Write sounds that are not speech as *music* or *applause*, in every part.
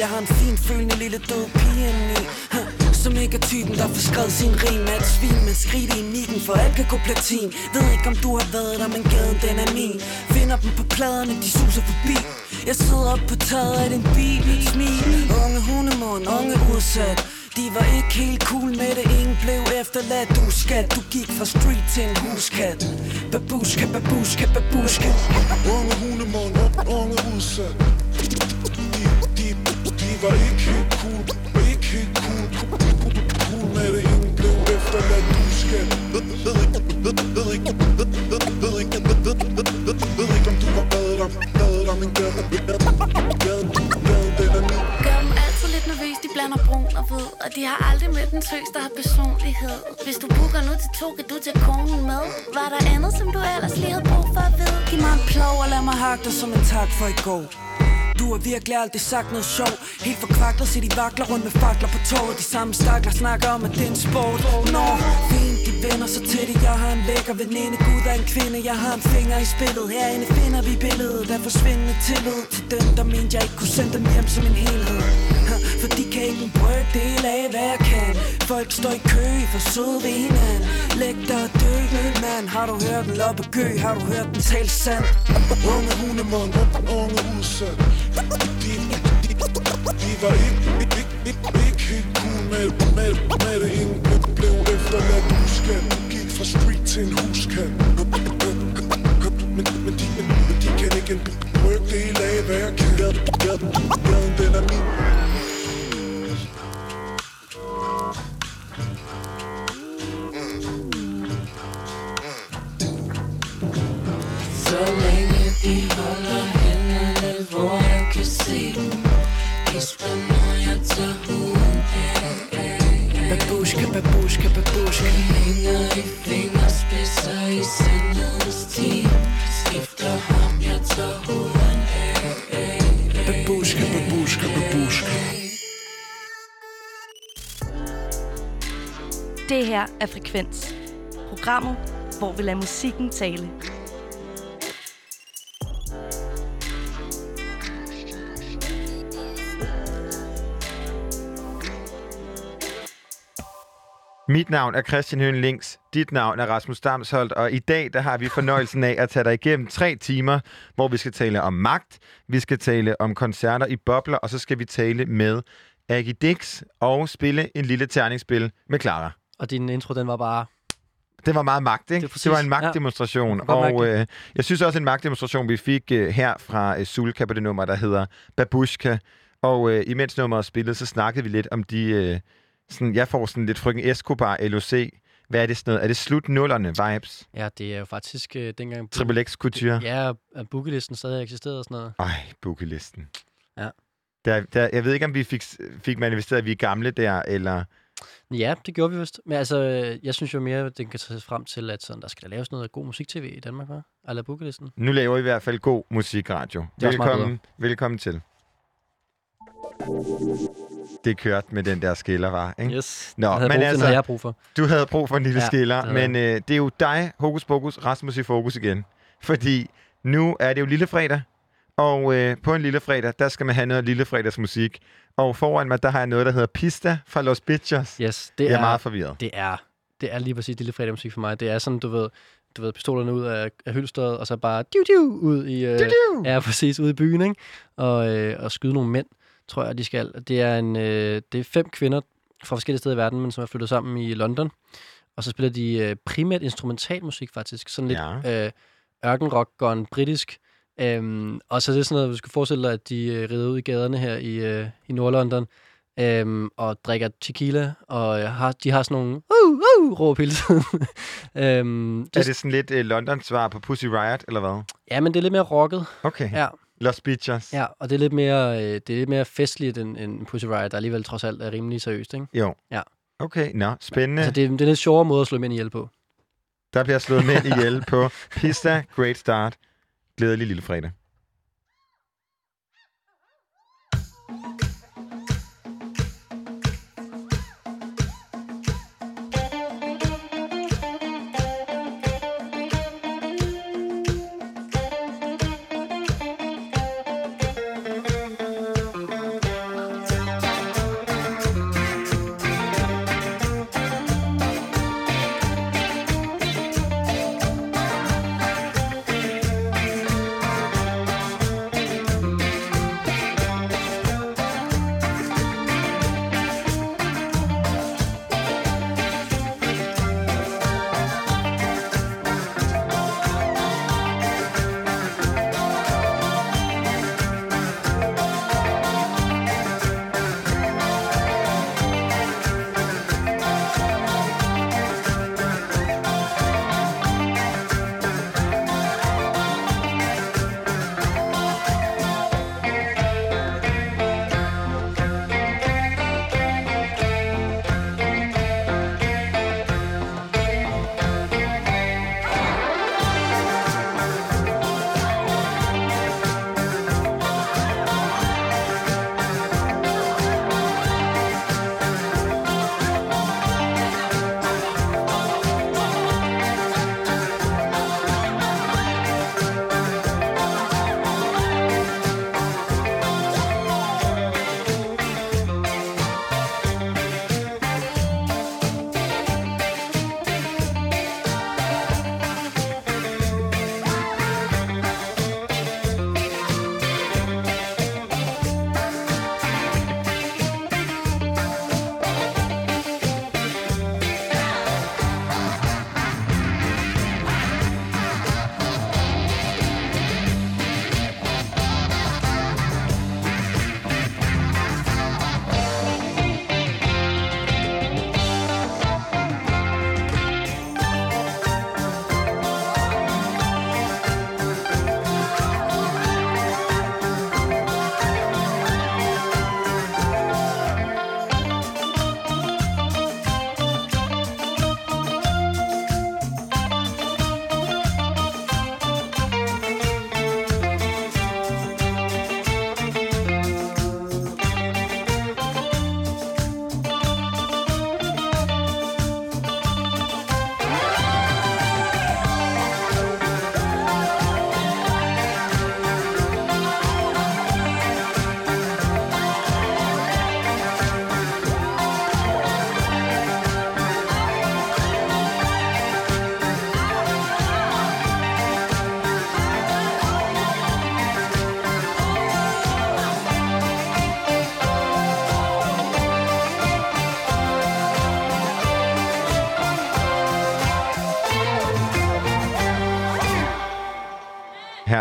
Jeg har en fin følende lille død pige indeni. Som ikke er typen, der får skrevet sin rim Er et svin skrig skridt i mikken, for alt kan gå platin. Ved ikke om du har været der, men gaden den er min. Finder dem på pladerne, de suser forbi. Jeg sidder op på taget af din bil Smil, unge hundemund, unge udsat. De var ikke helt cool med det, ingen blev efterladt. Du skat, du gik fra street til en huskat. Babuska, babuska, babuska Unge hundemund, unge udsat var ikke helt cool, ikke helt cool Cool, er det, ingen blev efterladt Du skal ved, ikke, ved, ved ikke, ved, ved, ved ikke, ved, ved, ved, ved, ikke om du har været der, været der, men gaden, gaden, gaden, gaden, den er min Gør dem altid lidt nervøs, de blander brun og hvid Og de har aldrig mødt en tøs, der har personlighed Hvis du booker nu til to, kan du tage konen med Var der andet, som du ellers lige havde brug for at vide? Giv mig en plov og lad mig hakke dig som en tak for i går du har virkelig aldrig sagt noget sjov Helt forkvaklet, så de vakler rundt med fakler på toget. De samme stakler snakker om, at det er en sport. Når fint, de vender så det. Jeg har en lækker veninde, Gud er en kvinde. Jeg har en finger i spillet. Herinde finder vi billedet Der forsvindende tillid. Til dem, der mente jeg ikke kunne sende dem hjem som en helhed. For de kan ikke en brøkdel af, hvad jeg kan. Folk står i kø for søde ved hinanden Læg dig og dø, mand. Har du hørt den loppe gø? Har du hørt den tale sand? Unge hundemund, unge hundesand var ikke, ikke, ikke, ikke helt cool med, med, med det Ingen blev efterladt Du gik fra street til en huskat Men, men, de, men men de kan ikke en hele af, hvad jeg kan. Gaden, gaden, gaden, den er min. Her er Frekvens. Programmet, hvor vi lader musikken tale. Mit navn er Christian Høen Links. Dit navn er Rasmus Damsholdt, og i dag der har vi fornøjelsen af at tage dig igennem tre timer, hvor vi skal tale om magt, vi skal tale om koncerter i bobler, og så skal vi tale med Agidix og spille en lille terningsspil med Clara. Og din intro, den var bare... Det var meget magt, ikke? Det, Det, præcis. det var en magtdemonstration. Ja, og øh, jeg synes også en magtdemonstration, vi fik øh, her fra øh, Sulka på det nummer, der hedder Babushka. Og øh, imens nummeret spillede, så snakkede vi lidt om de... Øh, sådan, jeg får sådan lidt frøken Escobar LOC. Hvad er det sådan noget? Er det slut nullerne vibes? Ja, det er jo faktisk øh, dengang... Triple X Couture? Ja, at bookelisten stadig eksisterede og sådan noget. Ej, bookelisten. Ja. Der, der, jeg ved ikke, om vi fik, fik manifesteret, at vi er gamle der, eller... Ja, det gjorde vi vist. Men altså, jeg synes jo mere, at den kan tage frem til, at sådan, der skal laves noget god musik-tv i Danmark, hva'? Eller bookelisten. Nu laver I i hvert fald god musikradio. Det Velkommen, velkommen til. Det kørte med den der skiller, var, ikke? Yes. Nå, jeg men brug, altså, den jeg brug for. Du havde brug for en lille Ja, skiller, det men øh, det er jo dig, Hokus Pokus, Rasmus i fokus igen. Fordi nu er det jo lille fredag, og øh, på en lille fredag, der skal man have noget lille fredagsmusik. Og foran mig, der har jeg noget, der hedder Pista fra Los Bitches. Yes, det jeg er, er, meget forvirret. det er, det er lige præcis lille fredag musik for mig. Det er sådan, du ved, du ved pistolerne ud af, af hylstret, og så bare diu, diu, ud i, øh, Diu-diu! ja, præcis, ude i byen, ikke? Og, øh, og skyde nogle mænd, tror jeg, de skal. Det er, en, øh, det er fem kvinder fra forskellige steder i verden, men som er flyttet sammen i London. Og så spiller de øh, primært instrumentalmusik, faktisk. Sådan lidt Ja. øh, ørkenrock gone britisk. Øhm, og så er det sådan noget, du skal forestille dig, at de øh, rider ud i gaderne her i, øh, i Nordlondon øhm, og drikker tequila, og øh, har, de har sådan nogle uh, uh, råb hele tiden. *laughs* øhm, Er det sådan lidt uh, Londons svar på Pussy Riot, eller hvad? Ja, men det er lidt mere rocket. Okay. Ja, Los Beachers. ja og det er lidt mere, øh, det er lidt mere festligt end, end Pussy Riot, der alligevel trods alt er rimelig seriøst, ikke? Jo. Ja. Okay, nå, spændende. Altså, det, er- det er en lidt sjovere måde at slå mænd ihjel på. Der bliver slået mænd ihjel på Pista Great Start. Glædelig lille fredag.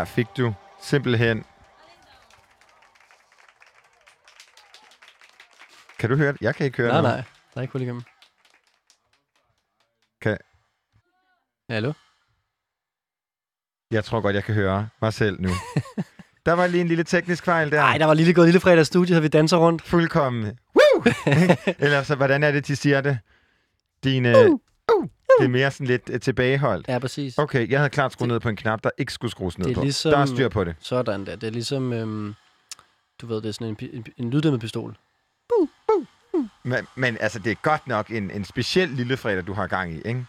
Fik du simpelthen... Kan du høre det? Jeg kan ikke høre Nej, noget. nej. Der er ikke hul igennem. Kan... Hallo? Jeg tror godt, jeg kan høre mig selv nu. *laughs* der var lige en lille teknisk fejl der. Nej, der var lige gået lille fredag studie, havde vi danser rundt. Fuldkommen. *laughs* Woo! *laughs* Eller så, hvordan er det, de siger det? Dine... Uh, uh, det er mere sådan lidt uh, tilbageholdt. Ja, præcis. Okay, jeg havde klart skruet ned på en knap, der ikke skulle skrues ned Det er på. ligesom- Der er styr på det. Sådan der. Det er ligesom, øhm, du ved, det er sådan en, en, en lyddæmmet pistol. Men, men altså, det er godt nok en, en speciel lille fredag, du har gang i, ikke?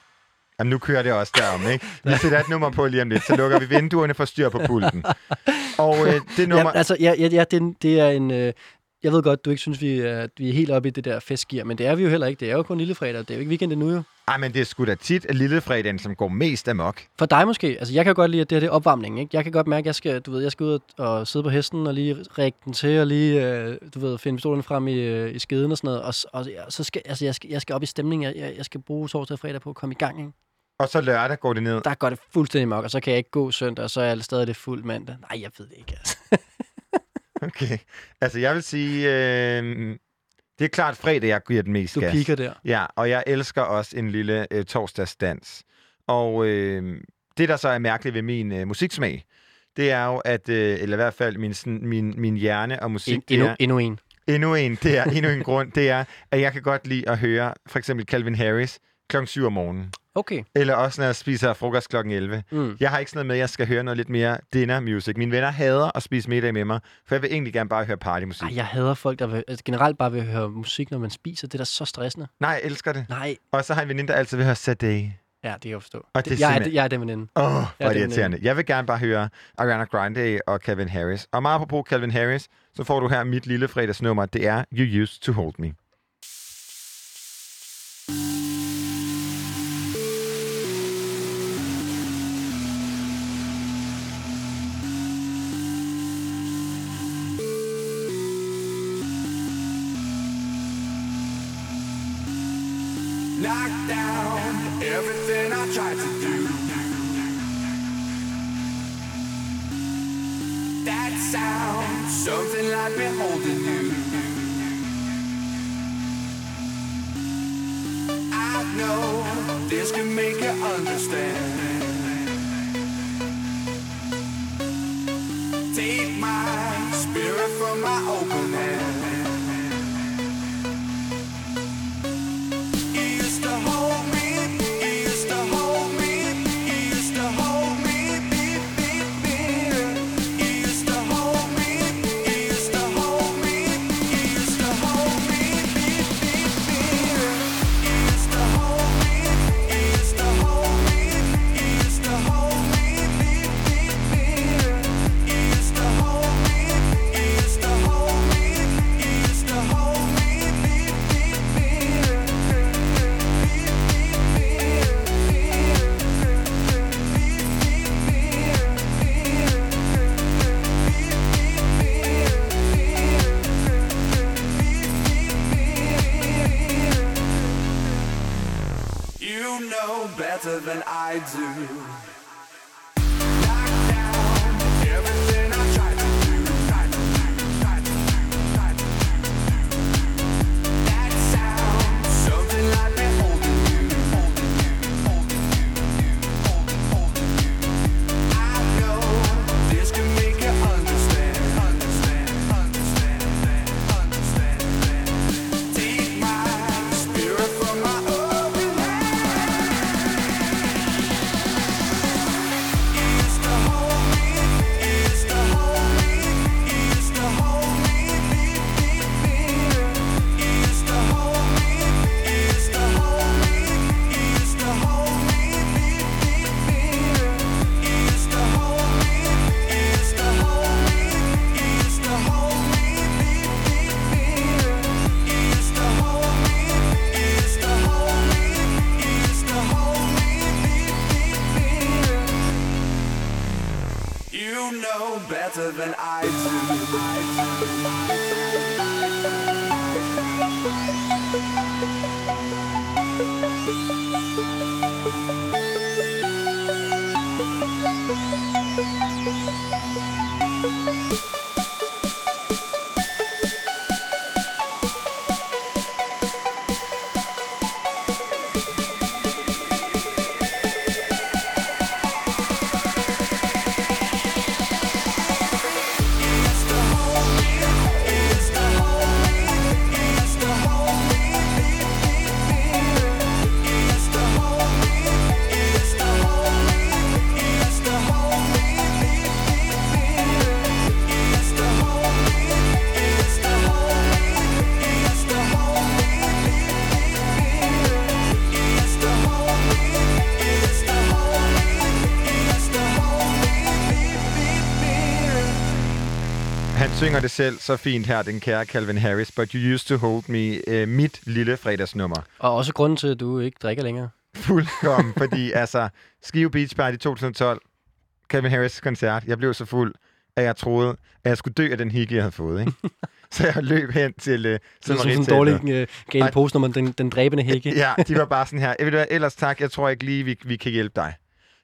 Jamen, nu kører det også derom, ikke? Vi sætter et nummer på lige om lidt, så lukker vi vinduerne for styr på pulten. Og øh, det nummer... Ja, altså, ja, ja, ja det, er det er en... Øh, jeg ved godt, du ikke synes, vi er, vi er helt oppe i det der festgear, men det er vi jo heller ikke. Det er jo kun lille fredag. Det er jo ikke weekend endnu jo. Ej, men det er sgu da tit at lille fredagen, som går mest amok. For dig måske. Altså, jeg kan godt lide, at det her det er opvarmning. Ikke? Jeg kan godt mærke, at jeg skal, du ved, jeg skal ud og, sidde på hesten og lige række den til og lige, øh, du ved, finde pistolen frem i, øh, i skeden og sådan noget. Og, og så skal, altså, jeg skal, jeg skal op i stemningen. Jeg, jeg, jeg skal bruge torsdag og fredag på at komme i gang. Ikke? Og så lørdag går det ned. Der går det fuldstændig mok, og så kan jeg ikke gå søndag, og så er jeg stadig det fuld mandag. Nej, jeg ved det ikke. Altså. *laughs* Okay. Altså, jeg vil sige, øh, Det er klart fredag, jeg giver den mest Du gas. piker der. Ja, og jeg elsker også en lille øh, torsdagsdans. Og øh, det, der så er mærkeligt ved min øh, musiksmag, det er jo, at, øh, eller i hvert fald min, sådan, min, min hjerne og musik, En, endnu, er, endnu en. endnu en, det er endnu en grund, det er, at jeg kan godt lide at høre for eksempel Calvin Harris klokken 7 om morgenen. Okay. Eller også, når jeg spiser frokost klokken 11. Mm. Jeg har ikke sådan noget med, at jeg skal høre noget lidt mere dinner music. Mine venner hader at spise middag med mig, for jeg vil egentlig gerne bare høre partymusik. Ej, jeg hader folk, der vil, altså, generelt bare vil høre musik, når man spiser. Det er da så stressende. Nej, jeg elsker det. Nej. Og så har jeg en veninde, der altid vil høre Sade. Ja, det kan jeg forstå. Og det er jeg, er, simpelthen- jeg er den veninde. Åh, oh, hvor er det irriterende. Jeg vil gerne bare høre Ariana Grande og Calvin Harris. Og meget apropos Calvin Harris, så får du her mit lille fredagsnummer. Det er You Used to Hold Me. Tried to do. That sound, something like me holding you. I know this can make you understand. Take my spirit from my open hand. Know better than I do. Synger det selv så fint her, den kære Calvin Harris. But you used to hold me. Øh, mit lille fredagsnummer. Og også grunden til, at du ikke drikker længere. Fuldkommen, *laughs* fordi altså, Skive Beach Party 2012, Calvin Harris koncert, jeg blev så fuld, at jeg troede, at jeg skulle dø af den hygge, jeg havde fået. Ikke? *laughs* så jeg løb hen til uh, Det er sådan en dårlig øh, post, når man den, den dræbende hække. Ja, de var bare sådan her. *laughs* Ellers tak, jeg tror ikke lige, vi, vi kan hjælpe dig.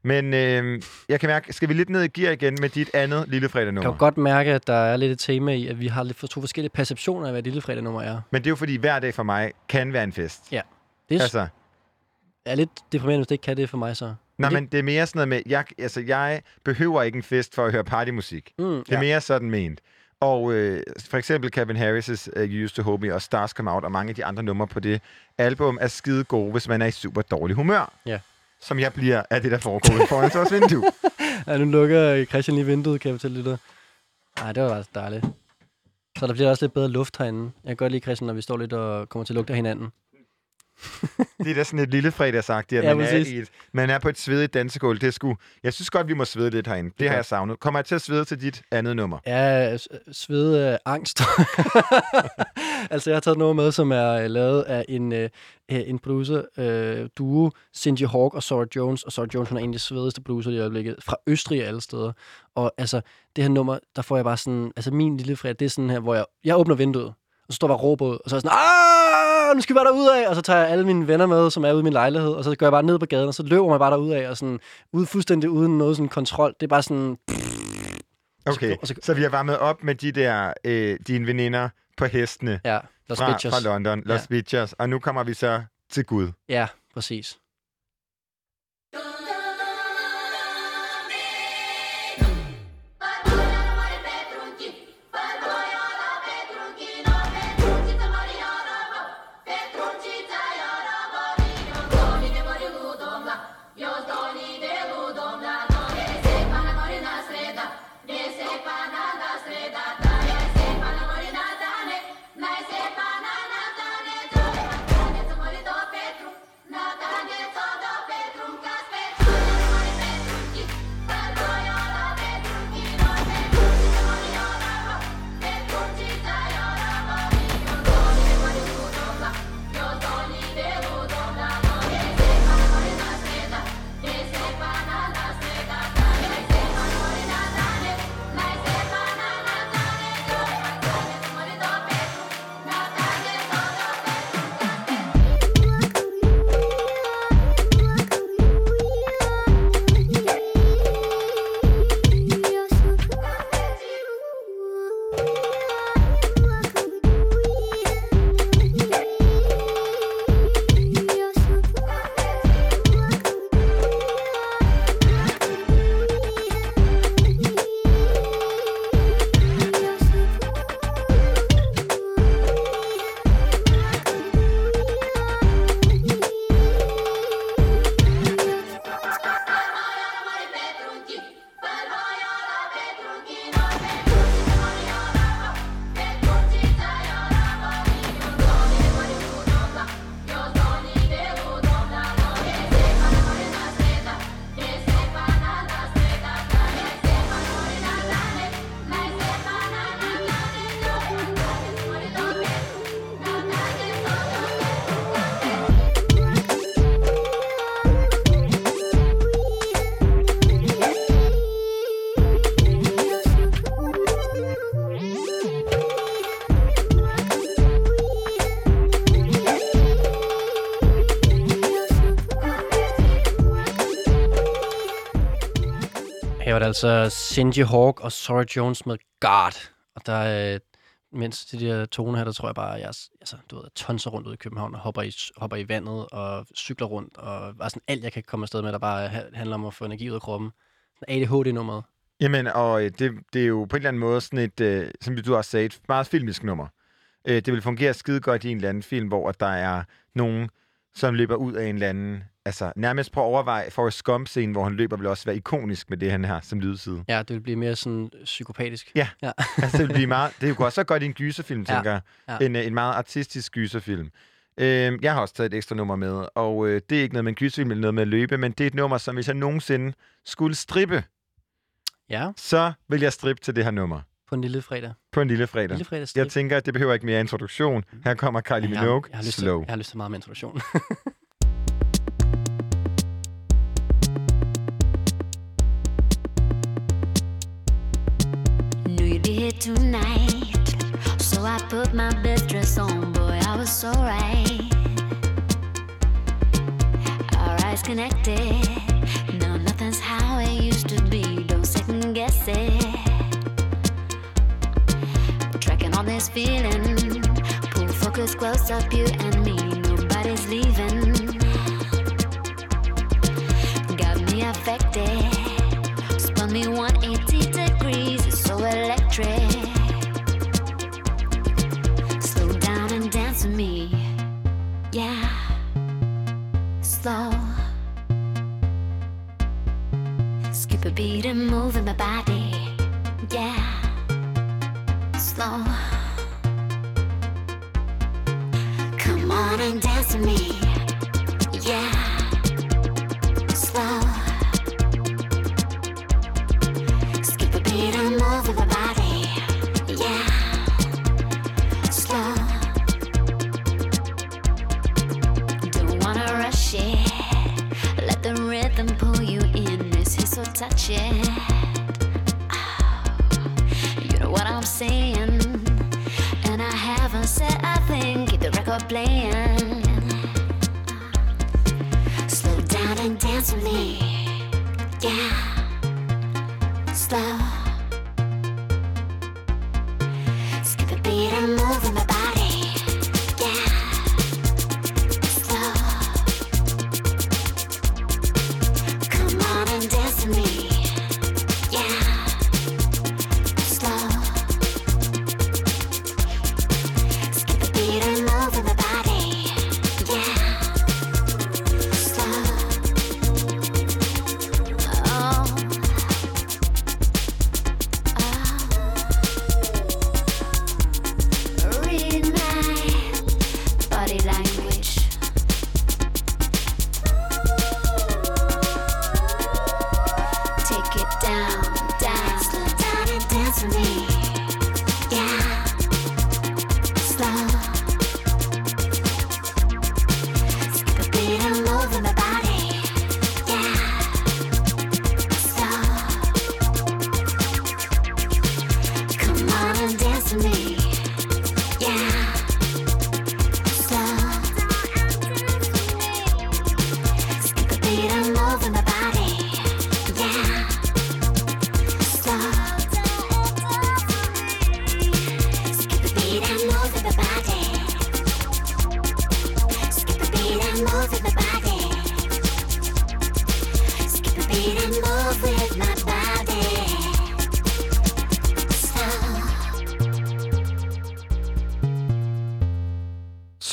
Men øh, jeg kan mærke, skal vi lidt ned i gear igen med dit andet lille fredag Jeg kan godt mærke, at der er lidt et tema i, at vi har lidt for to forskellige perceptioner af, hvad et lille fredag nummer er. Men det er jo fordi, hver dag for mig kan være en fest. Ja. Det altså, Altså, er lidt deprimerende, hvis det ikke kan det for mig så. nej, men det er mere sådan noget med, jeg, altså, jeg behøver ikke en fest for at høre partymusik. mm, Det er mere sådan ment. Og øh, for eksempel Kevin Harris' uh, You Used To Hold Me og Stars Come Out og mange af de andre numre på det album er skide gode, hvis man er i super dårlig humør. Ja. Som jeg bliver af det, der foregår ude foran vores vindue. *laughs* Ja, nu lukker øh, Christian lige vinduet, kan jeg fortælle lidt. Nej, det var altså dejligt. Så der bliver også lidt bedre luft herinde. Jeg kan godt lide, Christian, når vi står lidt og kommer til at lugte af hinanden. *laughs* Det er da sådan et lille fredagsagt, at Ja, man, er præcis. et, man er på et svedigt dansegulv. Det sgu, jeg synes godt, vi må svede lidt herinde. Det, det har jeg savnet. Kommer jeg til at svede til dit andet nummer? Ja, svede af angst. *laughs* altså, jeg har taget noget med, som er øh, lavet af en, øh, øh, en producer øh, duo, Cindy Hawk og Sora Jones. Og Sora Jones, hun er en af de svedeste producer i øjeblikket, fra Østrig alle steder. Og altså, det her nummer, der får jeg bare sådan, altså min lille fredag, det er sådan her, hvor jeg, jeg åbner vinduet, og så står jeg bare og råber ud, og så er jeg sådan, ah, nu skal vi bare derud af, og så tager jeg alle mine venner med, som er ude i min lejlighed, og så går jeg bare ned på gaden, og så løber man bare derud af, og sådan, ude fuldstændig uden noget sådan kontrol. Det er bare sådan, Okay, og så- så vi har varmet op med de der, øh, dine veninder på hestene ja, Los fra, Bitches. fra London, Los Ja. Beaches, og nu kommer vi så til Gud. Ja, præcis. Altså Cindy Hawk og Sorry Jones med God. Og der, øh, mens de der toner her, der tror jeg bare, at jeg altså, du ved, tonser rundt ud i København og hopper i, hopper i vandet og cykler rundt. Og bare sådan alt, jeg kan komme afsted med, der bare handler om at få energi ud af kroppen. ADHD-nummeret. Jamen, og øh, det, det er jo på en eller anden måde sådan et, øh, som du også sagde, et meget filmisk nummer. Øh, det vil fungere skide godt i en eller anden film, hvor der er nogen, som løber ud af en eller anden... Altså, nærmest prøv at overveje, for Scum-scenen, hvor han løber, vil også være ikonisk med det, han har som lydside. Ja, det vil blive mere sådan psykopatisk. Ja. ja. *laughs* altså, det vil blive meget... Det er jo også så godt i en gyserfilm, Ja, tænker jeg. ja. En, øh, en meget artistisk gyserfilm. Øh, jeg har også taget et ekstra nummer med, og øh, det er ikke noget med en gyserfilm eller noget med at løbe, men det er et nummer, som hvis jeg nogensinde skulle strippe, Ja, så vil jeg strippe til det her nummer. på en lille fredag. På en lille fredag. Lille fredag Jeg tænker, at det behøver ikke mere introduktion. Her kommer Kylie jeg, Minogue, jeg, har lyst til, Slow. jeg har lyst til meget med introduktion. *laughs* tonight. So I put my best dress on, boy, I was so right. Our eyes connected. Now nothing's how it used to be. Don't second guess it. Tracking all this feeling. Pull focus close up, you and me. Body.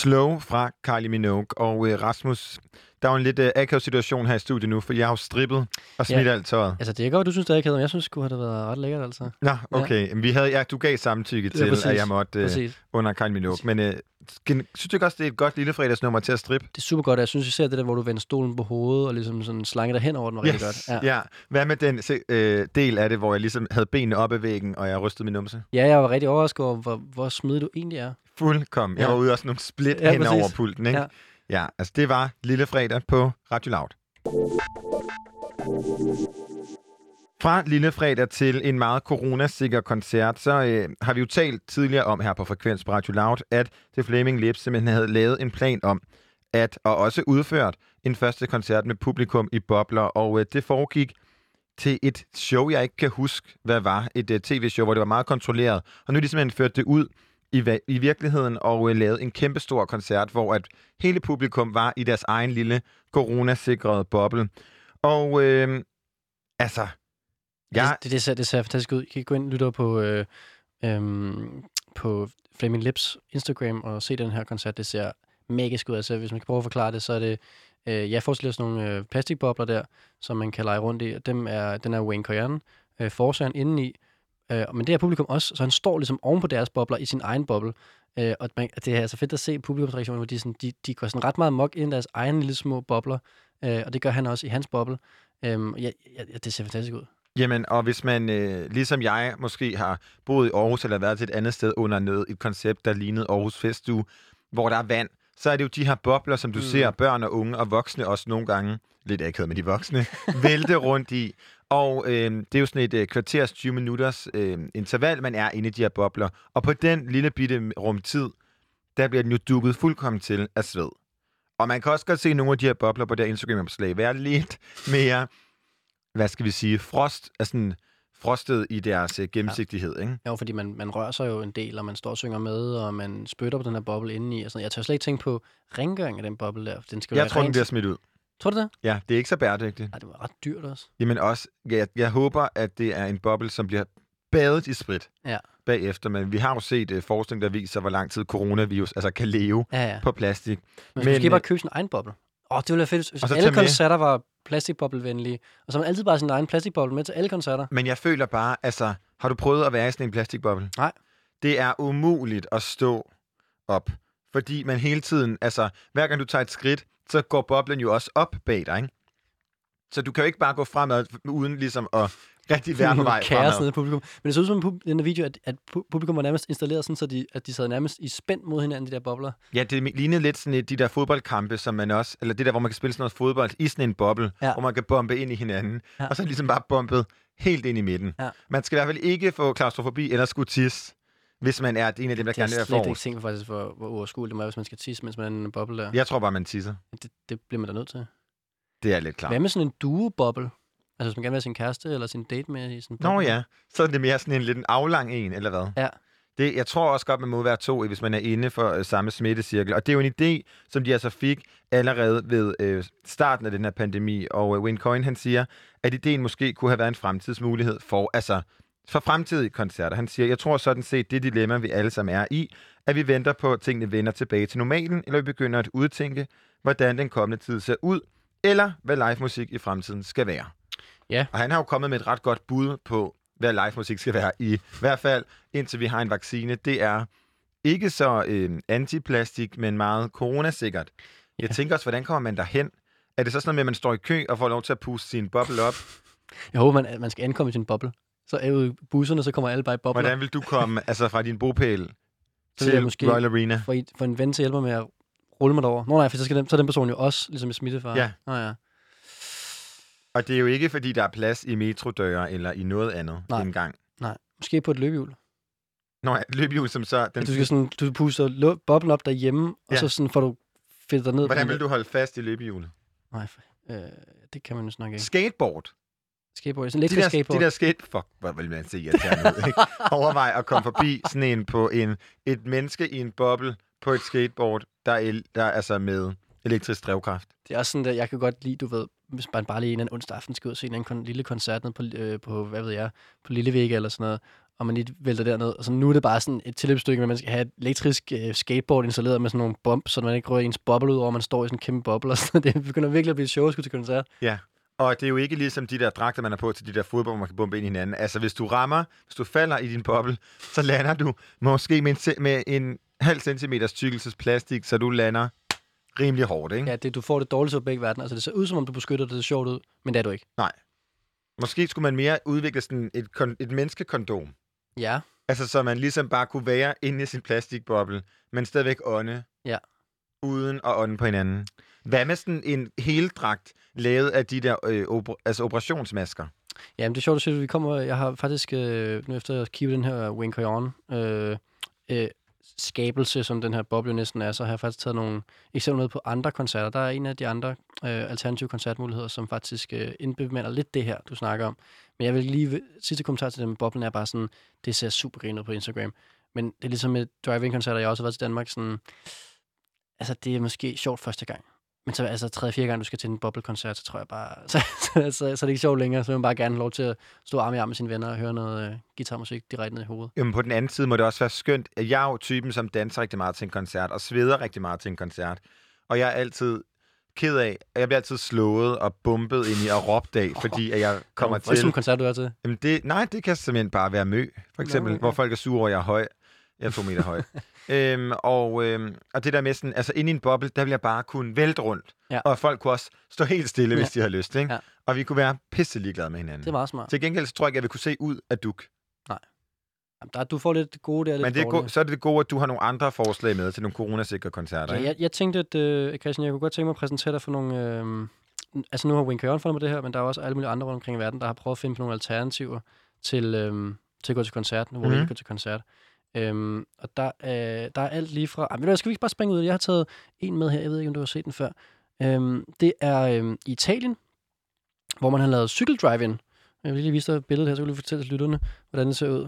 Slow fra Kylie Minogue. Og øh, Rasmus, der er jo en lidt øh, akavet situation her i studiet nu, for jeg har jo strippet og smidt Ja. alt tøjet. Altså, det er godt, du synes, det er ikke men jeg synes, det have været ret lækkert, altså. Nå, okay. Ja. Vi havde, ja, du gav samtykke til, præcis. at jeg måtte øh, Præcis. under Kylie Minogue. Men øh, synes du ikke også, det er et godt lille fredagsnummer til at strippe? Det er super godt, jeg synes især det der, hvor du vender stolen på hovedet, og ligesom sådan slange dig hen over den, var rigtig godt. Ja. ja. Hvad med den se, øh, del af det, hvor jeg ligesom havde benene op ad væggen, og jeg rystede min numse? ja, jeg var rigtig overrasket over, hvor, hvor smidig du egentlig er. Fuldkommen. Jeg Ja. var ude også nogle split Ja, hen præcis. over pulten, ikke? Ja. Ja. altså det var Lille Fredag på Radio Loud. Fra Lille Fredag til en meget coronasikker koncert, så øh, har vi jo talt tidligere om her på Frekvens på Radio Loud, at The Flaming Lips simpelthen havde lavet en plan om, at, og også udført en første koncert med publikum i bobler, og øh, det foregik til et show, jeg ikke kan huske, hvad var. Et uh, tv-show, hvor det var meget kontrolleret. Og nu har de simpelthen ført det ud i, i virkeligheden og uh, lavet en kæmpe stor koncert, hvor at hele publikum var i deres egen lille coronasikrede boble. Og øh, altså, Ja. ja, Det, det, det, ser, det ser fantastisk ud. I kan gå ind og lytte på, øh, øhm, på Flaming Lips Instagram og se den her koncert. Det ser magisk ud. Altså, hvis man kan prøve at forklare det, så er det... Øh, jeg forestiller sådan nogle øh, plastikbobler der, som man kan lege rundt i. Dem er, den er Wayne Coyne, øh, forsageren indeni. Øh, men det er publikum også, så han står ligesom oven på deres bobler i sin egen boble. Øh, og man, det er altså fedt at se publikumsreaktioner, hvor de, sådan, de, de går sådan ret meget mok ind i deres egen lille små bobler. Øh, og det gør han også i hans boble. Øh, ja, ja, det ser fantastisk ud. Jamen, og hvis man, øh, ligesom jeg, måske har boet i Aarhus eller været til et andet sted under noget, et koncept, der lignede Aarhus Festuge, hvor der er vand, så er det jo de her bobler, som du mm. ser børn og unge og voksne også nogle gange, lidt akavet med de voksne, *laughs* vælte rundt i. Og øh, det er jo sådan et øh, kvarters 20 minutters øh, interval, man er inde i de her bobler. Og på den lille bitte rum tid, der bliver den jo dukket fuldkommen til af sved. Og man kan også godt se nogle af de her bobler på der Instagram-opslag være lidt mere hvad skal vi sige, frost, altså sådan frostet i deres øh, gennemsigtighed, ikke? Jo, fordi man, man rører sig jo en del, og man står og synger med, og man spytter på den her boble indeni. Og sådan. Jeg tør slet ikke tænke på rengøring af den boble der. Den skal Jeg være tror, den rent. bliver smidt ud. Tror du det? Ja, det er ikke så bæredygtigt. Nej, det var ret dyrt også. Jamen også, jeg, jeg håber, at det er en boble, som bliver badet i sprit Ja. bagefter. Men vi har jo set uh, forskning, der viser, hvor lang tid coronavirus altså kan leve Ja, ja. på plastik. Skal Men, måske bare øh, købe sin egen boble. Åh, det ville være fedt, hvis alle koncerter var plastikboblevenlige. Og så har man altid bare sin egen plastikboble med til alle koncerter. Men jeg føler bare, altså, har du prøvet at være i sådan en plastikboble? Nej. Det er umuligt at stå op, fordi man hele tiden, altså, hver gang du tager et skridt, så går boblen jo også op bag dig, ikke? Så du kan jo ikke bare gå fremad, uden ligesom at rigtig være på *laughs* vej Kaos nede i publikum. Men det så ud som i den her video, at, at pu- publikum var nærmest installeret sådan, så de, at de sad nærmest i spænd mod hinanden, de der bobler. Ja, det lignede lidt sådan de der fodboldkampe, som man også, eller det der, hvor man kan spille sådan noget fodbold i sådan en boble, Ja. hvor man kan bombe ind i hinanden, ja. og så ligesom bare bombet helt ind i midten. Ja. Man skal i hvert fald ikke få klaustrofobi eller skulle tisse, hvis man er en af dem, der Det er gerne vil være slet ikke forrest. tænkt på faktisk, hvor, hvor uoverskueligt det må være, hvis man skal tisse, mens man er i en boble der. Jeg tror bare, man tisser. Det, det bliver man da nødt til. Det er lidt klart. Hvad med sådan en duo-boble? Altså hvis man gerne vil have sin kæreste eller sin date med i sådan en Nå ja, så er det mere sådan en lidt en aflang en, eller hvad? Ja. Det, jeg tror også godt, man må være to, hvis man er inde for øh, samme smittecirkel. Og det er jo en idé, som de altså fik allerede ved øh, starten af den her pandemi. Og øh, Wayne Coyne, han siger, at ideen måske kunne have været en fremtidsmulighed for, altså, for fremtidige koncerter. Han siger, jeg tror sådan set, det dilemma, vi alle sammen er i, at vi venter på, at tingene vender tilbage til normalen, eller vi begynder at udtænke, hvordan den kommende tid ser ud, eller hvad live musik i fremtiden skal være. Ja. Og han har jo kommet med et ret godt bud på, hvad live musik skal være i. I hvert fald indtil vi har en vaccine. Det er ikke så øh, antiplastik, men meget coronasikkert. Jeg Ja. tænker også, hvordan kommer man derhen? Er det så sådan noget med, at man står i kø og får lov til at puste sin boble op? Jeg håber, man, man skal ankomme i sin boble. Så er ude i busserne, så kommer alle bare i bobler. Hvordan vil du komme *laughs* altså fra din bopæl Så til måske- Royal Arena? For, I- for en ven til at hjælpe mig med at rulle mig derover. Nå nej, for så, skal den, så er den person jo også ligesom i smittefare. Ja. Nå ja. Og det er jo ikke, fordi der er plads i metrodøre eller i noget andet Nej. engang. Nej. Måske på et løbehjul. Nå, ja, løbehjul som så... Den, Du skal sådan, du puster boblen op derhjemme, og Ja. så sådan får du fedtet dig ned. hvordan vil du holde fast i løbehjulet? Nej, øh, det kan man jo nok ikke. Skateboard. Skateboard, sådan De elektrisk der, skateboard. de der skate... Fuck, hvor vil man se irriterende ud, ikke? Overvej at komme forbi sådan en på en, et menneske i en boble på et skateboard, der er, el, der er altså med elektrisk drivkraft. Det er også sådan, at jeg kan godt lide, du ved, hvis man bare lige en onsdag aften skal ud og se en anden kon- lille koncert ned på, øh, på, hvad ved jeg, på Lillevæg eller sådan noget, og man lige vælter derned, og så nu er det bare sådan et tilløbsstykke, hvor man skal have et elektrisk øh, skateboard installeret med sådan nogle bump, så man ikke rører ens boble ud over, man står i sådan en kæmpe boble og sådan. *laughs* Det begynder virkelig at blive sjovt at skulle til koncert. Ja. Og det er jo ikke ligesom de der dragter, man har på til de der fodbold, hvor man kan bombe ind i hinanden. Altså, hvis du rammer, hvis du falder i din boble, så lander du måske med en, med en halv centimeters tykkelses plastik, så du lander rimelig hårdt, ikke? Ja, det, du får det dårligste af begge verdener. Altså, det ser ud, som om du beskytter dig, det ser sjovt ud, men det er du ikke. Måske skulle man mere udvikle sådan et, kon- et menneskekondom. Ja, Altså, så man ligesom bare kunne være inde i sin plastikboble, men stadigvæk ånde. Ja. Uden at ånde på hinanden. Hvad med sådan en heldragt lavet af de der øh, oper- altså operationsmasker? Jamen, det er sjovt at se, at vi kommer... Jeg har faktisk, øh, nu efter at kigge den her Wing Coyon, øh, øh, skabelse, som den her boble jo næsten er, så har jeg faktisk taget nogle eksempler med på andre koncerter. Der er en af de andre øh, alternative koncertmuligheder, som faktisk øh, indbemander lidt det her, du snakker om. Men jeg vil lige... Sidste kommentar til den med boblen er bare sådan, det ser super grinet ud på Instagram. Men det er ligesom med driving-koncerter, jeg også har været til Danmark, sådan... Altså, det er måske sjovt første gang. Men så altså tredje, fjerde gang, du skal til en boblekoncert, så tror jeg bare, så, *laughs* så, så, så, er det ikke sjovt længere. Så vil man bare gerne lov til at stå arm i arm med sine venner og høre noget øh, guitarmusik direkte ned i hovedet. Jamen på den anden side må det også være skønt. at Jeg er jo typen, som danser rigtig meget til en koncert, og sveder rigtig meget til en koncert. Og jeg er altid ked af, og jeg bliver altid slået og bumpet ind i og råbt af, *laughs* fordi at jeg kommer er til... en koncert, du er til? Jamen det, nej, det kan simpelthen bare være mø, for eksempel, okay. hvor folk er sure over, at jeg er høj. Jeg er to meter høj. *laughs* øhm, og, øhm, og det der med sådan, altså inde i en boble, der vil jeg bare kunne vælte rundt. Ja. Og folk kunne også stå helt stille, hvis Ja. de har lyst, ikke? Ja. Og vi kunne være pisse ligeglade med hinanden. Det meget smart. Til gengæld så tror jeg ikke, jeg vil kunne se ud af duk. Jamen, Der, du får lidt gode der, lidt Men det er go- så er det det gode, at du har nogle andre forslag med til nogle coronasikre koncerter, Ja, ikke? jeg, jeg tænkte, at øh, Christian, jeg kunne godt tænke mig at præsentere dig for nogle... Øh, altså nu har Wayne Coyon fundet med det her, men der er også alle mulige andre rundt omkring i verden, der har prøvet at finde på nogle alternativer til, øh, til at gå til koncert, hvor mm. vi Mhm. ikke går til koncert. Øhm, og der, øh, der er alt lige fra... Ah, ved du, skal vi ikke bare springe ud? Jeg har taget en med her, jeg ved ikke, om du har set den før. Øhm, det er øh, i Italien, hvor man har lavet cykeldrive-in, Jeg vil lige vise dig billedet her, så kan du lige fortælle lytterne, hvordan det ser ud.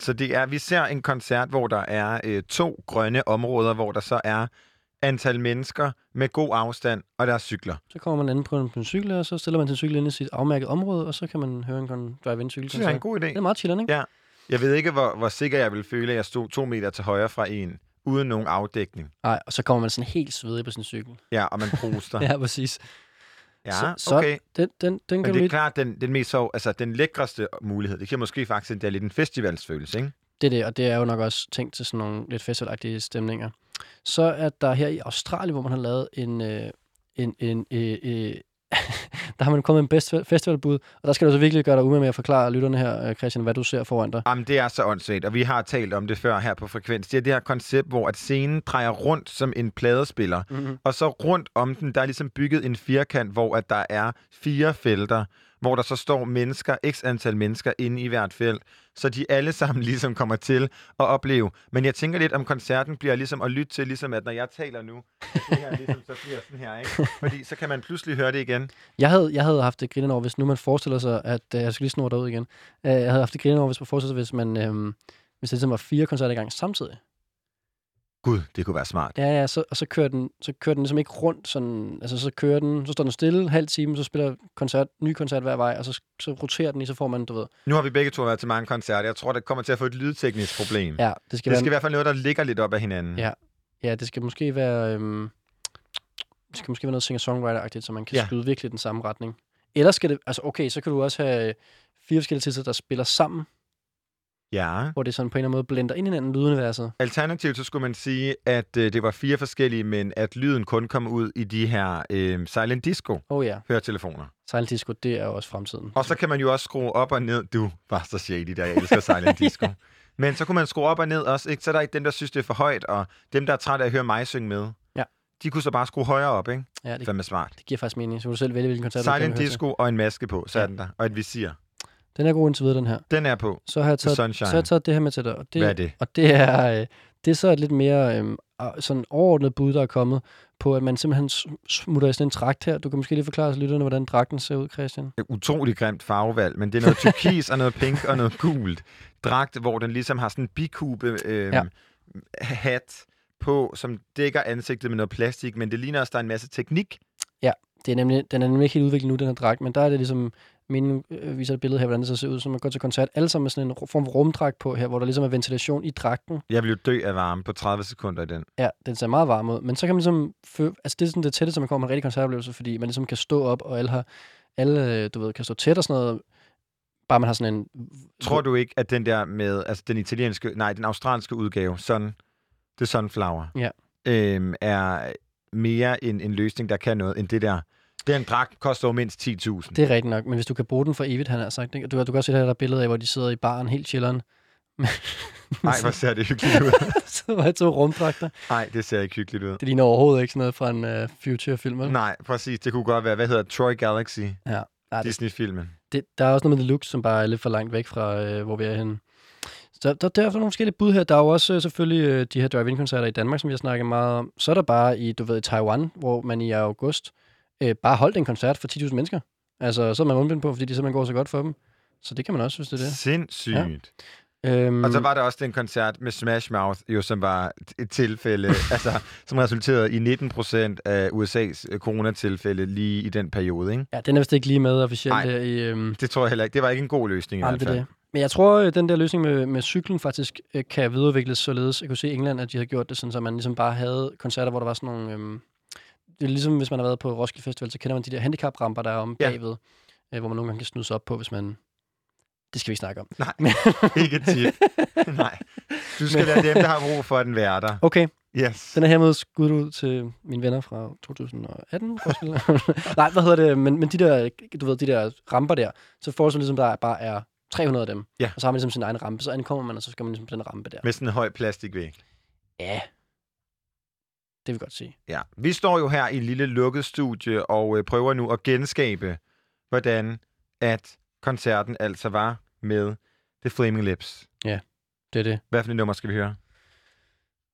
Så det er, vi ser en koncert, hvor der er øh, to grønne områder, hvor der så er antal mennesker med god afstand, og der er cykler. Så kommer man anden på en, på en cykel, og så stiller man sin cykel ind i sit afmærkede område, og så kan man høre en drive-in cykel. Det er en god idé. Det er meget chillende, ikke? Ja. Jeg ved ikke, hvor, hvor sikker jeg vil føle, at jeg stod to meter til højre fra en, uden nogen afdækning. Nej, og så kommer man sådan helt svedig på sin cykel. Ja, og man proster. *laughs* Ja, præcis. ja, så, så okay. den, den, den Men det er lige... klart, den, den mest så, altså den lækreste mulighed, det kan måske faktisk, det er lidt en festivalsfølelse, ikke? Det er det, og det er jo nok også tænkt til sådan nogle lidt festivalagtige stemninger. Så er der her i Australien, hvor man har lavet en... Øh, en, en øh, øh, *laughs* der har man kommet en best festivalbud, og der skal du så virkelig gøre dig umage med at forklare lytterne her, øh, Christian, hvad du ser foran dig. Jamen, det er så åndssvagt, og vi har talt om det før her på Frekvens. Det er det her koncept, hvor at scenen drejer rundt som en pladespiller, Mm-hmm. og så rundt om den, der er ligesom bygget en firkant, hvor at der er fire felter, hvor der så står mennesker, x antal mennesker inde i hvert felt, så de alle sammen *laughs* ligesom kommer til at opleve. Men jeg tænker lidt, om koncerten bliver ligesom at lytte til, ligesom at når jeg taler nu, så det her ligesom så bliver sådan her, ikke? Fordi så kan man pludselig høre det igen. Jeg havde, jeg havde haft det griner over, hvis nu man forestiller sig, at... Øh, jeg skal lige snurre derud igen. Øh, jeg havde haft det griner over, hvis man forestiller sig, hvis man... Øh, hvis det ligesom var fire koncerter i gang samtidig. Gud, det kunne være smart. Ja, ja, så, og så kører, den, så kører den ligesom ikke rundt sådan, altså så kører den, så står den stille en halv time, så spiller koncert, ny koncert hver vej, og så, så roterer den i, så får man, du ved, Nu har vi begge to været til mange koncerter. Jeg tror, det kommer til at få et lydteknisk problem. ja, det skal, Det være, skal i hvert fald noget, der ligger lidt op ad hinanden. Ja. ja, det skal måske være, øhm, det skal måske være noget singer-songwriter-agtigt, så man kan Ja. skyde virkelig den samme retning. Eller skal det, altså okay, så kan du også have øh, fire forskellige tidsler, der spiller sammen, ja. hvor det sådan på en eller anden måde blender ind i hinanden lyduniverset. Alternativt så skulle man sige, at øh, det var fire forskellige, men at lyden kun kom ud i de her øh, silent disco Oh ja, høretelefoner. Silent Disco, det er jo også fremtiden. Og så kan man jo også skrue op og ned. Du var så shady, der jeg elsker silent *laughs* disco. Men så kunne man skrue op og ned også, ikke? Så er der ikke dem, der synes, det er for højt, og dem, der er trætte af at høre mig synge med. Ja. De kunne så bare skrue højere op, ikke? Ja, det, Det er smart. det giver faktisk mening. Så kan du selv vælge, hvilken koncert du Silent til. disco og en maske på, så er Ja. den der. Og et visir. Den er god indtil videre, den her. Den er på. Så har jeg taget, så har jeg taget det her med til dig. Og det, Hvad er det? Og det er, øh, det er så et lidt mere øh, sådan overordnet bud, der er kommet på, at man simpelthen smutter i sådan en dragt her. Du kan måske lige forklare til lytterne, hvordan dragten ser ud, Christian. Utrolig grimt farvevalg, men det er noget turkis og noget pink og noget gult. Dragt, hvor den ligesom har sådan en bikube øh, ja. Ja. hat på, som dækker ansigtet med noget plastik, men det ligner også, der er en masse teknik. Det er nemlig, den er nemlig ikke helt udviklet nu, den her dragt, men der er det ligesom, meningen øh, viser et billede her, hvordan det så ser ud, så man går til koncert, alle sammen med sådan en form for rumdragt på her, hvor der ligesom er ventilation i dragten. Jeg vil jo dø af varme på 30 sekunder i den. Ja, den ser meget varm ud, men så kan man ligesom, fø- altså det er sådan det tætteste, man kommer på en rigtig koncertoplevelse, fordi man ligesom kan stå op, og alle, har, alle øh, du ved, kan stå tæt og sådan noget, bare man har sådan en... Tror du ikke, at den der med, altså den italienske, nej, den australske udgave, Sun, The Sunflower, Ja. øhm, er mere en, en løsning, der kan noget, end det der. Den dragt koster jo mindst 10.000. Det er rigtigt nok, men hvis du kan bruge den for evigt, han har sagt, ikke? Du, du kan også se her, der er billeder af, hvor de sidder i baren helt chilleren. *laughs* Nej, hvor ser det hyggeligt ud. *laughs* så var jeg to rumdragter. Nej, det ser ikke hyggeligt ud. Det ligner overhovedet ikke sådan noget fra en uh, Future-film, vel? Nej, præcis. Det kunne godt være, hvad hedder det? Troy Galaxy, Ja. Nej, det, Disney-filmen. det, der er også noget med The Look, som bare er lidt for langt væk fra, øh, hvor vi er henne. Så der, der er nogle forskellige bud her. Der er jo også øh, selvfølgelig øh, de her drive-in-koncerter i Danmark, som vi har snakket meget om. Så er der bare i, du ved, i Taiwan, hvor man i august øh, bare holdt en koncert for 10.000 mennesker. Altså, så er man undbind på, fordi de simpelthen går så godt for dem. Så det kan man også, hvis det er det. Sindssygt. Ja. Øhm, Og så var der også den koncert med Smash Mouth, jo, som var et tilfælde, *laughs* altså, som resulterede i 19 procent af USA's øh, coronatilfælde lige i den periode, ikke? Ja, den er vist ikke lige med officielt Nej. i... Øhm, Det tror jeg heller ikke. Det var ikke en god løsning i Nej, hvert det er fald. det. Men jeg tror, at den der løsning med, med cyklen faktisk øh, kan videreudvikles således. Jeg kunne se i England, at de havde gjort det sådan, så man ligesom bare havde koncerter, hvor der var sådan nogle... Øhm, det er ligesom, hvis man har været på Roskilde Festival, så kender man de der handicapramper, der er om Ja. bagved, øh, hvor man nogle gange kan snude sig op på, hvis man... Det skal vi ikke snakke om. Nej, *laughs* ikke et tip. Nej. Du skal lade dem, der har brug for den være der. Okay, Yes. den er hermed skudt ud til mine venner fra 2018. Roskilde. *laughs* Nej, hvad hedder det? Men, men de der, du ved, de der ramper der, så får du ligesom, der bare er 300 af dem. Ja. Og så har man ligesom sin egen rampe, så ankommer man, og så skal man ligesom på den rampe der. Med sådan en høj plastikvæg. Ja, det vil godt sige. Ja. Vi står jo her i et lille lukket studie og øh, prøver nu at genskabe, hvordan at koncerten altså var med The Flaming Lips. Det er det. Hvad for et nummer skal vi høre?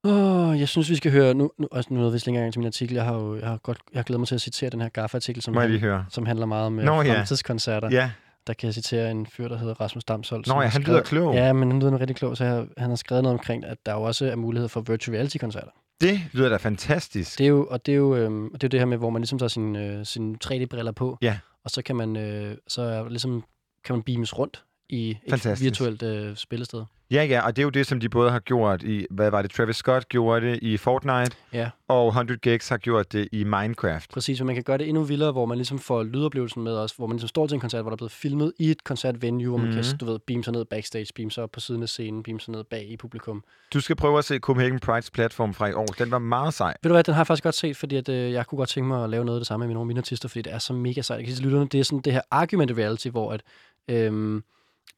Åh, oh, jeg synes, vi skal høre... Nu, nu, også nu nåede jeg vist længere gang til min artikel. Jeg har jo jeg har godt, jeg har glædet mig til at citere den her Gaffa-artikel, som, han, som handler meget om Nå, Nå, ja. fremtidskoncerter. Ja, der kan jeg citere en fyr, der hedder Rasmus Damsholdt. Nå ja, han skrevet- lyder klog. Ja, men han lyder rigtig klog, så jeg, han har skrevet noget omkring, at der jo også er mulighed for virtual reality-koncerter. Det lyder da fantastisk. Det er jo, og det er jo, øhm, det er jo det her med, hvor man ligesom tager sine, øh, sine 3D-briller på, Ja. og så kan man, øh, så er, ligesom, kan man beames rundt i et Fantastisk. virtuelt øh, spillested. Ja, ja, og det er jo det, som de både har gjort i, hvad var det, Travis Scott gjorde det i Fortnite, Ja. og 100 Gigs har gjort det i Minecraft. Præcis, men man kan gøre det endnu vildere, hvor man ligesom får lydoplevelsen med os, hvor man ligesom står til en koncert, hvor der er blevet filmet i et koncertvenue, hvor man Mhm. kan, du ved, beame sig ned backstage, beame sig op på siden af scenen, beame sig ned bag i publikum. Du skal prøve at se Copenhagen Prides platform fra i år. Den var meget sej. Ved du hvad, den har jeg faktisk godt set, fordi at, øh, jeg kunne godt tænke mig at lave noget af det samme med nogle af mine artister, fordi det er så mega sejt. Jeg kan sige til lytterne, det er sådan det her argument reality, hvor at, øhm,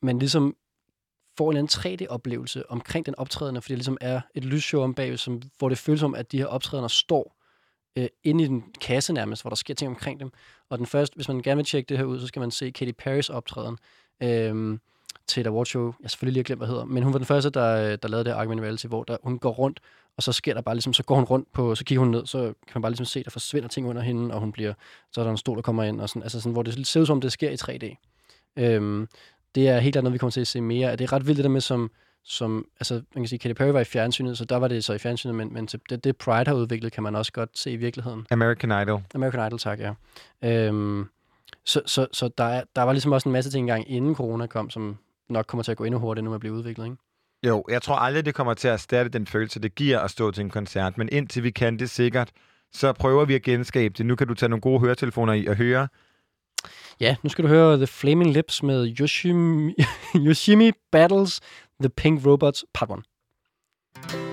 man ligesom får en eller anden 3D-oplevelse omkring den optrædende, fordi det ligesom er et lysshow om bagved, som, hvor det føles som, at de her optrædende står øh, inde i den kasse nærmest, hvor der sker ting omkring dem. Og den første, hvis man gerne vil tjekke det her ud, så skal man se Katy Perrys optræden øh, til et awardshow. Jeg selvfølgelig lige glemt, hvad hedder. Men hun var den første, der, der lavede det her argument reality, hvor der, hun går rundt, og så sker der bare ligesom, så går hun rundt på, så kigger hun ned, så kan man bare ligesom se, der forsvinder ting under hende, og hun bliver, så er der en stol, der kommer ind, og sådan, altså sådan, hvor det ser ud som, det sker i 3D. Øhm, det er helt klart noget, vi kommer til at se mere. Det er ret vildt det der med, som, som altså, man kan sige, Katy Perry var i fjernsynet, så der var det så i fjernsynet, men, men det, det Pride har udviklet, kan man også godt se i virkeligheden. American Idol. American Idol, tak, ja. Øhm, så så, så der, er, der var ligesom også en masse ting engang, inden corona kom, som nok kommer til at gå endnu hurtigere, nu med at blive udviklet, ikke? Jo, jeg tror aldrig, det kommer til at erstatte den følelse, det giver at stå til en koncert. Men indtil vi kan det sikkert, så prøver vi at genskabe det. Nu kan du tage nogle gode høretelefoner i og høre. Ja, nu skal du høre The Flaming Lips med Yoshimi, *laughs* Yoshimi Battles The Pink Robots Part 1.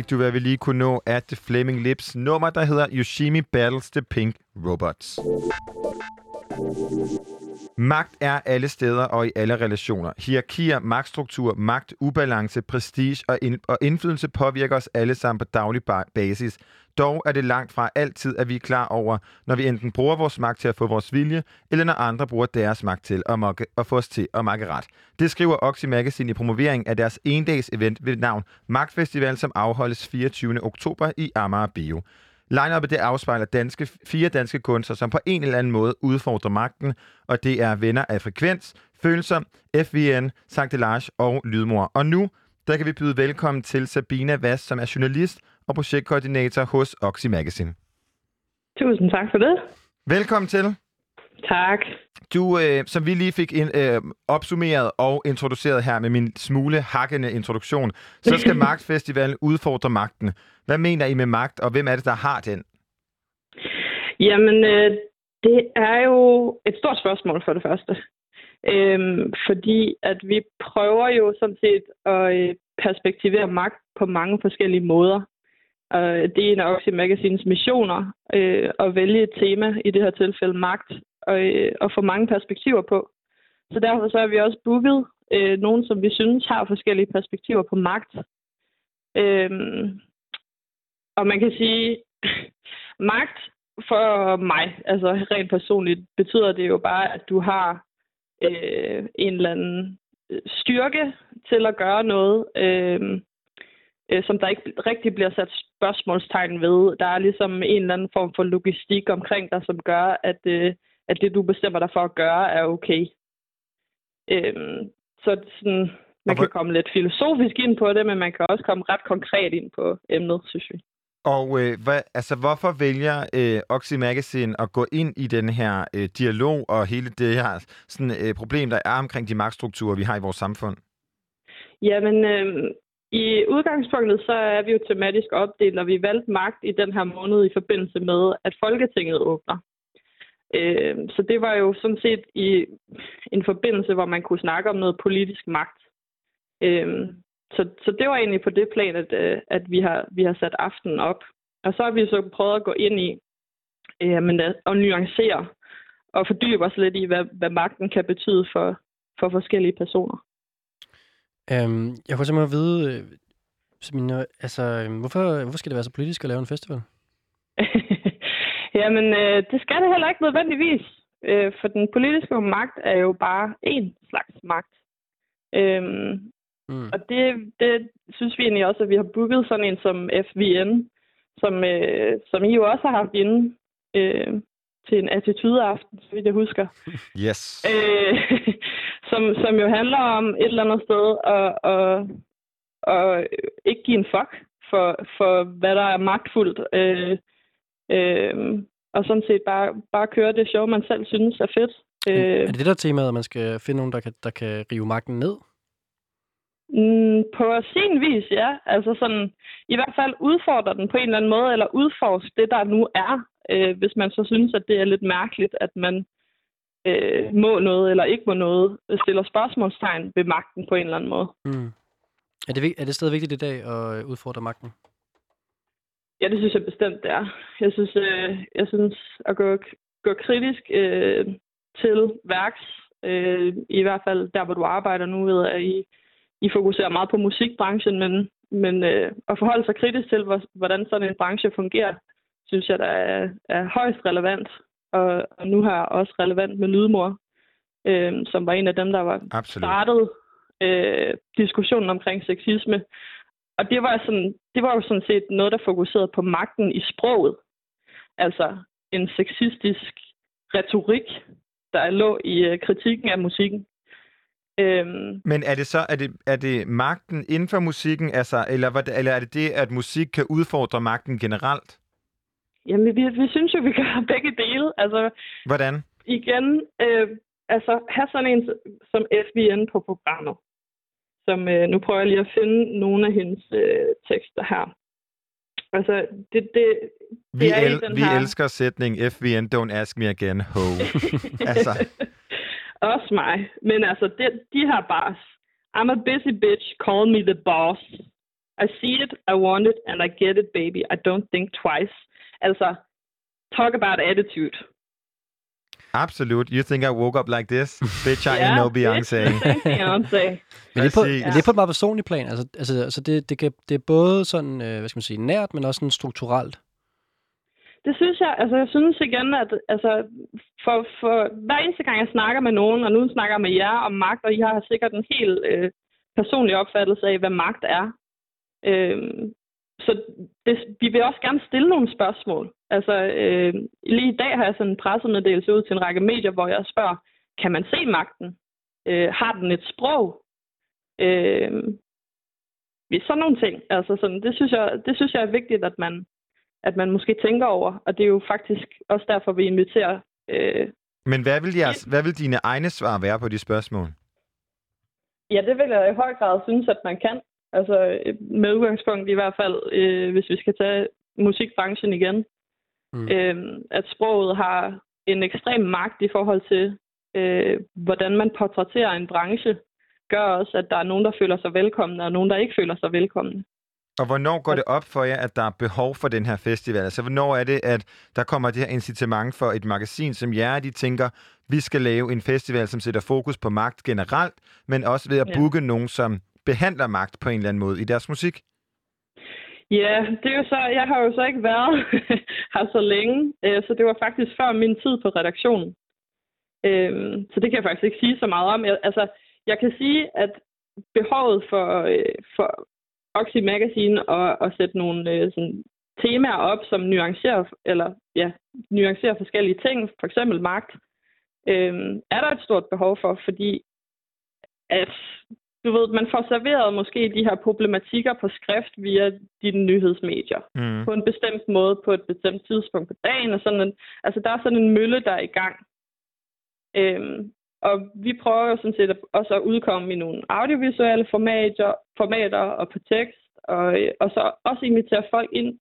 fik du, hvad vi lige kunne nå af The Flaming Lips nummer, der hedder Yoshimi Battles the Pink Robots. Magt er alle steder og i alle relationer. Hierarkier, magtstruktur, magt, ubalance, prestige og, ind- og indflydelse påvirker os alle sammen på daglig ba- basis. Dog er det langt fra altid, at vi er klar over, når vi enten bruger vores magt til at få vores vilje, eller når andre bruger deres magt til at, mokke, at få os til at makke ret. Det skriver Oxy Magazine i promovering af deres endags event ved navn Magtfestival, som afholdes 24. oktober i Amager Bio. Line-up'et det afspejler danske, fire danske kunstnere, som på en eller anden måde udfordrer magten, og det er venner af Frekvens, Følelser, FVN, Sankt Lars og Lydmor. Og nu, der kan vi byde velkommen til Sabina Vass, som er journalist og projektkoordinator hos Oxy Magazine. Tusind tak for det. Velkommen til. Tak. Du, øh, som vi lige fik ind, øh, opsummeret og introduceret her med min smule hakkende introduktion, så skal *laughs* Magtfestivalen udfordre magten. Hvad mener I med magt, og hvem er det, der har den? Jamen, øh, det er jo et stort spørgsmål for det første. Øhm, fordi at vi prøver jo sådan set at øh, perspektivere magt på mange forskellige måder. Og det er en af Oxy Magazines missioner øh, at vælge et tema, i det her tilfælde magt, og, øh, og få mange perspektiver på. Så derfor så har vi også booket øh, nogen, som vi synes har forskellige perspektiver på magt. Øh, og man kan sige, *laughs* magt for mig, altså rent personligt, betyder det jo bare, at du har øh, en eller anden øh, styrke til at gøre noget, øh, øh, som der ikke rigtig bliver sat spørgsmålstegn ved. Der er ligesom en eller anden form for logistik omkring dig, som gør, at, øh, at det, du bestemmer dig for at gøre, er okay. Øh, så sådan, man kan komme lidt filosofisk ind på det, men man kan også komme ret konkret ind på emnet, synes vi. Og øh, hvad, altså, hvorfor vælger øh, Oxy Magazine at gå ind i den her øh, dialog og hele det her sådan, øh, problem, der er omkring de magtstrukturer, vi har i vores samfund? Jamen, øh, i udgangspunktet så er vi jo tematisk opdelt, og vi valgte magt i den her måned i forbindelse med, at Folketinget åbner. Øh, så det var jo sådan set i en forbindelse, hvor man kunne snakke om noget politisk magt. Øh, så, så det var egentlig på det plan, at, øh, at vi, har, vi har sat aftenen op. Og så har vi så prøvet at gå ind i øh, men at, at nuancere og fordybe os lidt i, hvad, hvad magten kan betyde for, for forskellige personer. Øhm, jeg kunne simpelthen vide, øh, Sabine, altså, øh, hvorfor, hvorfor skal det være så politisk at lave en festival? *laughs* Jamen, øh, det skal det heller ikke nødvendigvis. Øh, for den politiske magt er jo bare én slags magt. Øhm, Mm. Og det, det synes vi egentlig også, at vi har booket sådan en som FVN, som, øh, som I jo også har haft inde øh, til en attitudeaften, så vidt jeg husker. *laughs* Yes. Øh, *laughs* som, som jo handler om et eller andet sted at, at, at ikke give en fuck for, for hvad der er magtfuldt. Øh, øh, og sådan set bare, bare køre det show, man selv synes er fedt. Øh. Er det det, der er temaet, at man skal finde nogen, der kan, der kan rive magten ned? Mm, på sin vis, ja. Altså sådan, i hvert fald udfordre den på en eller anden måde, eller udforske det, der nu er, øh, hvis man så synes, at det er lidt mærkeligt, at man øh, må noget eller ikke må noget, stiller spørgsmålstegn ved magten på en eller anden måde. Mm. Er, det, er det stadig vigtigt i dag at øh, udfordre magten? Ja, det synes jeg bestemt, det er. Jeg synes, øh, jeg synes at gå, gå kritisk øh, til værks, øh, i hvert fald der, hvor du arbejder nu, ved at I i fokuserer meget på musikbranchen, men, men øh, at forholde sig kritisk til, hvor, hvordan sådan en branche fungerer, synes jeg, der er, er højst relevant. Og, og nu har jeg også relevant med Lydmor, øh, som var en af dem, der var Absolut. startet øh, diskussionen omkring sexisme. Og det var, sådan, det var jo sådan set noget, der fokuserede på magten i sproget. Altså en sexistisk retorik, der lå i øh, kritikken af musikken. Øhm, Men er det så er det, er det magten inden for musikken, altså, eller, eller er det det, at musik kan udfordre magten generelt? jamen, vi, vi synes jo, vi gør *laughs* begge dele. Altså, Hvordan? igen, øh, altså, have sådan en som FVN på programmet. Som, øh, nu prøver jeg lige at finde nogle af hendes øh, tekster her. Altså, det, det, Vi, det er i el- den vi her... elsker sætningen FVN, don't ask me again, ho. *laughs* altså, Også mig. Men altså, det, de her bars. I'm a busy bitch, call me the boss. I see it, I want it, and I get it, baby. I don't think twice. Altså, talk about attitude. absolut. You think I woke up like this? Bitch, I Ja, ain't no det er Beyoncé. Beyoncé. *laughs* Men det er, på, men det er på et meget personligt plan. Altså, altså, altså det, det, kan, det er både sådan, øh, hvad skal man sige, nært, men også sådan strukturelt. Det synes jeg, altså jeg synes igen, at altså, for, for hver eneste gang jeg snakker med nogen, og nu snakker jeg med jer om magt, og I har sikkert en helt øh, personlig opfattelse af, hvad magt er. Øh, så det, vi vil også gerne stille nogle spørgsmål. Altså, øh, lige i dag har jeg sådan en pressemeddelelse ud til en række medier, hvor jeg spørger, kan man se magten? Øh, har den et sprog? Øh, sådan nogle ting. Altså, sådan, det, synes jeg, det synes jeg er vigtigt, at man, at man måske tænker over. Og det er jo faktisk også derfor, vi inviterer øh, Men hvad vil, jeres, hvad vil dine egne svar være på de spørgsmål? Ja, det vil jeg i høj grad synes, at man kan. Altså øh, med udgangspunkt i hvert fald, øh, hvis vi skal tage musikbranchen igen, Mm. øh, at sproget har en ekstrem magt i forhold til, øh, hvordan man portrætterer en branche, gør også, at der er nogen, der føler sig velkomne, og nogen, der ikke føler sig velkomne. Og hvornår går det op for jer, at der er behov for den her festival? Altså, hvornår er det, at der kommer det her incitament for et magasin som jer, de tænker, vi skal lave en festival, som sætter fokus på magt generelt, men også ved at Ja. booke nogen, som behandler magt på en eller anden måde i deres musik? Ja, det er jo så, jeg har jo så ikke været *laughs* her så længe, øh, så det var faktisk før min tid på redaktionen. Øhm, Så det kan jeg faktisk ikke sige så meget om. Altså, jeg kan sige, at behovet for, øh, for Oxy Magazine og at sætte nogle øh, sådan, temaer op, som nuancerer, eller, ja, nuancerer forskellige ting, for eksempel magt, øhm, er der et stort behov for, fordi at du ved, man får serveret måske de her problematikker på skrift via dine nyhedsmedier Mm. på en bestemt måde på et bestemt tidspunkt på dagen. Og sådan en, altså, der er sådan en mølle, der er i gang. Øhm, og vi prøver jo sådan set også at udkomme i nogle audiovisuelle formater, formater og på tekst, og, og så også invitere folk ind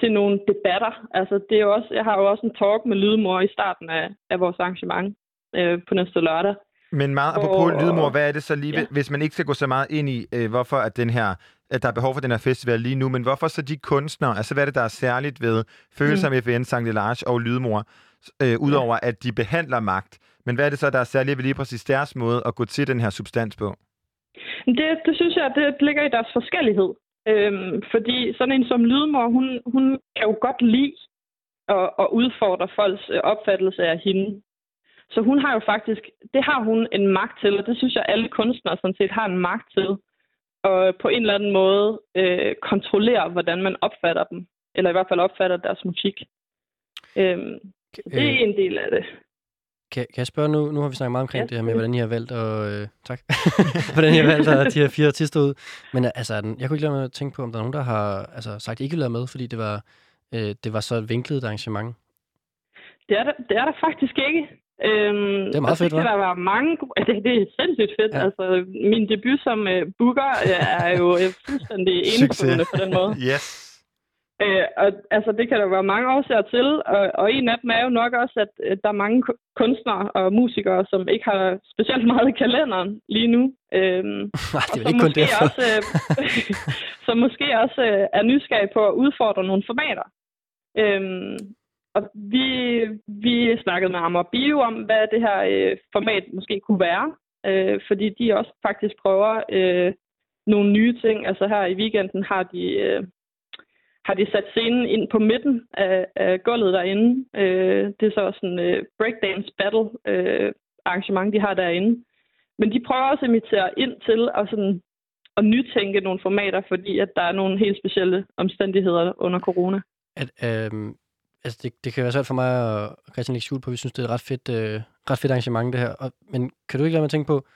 til nogle debatter. Altså, det er jo også, jeg har jo også en talk med Lydmor i starten af, af vores arrangement øh, på næste lørdag. Men meget apropos Og- lydmor, hvad er det så lige, Ja. ja. hvis man ikke skal gå så meget ind i, øh, hvorfor at den her at der er behov for den her festival lige nu, men hvorfor så de kunstnere, altså hvad er det, der er særligt ved Følelser mm. FN, Sankt Delage og Lydmor, øh, udover at de behandler magt, men hvad er det så, der er særligt ved lige præcis deres måde at gå til den her substans på? Det, det synes jeg, det ligger i deres forskellighed. Øhm, fordi sådan en som Lydmor, hun, hun kan jo godt lide at, at udfordre folks øh, opfattelse af hende. Så hun har jo faktisk, det har hun en magt til, og det synes jeg, alle kunstnere sådan set har en magt til. Og på en eller anden måde øh, kontrollere, hvordan man opfatter dem. Eller i hvert fald opfatter deres musik. Øhm, så det er Øh, en del af det. Kan, kan jeg spørge nu, nu har vi snakket meget omkring Ja, det her med, hvordan I har valgt at, øh, tak, *laughs* hvordan I har valgt at de her fire artister ud. Men øh, altså, er den- jeg kunne ikke lade mig at tænke på, om der er nogen, der har altså, sagt, at I ikke ville være med, fordi det var, øh, det var så vinklet et arrangement. Det er der, det er der faktisk ikke. Øhm, Det er meget og fedt, hva'? der være mange gode... Det, det er sindssygt fedt. Ja. Altså, min debut som uh, booker øh, er jo øh, fuldstændig *laughs* enestående på den måde. Yes. Øh, og altså, det kan der være mange årsager til, og, og en af dem er jo nok også, at øh, der er mange ku- kunstnere og musikere, som ikke har specielt meget i kalenderen lige nu. Øhm, *laughs* Nej, det er og ikke kun derfor. Også, øh, *laughs* som måske også øh, er nysgerrige på at udfordre nogle formater. Øhm, og vi, vi snakkede med Amager Bio om, hvad det her øh, format måske kunne være, øh, fordi de også faktisk prøver øh, nogle nye ting. Altså her i weekenden har de, øh, har de sat scenen ind på midten af, af gulvet derinde. Øh, det er så også en øh, breakdance battle øh, arrangement, de har derinde. Men de prøver også at invitere ind til at, sådan, at nytænke nogle formater, fordi at der er nogle helt specielle omstændigheder under corona. At, øh, altså det, det kan være svært for mig og Christian lægge på, vi synes, det er et ret fedt, øh, ret fedt arrangement, det her. Og, men kan du ikke lade mig tænke på,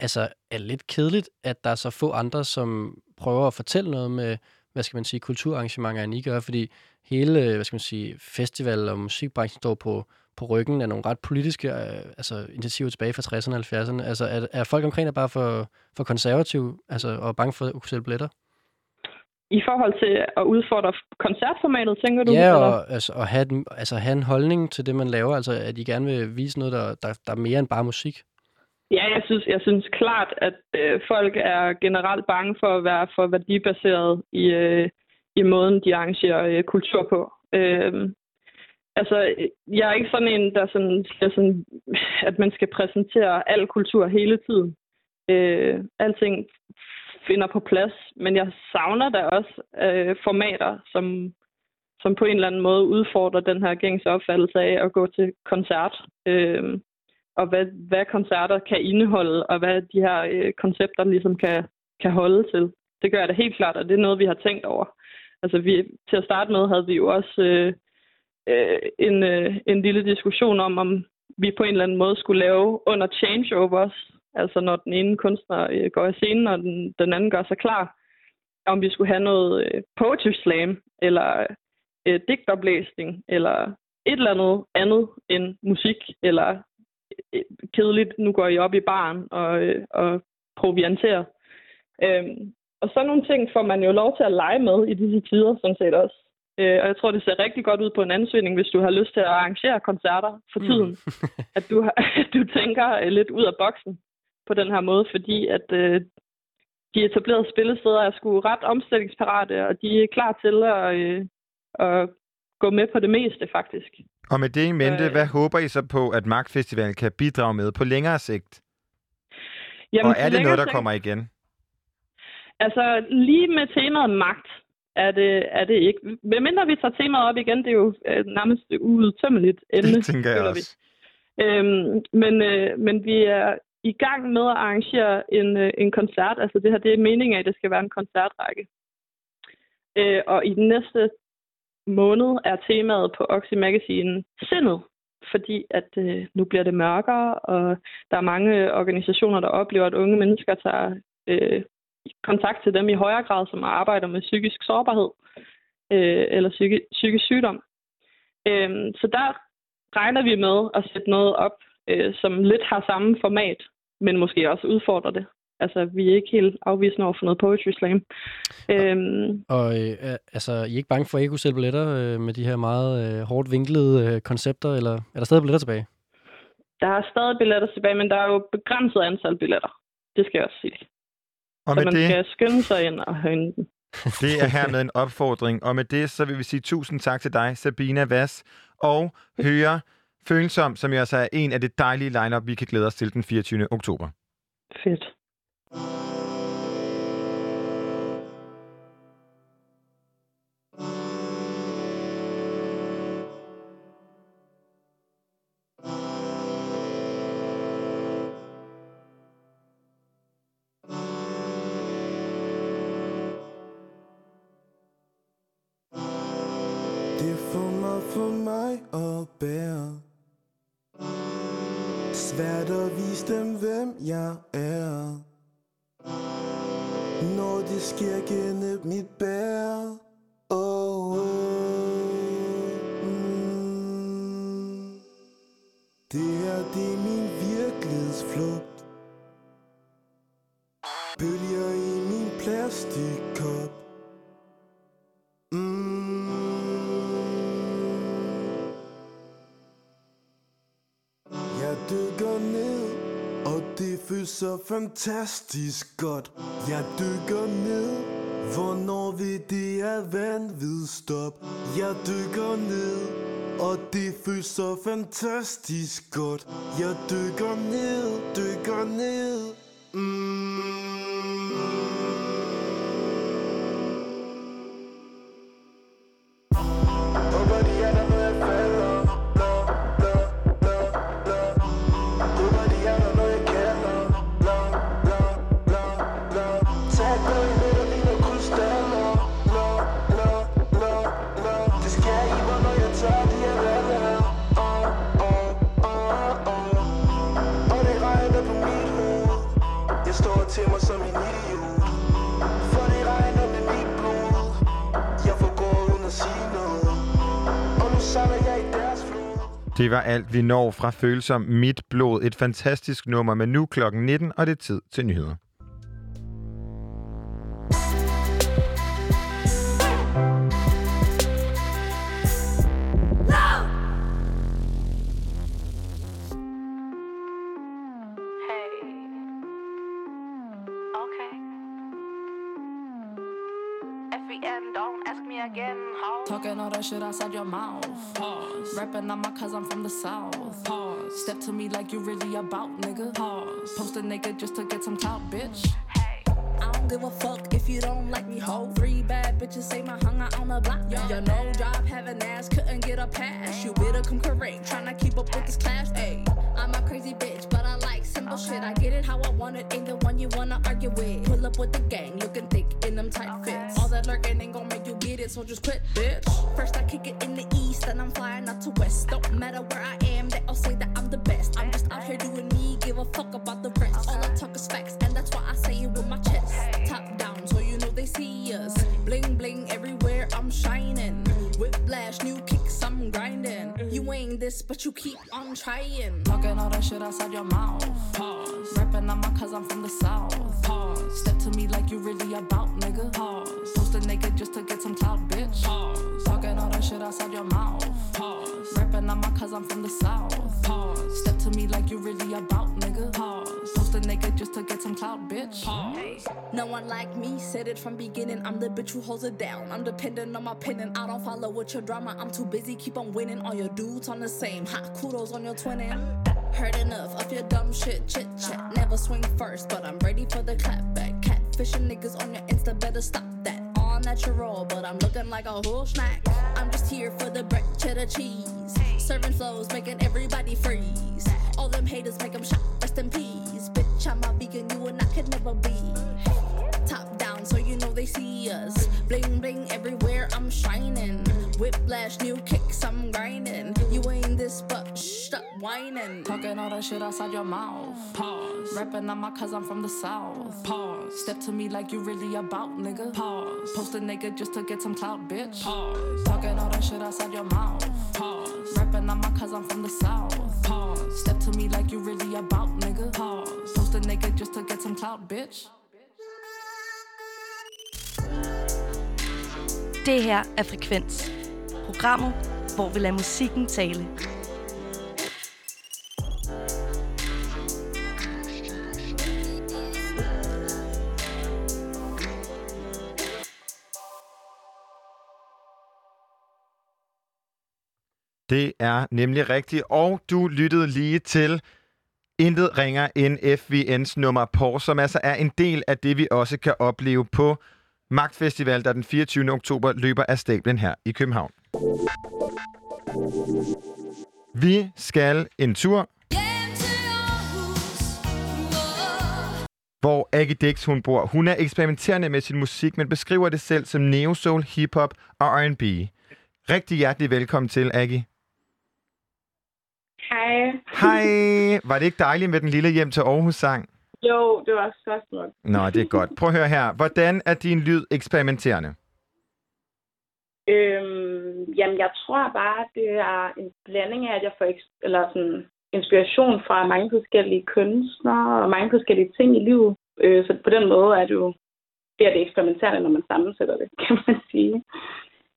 altså er det lidt kedeligt, at der er så få andre, som prøver at fortælle noget med, hvad skal man sige, kulturarrangementer, end I gør, fordi hele, øh, hvad skal man sige, festival og musikbranchen står på, på ryggen af nogle ret politiske øh, altså initiativer tilbage fra 60'erne og 70'erne. Altså er, er folk omkring der bare for, for konservative, altså og bange for at kunne sælge billetter? I forhold til at udfordre koncertformatet, tænker du? Ja, eller? og altså, at have, den- altså, have en holdning til det, man laver, altså at I gerne vil vise noget, der, der, der er mere end bare musik. Ja, jeg synes, jeg synes klart, at øh, folk er generelt bange for at være for værdibaseret i, øh, i måden, de arrangerer øh, kultur på. Øh, altså, jeg er ikke sådan en, der sådan, siger sådan, *laughs* at man skal præsentere al kultur hele tiden. Øh, alting finder på plads, men jeg savner da også øh, formater, som, som på en eller anden måde udfordrer den her gængse opfattelse af at gå til koncert. Øh, og hvad, hvad koncerter kan indeholde, og hvad de her øh, koncepter ligesom kan, kan holde til. Det gør jeg da helt klart, og det er noget, vi har tænkt over. Altså vi, til at starte med havde vi jo også øh, øh, en, øh, en lille diskussion om, om vi på en eller anden måde skulle lave under changeovers, altså når den ene kunstner øh, går i scenen, og den, den anden gør sig klar, om vi skulle have noget øh, poetry slam, eller øh, digtoplæsning, eller et eller andet andet end musik, eller kedeligt, nu går I op i baren og, øh, og provianterer. Øhm, og sådan nogle ting får man jo lov til at lege med i disse tider, sådan set også. Øh, og jeg tror, det ser rigtig godt ud på en ansøgning, hvis du har lyst til at arrangere koncerter for tiden. Mm. *laughs* at du, har, at du tænker øh, lidt ud af boksen på den her måde, fordi at øh, de etablerede spillesteder er sgu ret omstillingsparate, og de er klar til at, øh, at gå med på det meste, faktisk. Og med det i mente, Øh. hvad håber I så på, at Magtfestivalen kan bidrage med på længere sigt? Jamen, og er det noget, der sigt- kommer igen? Altså, lige med temaet magt er det, er det ikke. Medmindre vi tager temaet op igen, det er jo øh, nærmest uudtømmeligt *laughs* emne. Det tænker jeg føler vi. også. Øhm, men, øh, men vi er i gang med at arrangere en, øh, en koncert. Altså det her, det er meningen af, at det skal være en koncertrække. Øh, og i den næste måned er temaet på Oxy Magazine sindet. Fordi at øh, nu bliver det mørkere, og der er mange organisationer, der oplever, at unge mennesker tager øh, kontakt til dem i højere grad, som arbejder med psykisk sårbarhed øh, eller psyki- psykisk sygdom. Øh, så der regner vi med at sætte noget op, øh, som lidt har samme format, men måske også udfordrer det. Altså, vi er ikke helt afvisende over for noget poetry slam. Øhm, Og øh, altså, I er ikke bange for, at I ikke kunne sælge billetter øh, med de her meget øh, hårdt vinklede øh, koncepter, eller er der stadig billetter tilbage? der er stadig billetter tilbage, men der er jo begrænset antal billetter. Det skal jeg også sige. Og så med man det, skal skynde sig ind og høre den. det er hermed en opfordring. Og med det, så vil vi sige tusind tak til dig, Sabina Vass, og høre Følsom, som jo altså er en af det dejlige lineup, vi kan glæde os til den 24. oktober. Fedt. For mig at bære. Svært at vise dem, hvem jeg er. Når det sker gennem mit bære så fantastisk godt. Jeg dykker ned, hvornår vi det er vanvid stop? Jeg dykker ned, og det føles så fantastisk godt. Jeg dykker ned, dykker ned. Mm. Det var alt, vi når fra Følsom Mit Blod. Et fantastisk nummer, men nu klokken 19, og det er tid til nyheder. Okay. FEM, don't ask me again. How? Talking all that shit outside your mouth. Rapping on my cause I'm from the south. Pause. Step to me like you really about, nigga. Pause. Post a nigga just to get some clout, bitch. Hey. I don't give a fuck if you don't like me, ho. Three bad bitches say my hung out on the block. Your no job, having ass, couldn't get a pass. You better come correct, tryna keep up with this class. Ayy, I'm a crazy bitch, I shit. I get it how I want it, ain't the one you wanna argue with. Pull up with the gang, looking thick in them tight fits. All that lurking ain't gon' make you get it, so just quit, bitch. First I kick it in the east, then I'm flying out to west. Don't matter where I am, they all say that I'm the best. I'm just out here doing me, give a fuck about the You this, but you keep on trying. Talking all that shit outside your mouth. Pause. Rapping on my cause I'm from the south. Pause. Step to me like you really about, nigga. Pause. Post a naked just to get some clout, bitch. Pause. Talking all that shit outside your mouth. Pause. Rapping on my cause I'm from the south. Pause. Step to me like you really about, nigga. Pause. Post a naked just to get some clout, bitch. Pause. No one like me said it from beginning. I'm the bitch who holds it down. I'm dependent on my pen and I don't follow with your drama. I'm too busy, keep on winning. All your dudes on the same. Hot kudos on your twinning. Heard enough of your dumb shit, chit chat. Never swing first, but I'm ready for the clapback. Catfishing niggas on your Insta, better stop that. All natural, but I'm looking like a whole snack. I'm just here for the bread, cheddar cheese. Serving flows, making everybody freeze. All them haters make them shot, rest in peace. Bitch, I'm a vegan, you and I could never be. Top down, so you know they see us. Bling bling everywhere, I'm shining. Whiplash, new kicks, I'm grinding. You ain't this, but shh, stop whining. Talking all that shit outside your mouth. Pause. Rapping on my cause I'm from the south. Pause. Step to me like you really about, nigga. Pause. Post a nigga just to get some clout, bitch. Pause. Talking all that shit outside your mouth. Pause. Rapping on my cause I'm from the south. Pause. Step to me like you really about, nigga. Pause. Post a nigga just to get some clout, bitch. Det her er Frekvens. Programmet, hvor vi lader musikken tale. Det er nemlig rigtigt, og du lyttede lige til Intet ringer end FVN's nummer på, som altså er en del af det, vi også kan opleve på Magtfestival, der den 24. oktober løber af stablen her i København. Vi skal en tur, hvor Aggie Dix hun bor. Hun er eksperimenterende med sin musik, men beskriver det selv som neo-soul, hip-hop og R&B. Rigtig hjertelig velkommen til, Aggie. Hej. Hej! Var det ikke dejligt med den lille hjem til Aarhus-sang? Jo, det var så smukt. Nå, det er godt. Prøv at høre her. Hvordan er din lyd eksperimenterende? Øhm, jamen, jeg tror bare, det er en blanding af, at jeg får eller sådan, inspiration fra mange forskellige kunstnere og mange forskellige ting i livet. Øh, så på den måde er det jo det, er det eksperimenterende, når man sammensætter det, *laughs* kan man sige.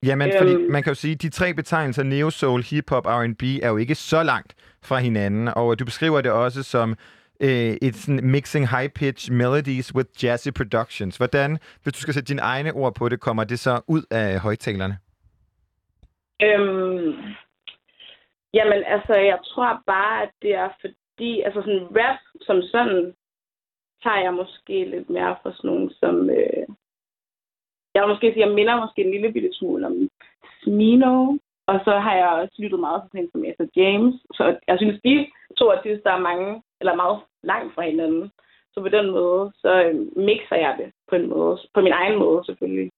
Jamen, fordi Øhm. man kan jo sige, at de tre betegnelser, neo-soul, hip-hop, R&B, er jo ikke så langt fra hinanden. Og du beskriver det også som øh, et sådan mixing high-pitch melodies with jazzy productions. Hvordan, hvis du skal sætte dine egne ord på det, kommer det så ud af højtalerne? Øhm, jamen, altså, jeg tror bare, at det er fordi, altså sådan rap som sådan, tager jeg måske lidt mere fra sådan nogen som, øh, jeg vil måske sige, jeg minder måske en lille bitte smule om Smino, og så har jeg også lyttet meget til en som Esther James, så jeg synes, de to artister der er mange, eller meget langt fra hinanden. Så på den måde, så øh, mixer jeg det på en måde, på min egen måde selvfølgelig.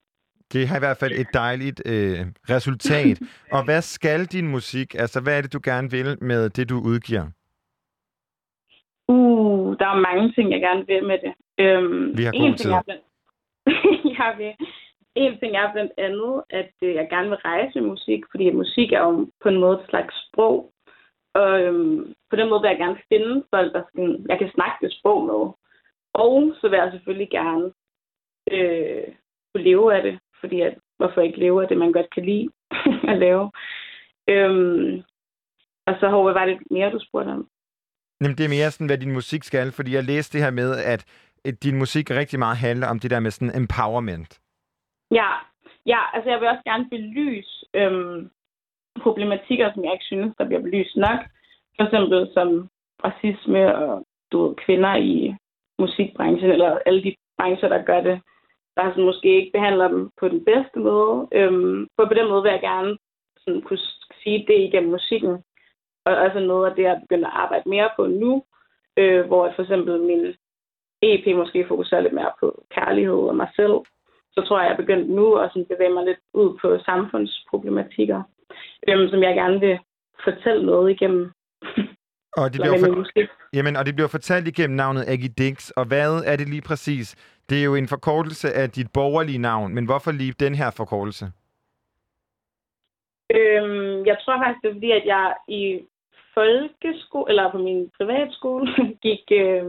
Det har i hvert fald et dejligt øh, resultat. *laughs* og hvad skal din musik? Altså, hvad er det, du gerne vil med det, du udgiver? Uh, der er mange ting, jeg gerne vil med det. Øhm, Vi har en god ting tid. er blandt... *laughs* jeg vil... En ting er blandt andet, at øh, jeg gerne vil rejse med musik, fordi musik er jo på en måde et slags sprog. Og øhm, på den måde vil jeg gerne finde folk, der skal, jeg kan snakke det sprog med. Og så vil jeg selvfølgelig gerne øh, kunne leve af det, fordi at, hvorfor ikke leve af det, man godt kan lide *laughs* at lave. Øhm, og så håber jeg, var det mere, du spurgte om. Jamen, det er mere sådan, hvad din musik skal, fordi jeg læste det her med, at din musik rigtig meget handler om det der med sådan empowerment. Ja, ja, altså jeg vil også gerne belyse øhm, problematikker, som jeg ikke synes, der bliver belyst nok. For eksempel som racisme og du ved, kvinder i musikbranchen, eller alle de brancher, der gør det, der sådan måske ikke behandler dem på den bedste måde. Øhm, for på den måde vil jeg gerne sådan, kunne sige det igennem musikken. Og også noget af det, jeg begynder at arbejde mere på nu, øh, hvor for eksempel min EP måske fokuserer lidt mere på kærlighed og mig selv så tror jeg, jeg er begyndt nu at sådan bevæge mig lidt ud på samfundsproblematikker, øhm, som jeg gerne vil fortælle noget igennem. Og det, bliver for... Jamen, og det bliver fortalt igennem navnet Aggie Dix. Og hvad er det lige præcis? Det er jo en forkortelse af dit borgerlige navn, men hvorfor lige den her forkortelse? Øhm, jeg tror faktisk, det er fordi, at jeg i folkeskole, eller på min privatskole, *laughs* gik øh,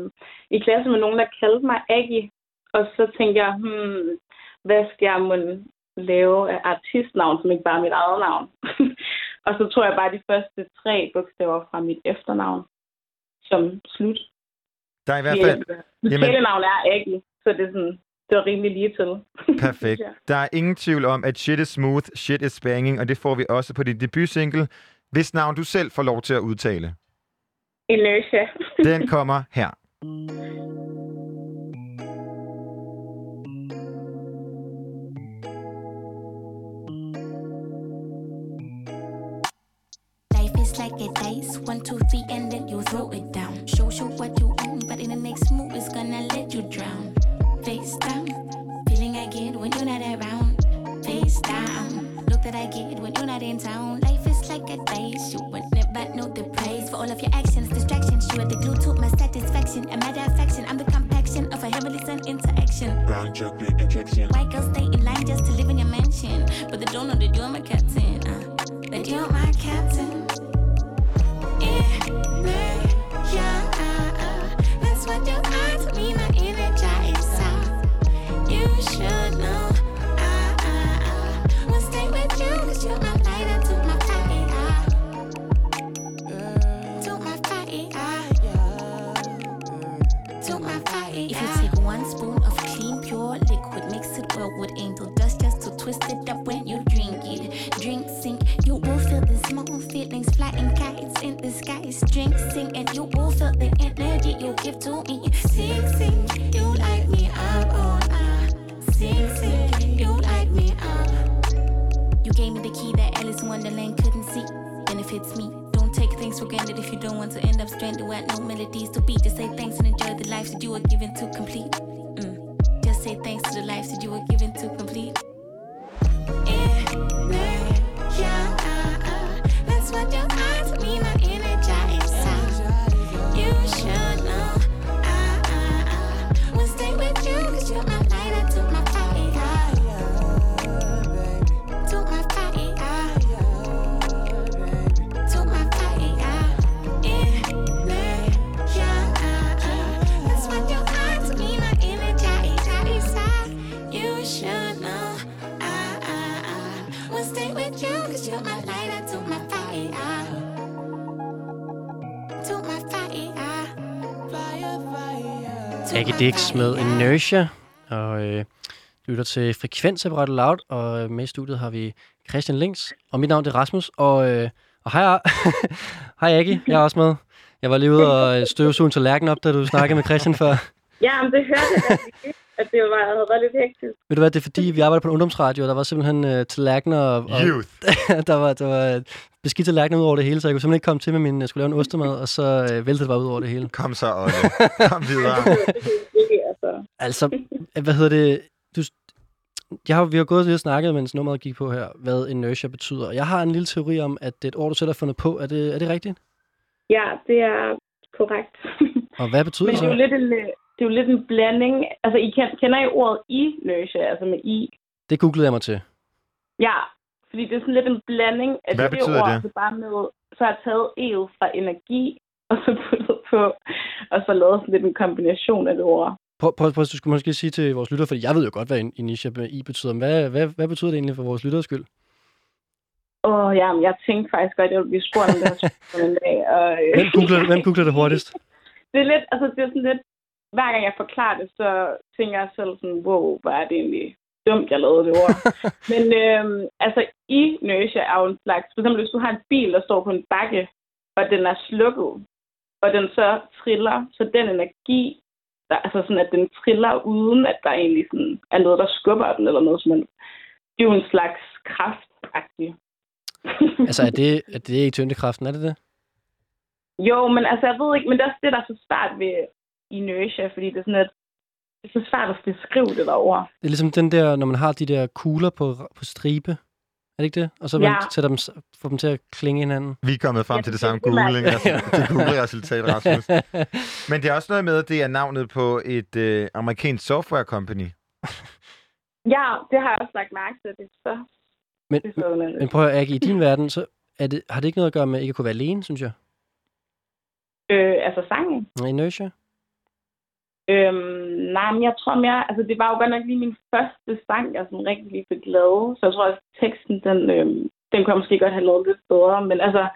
i klasse med nogen, der kaldte mig Aggie. Og så tænkte jeg, hmm, hvad skal jeg må lave af artistnavn, som ikke bare er mit eget navn. *laughs* og så tror jeg bare de første tre bogstaver fra mit efternavn som slut. Der er i hvert fald... Mit Jamen- kælenavn er Aggie, så det er sådan, det var rimelig lige til. *laughs* Perfekt. Ja. Der er ingen tvivl om, at shit is smooth, shit is banging, og det får vi også på din debutsingle, hvis navn du selv får lov til at udtale. Inertia. Den kommer her. *laughs* Life is like a dice, one, two, three, and then you throw it down. Show you what you own, but in the next move, it's gonna let you drown. Face down, feeling I get when you're not around. Face down, look that I get when you're not in town. Life is like a dice, you would never know the price for all of your actions, distractions. You are the glue to my satisfaction, a matter of faction. I'm the compaction of a heavenly sun interaction. Brown chocolate injection. White girls stay in line just to live in your mansion, but they don't know that you're my captain. Uh, that you're my captain. What you are melodies to beat. Just say thanks and enjoy the life that you were given to complete. Aggie Dix med Inertia, og øh, lytter til Frekvens af Radio Loud, og øh, med i studiet har vi Christian Links, og mit navn er Rasmus, og, øh, og hej, *laughs* hej Aggie, jeg er også med. Jeg var lige ude og øh, støvsuge en tallerken op, da du snakkede med Christian før. Ja, men det hørte jeg *laughs* at det var, havde været lidt hektisk. Ved du hvad, det er fordi, vi arbejder på en ungdomsradio, og der var simpelthen øh, tallerkener, og, og Youth. *laughs* der var, der var beskidt tallerkener ud over det hele, så jeg kunne simpelthen ikke komme til med min, jeg skulle lave en ostemad, og så øh, væltede det bare ud over det hele. Kom så, Olle. Kom videre. *laughs* Altså. Altså, hvad hedder det? Du, jeg har, vi har gået lidt og snakket, mens nummeret gik på her, hvad inertia betyder. Jeg har en lille teori om, at det er et ord, du selv har fundet på. Er det, er det rigtigt? Ja, det er korrekt. Og hvad betyder Men det det er, så? jo lidt en, øh, det er jo lidt en blanding. Altså, I kender, I ordet inertia, altså med i? Det googlede jeg mig til. Ja, fordi det er sådan lidt en blanding af Hvad det ord, det? Så bare med, så har jeg taget e'et fra energi, *laughs* og så puttet på, og så lavet sådan lidt en kombination af det ord. Prøv, prøv, prøv, du skulle måske sige til vores lyttere, fordi jeg ved jo godt, hvad inertia med i betyder. Men hvad, hvad, hvad betyder det egentlig for vores lytteres skyld? Åh, oh, ja, men jeg tænkte faktisk godt, at jeg ville blive spurgt om det her spørgsmål en dag. Og, øh, Hvem googler, hvem googler det hurtigst? *laughs* det er lidt, altså det er sådan lidt, hver gang jeg forklarer det, så tænker jeg selv sådan, wow, hvor er det egentlig dumt, jeg lavede det ord. *laughs* Men øhm, altså, i inertia er jo en slags, for eksempel hvis du har en bil, der står på en bakke, og den er slukket, og den så triller, så den energi, der, altså sådan, at den triller uden, at der egentlig sådan er noget, der skubber den, eller noget, som man, det er jo en slags kraftagtig. *laughs* Altså, er det, er det ikke tyndekraften, er det det? Jo, men altså, jeg ved ikke, men det er også det, der er så svært ved inertia, fordi det er sådan, at det er så svært at beskrive det derovre. Det er ligesom den der, når man har de der kugler på, på stribe. Er det ikke det? Og så man Ja. sætter dem, får dem til at klinge hinanden. Vi er kommet frem Ja, til det det samme det, man- googling, altså, *laughs* det Google-resultat, Rasmus. *laughs* Men det er også noget med, at det er navnet på et øh, amerikansk software company. *laughs* Ja, det har jeg også lagt mærke til. Det er så Men, Det er så men prøv at høre, Aggie, i din verden, så er det, har det ikke noget at gøre med ikke at kunne være alene, synes jeg? Øh, altså sangen? Inertia? Øhm, nej, men jeg tror mere, altså det var jo godt nok lige min første sang, jeg sådan rigtig lige fik lavet, så jeg tror også, at teksten, den, øhm, den kunne jeg måske godt have lavet lidt bedre, men altså,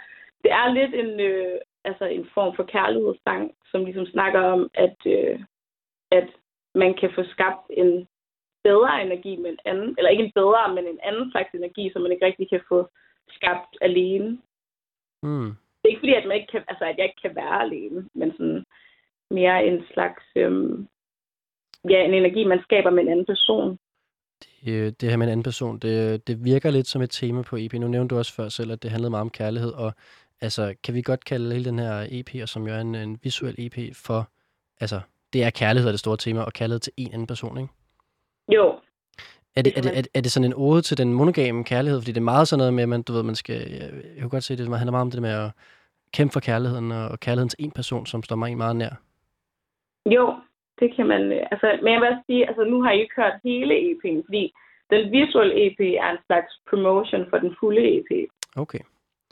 det er lidt en, øh, altså en form for kærlighedssang, som ligesom snakker om, at, øh, at man kan få skabt en bedre energi med en anden, eller ikke en bedre, men en anden slags energi, som man ikke rigtig kan få skabt alene. Mm. Det er ikke fordi, at, man ikke kan, altså, at jeg ikke kan være alene, men sådan mere en slags, øhm, ja, en energi, man skaber med en anden person. Det, det her med en anden person, det, det virker lidt som et tema på EP. Nu nævnte du også før selv, at det handlede meget om kærlighed, og altså, kan vi godt kalde hele den her EP, og som jo er en, en visuel EP, for, altså, det er kærlighed er det store tema, og kærlighed til en anden person, ikke? Jo. Er det, er, det, er, det, er det sådan en ode til den monogame kærlighed? Fordi det er meget sådan noget med, at man, du ved, man skal... Jeg, jeg kunne godt se, det handler meget om det med at kæmpe for kærligheden, og, og kærligheden til en person, som står mig meget nær. Jo, det kan man. øh, Altså, men jeg vil også sige, altså nu har I ikke hørt hele EP'en, fordi den visuelle EP er en slags promotion for den fulde EP. Okay.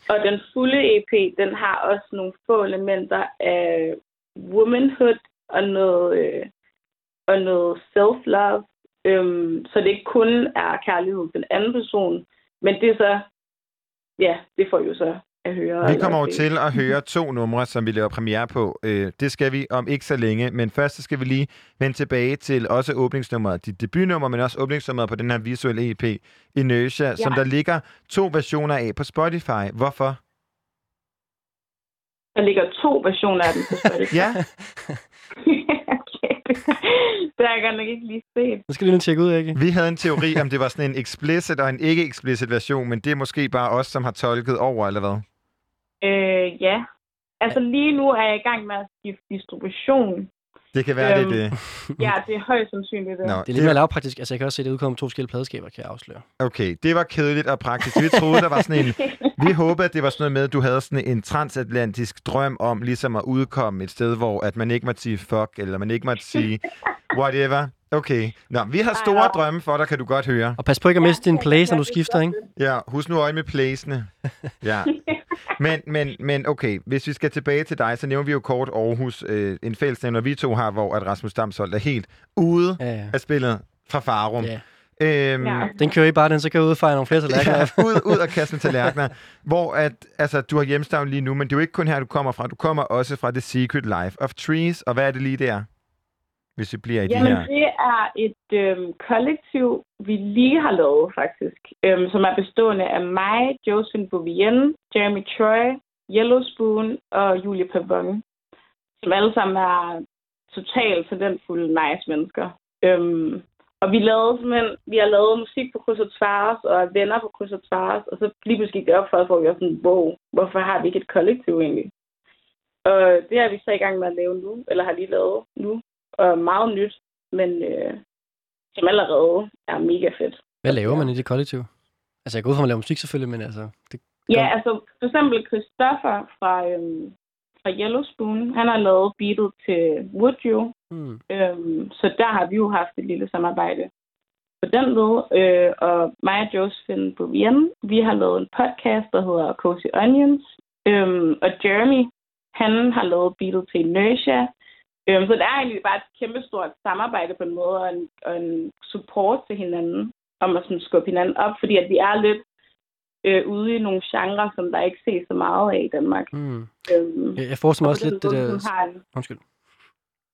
Og den fulde EP, den har også nogle få elementer af womanhood og noget, øh, og noget self-love. Øhm, så det ikke kun er kærlighed til den anden person, men det er så, ja, det får jo så at høre. Vi kommer jo til at høre *laughs* to numre, som vi laver premiere på. Øh, det skal vi om ikke så længe, men først så skal vi lige vende tilbage til også åbningsnummeret, dit debutnummer, men også åbningsnummeret på den her visuelle EP, Inertia, ja. som der ligger to versioner af på Spotify. Hvorfor? Der ligger to versioner af den på *laughs* Spotify. ja. okay. *laughs* Det har jeg godt nok ikke lige set. Nu skal vi lige tjekke ud, ikke? Vi havde en teori, om det var sådan en explicit og en ikke-explicit version, men det er måske bare os, som har tolket over, eller hvad? Øh, ja. Altså lige nu er jeg i gang med at skifte distribution. Det kan være, Øhm, det er *laughs* det. Ja, det er højst sandsynligt det. Nå, Det er lidt mere lavpraktisk. Altså, jeg kan også se, at det udkommer to forskellige pladeskaber, kan jeg afsløre. Okay, det var kedeligt og praktisk. Vi troede, der var sådan en... *laughs* Vi håbede, at det var sådan noget med, at du havde sådan en transatlantisk drøm om ligesom at udkomme et sted, hvor at man ikke måtte sige fuck, eller man ikke måtte sige whatever. Okay. Nå, vi har store drømme for dig, kan du godt høre. Og pas på ikke at miste din place, når du skifter, ikke? Ja, husk nu øje med placene. Ja. *laughs* Men, men, men okay, hvis vi skal tilbage til dig, så nævner vi jo kort Aarhus, øh, en fællesnævner vi to har, hvor at Rasmus Damsholdt er helt ude ja, ja. af spillet fra Farum. Ja. Øhm, Ja. Den kører I bare, den så kan jeg ud og fejre nogle flere *laughs* tallerkener. Ja, ud, ud af kassen med tallerkener. hvor at, altså, du har hjemstavn lige nu, men det er jo ikke kun her, du kommer fra. Du kommer også fra The Secret Life of Trees. Og hvad er det lige der, hvis vi bliver i de Jamen, her? det er et øhm, kollektiv, vi lige har lavet, faktisk, øhm, som er bestående af mig, Josephine Bouvienne, Jeremy Troy, Yellow Spoon og Julie Pavon, som alle sammen er totalt talentfulde, nice mennesker. Øhm, og vi lavede simpelthen, vi har lavet musik på kryds og tværs, og er venner på kryds og tværs, og så lige pludselig gik det op for os, hvor vi var sådan, wow, hvorfor har vi ikke et kollektiv egentlig? Og det er vi så i gang med at lave nu, eller har lige lavet nu, og meget nyt, men øh, som allerede er mega fedt. Hvad laver man i det kollektiv? Altså, jeg går ud fra, at man laver musik selvfølgelig, men altså... Det, Ja, altså for eksempel Christoffer fra, øhm, fra Yellow Spoon, han har lavet beatet til Would You, hmm. øhm, så der har vi jo haft et lille samarbejde på den måde. Øh, og mig og Josephine Bouvienne, vi har lavet en podcast, der hedder Cozy Onions, øhm, og Jeremy, han har lavet beatet til Inertia. Øhm, så det er egentlig bare et kæmpestort samarbejde på en måde, og en, og en support til hinanden, om at sådan skubbe hinanden op, fordi at vi er lidt øh, ude i nogle genrer, som der ikke ses så meget af i Danmark. Hmm. Øhm, Jeg, forestiller mig og også lidt det der... Har en, Undskyld.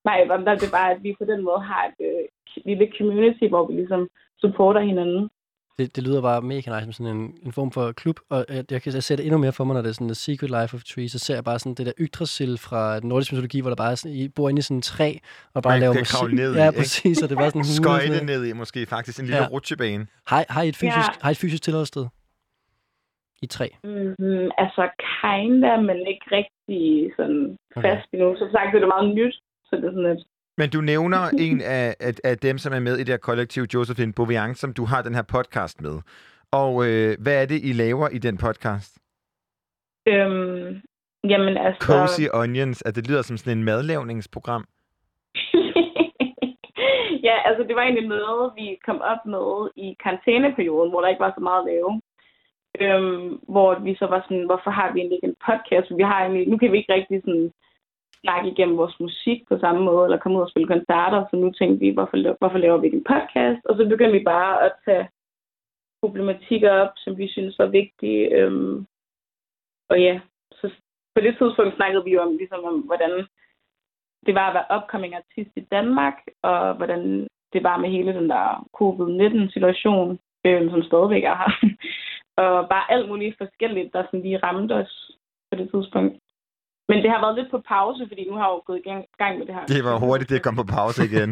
nej, men der er det bare, at vi på den måde har et øh, lille community, hvor vi ligesom supporter hinanden. Det, det lyder bare mega nice som sådan en, en form for klub, og jeg, jeg kan jeg ser det endnu mere for mig, når det er sådan The Secret Life of Trees, så ser jeg bare sådan det der Yggdrasil fra den nordiske mytologi, hvor der bare er sådan, I bor inde i sådan en træ, og bare Man laver kan musik. ned i, ja, ikke? præcis, og det er bare sådan en Skøjte ned i, måske faktisk. En lille Ja. rutsjebane. Har, har, I et fysisk, Ja. har I et fysisk tilholdssted? I træ? Mm, altså, kinda, men ikke rigtig sådan Okay. fast endnu. Som sagt, så er det meget nyt, så det er sådan lidt... Men du nævner *laughs* en af, af, af dem, som er med i det her kollektiv, Josephine Bouvian, som du har den her podcast med. Og øh, hvad er det, I laver i den podcast? Øhm, jamen altså... Cozy Onions, at det lyder som sådan en madlavningsprogram. *laughs* ja, altså det var egentlig noget, vi kom op med i karantæneperioden, hvor der ikke var så meget at lave. Øhm, hvor vi så var sådan, hvorfor har vi egentlig ikke en podcast? Vi har egentlig, nu kan vi ikke rigtig sådan snakke igennem vores musik på samme måde, eller komme ud og spille koncerter, så nu tænkte vi, hvorfor, hvorfor laver vi ikke en podcast? Og så begyndte vi bare at tage problematikker op, som vi synes var vigtige. Øhm, og ja, så på det tidspunkt snakkede vi jo om, ligesom om, hvordan det var at være upcoming artist i Danmark, og hvordan det var med hele den der covid-19-situation, øhm, som stadigvæk er her. *laughs* og bare alt muligt forskelligt, der sådan lige ramte os på det tidspunkt. Men det har været lidt på pause, fordi nu har jeg jo gået i gang, med det her. Det var hurtigt, det kom på pause igen.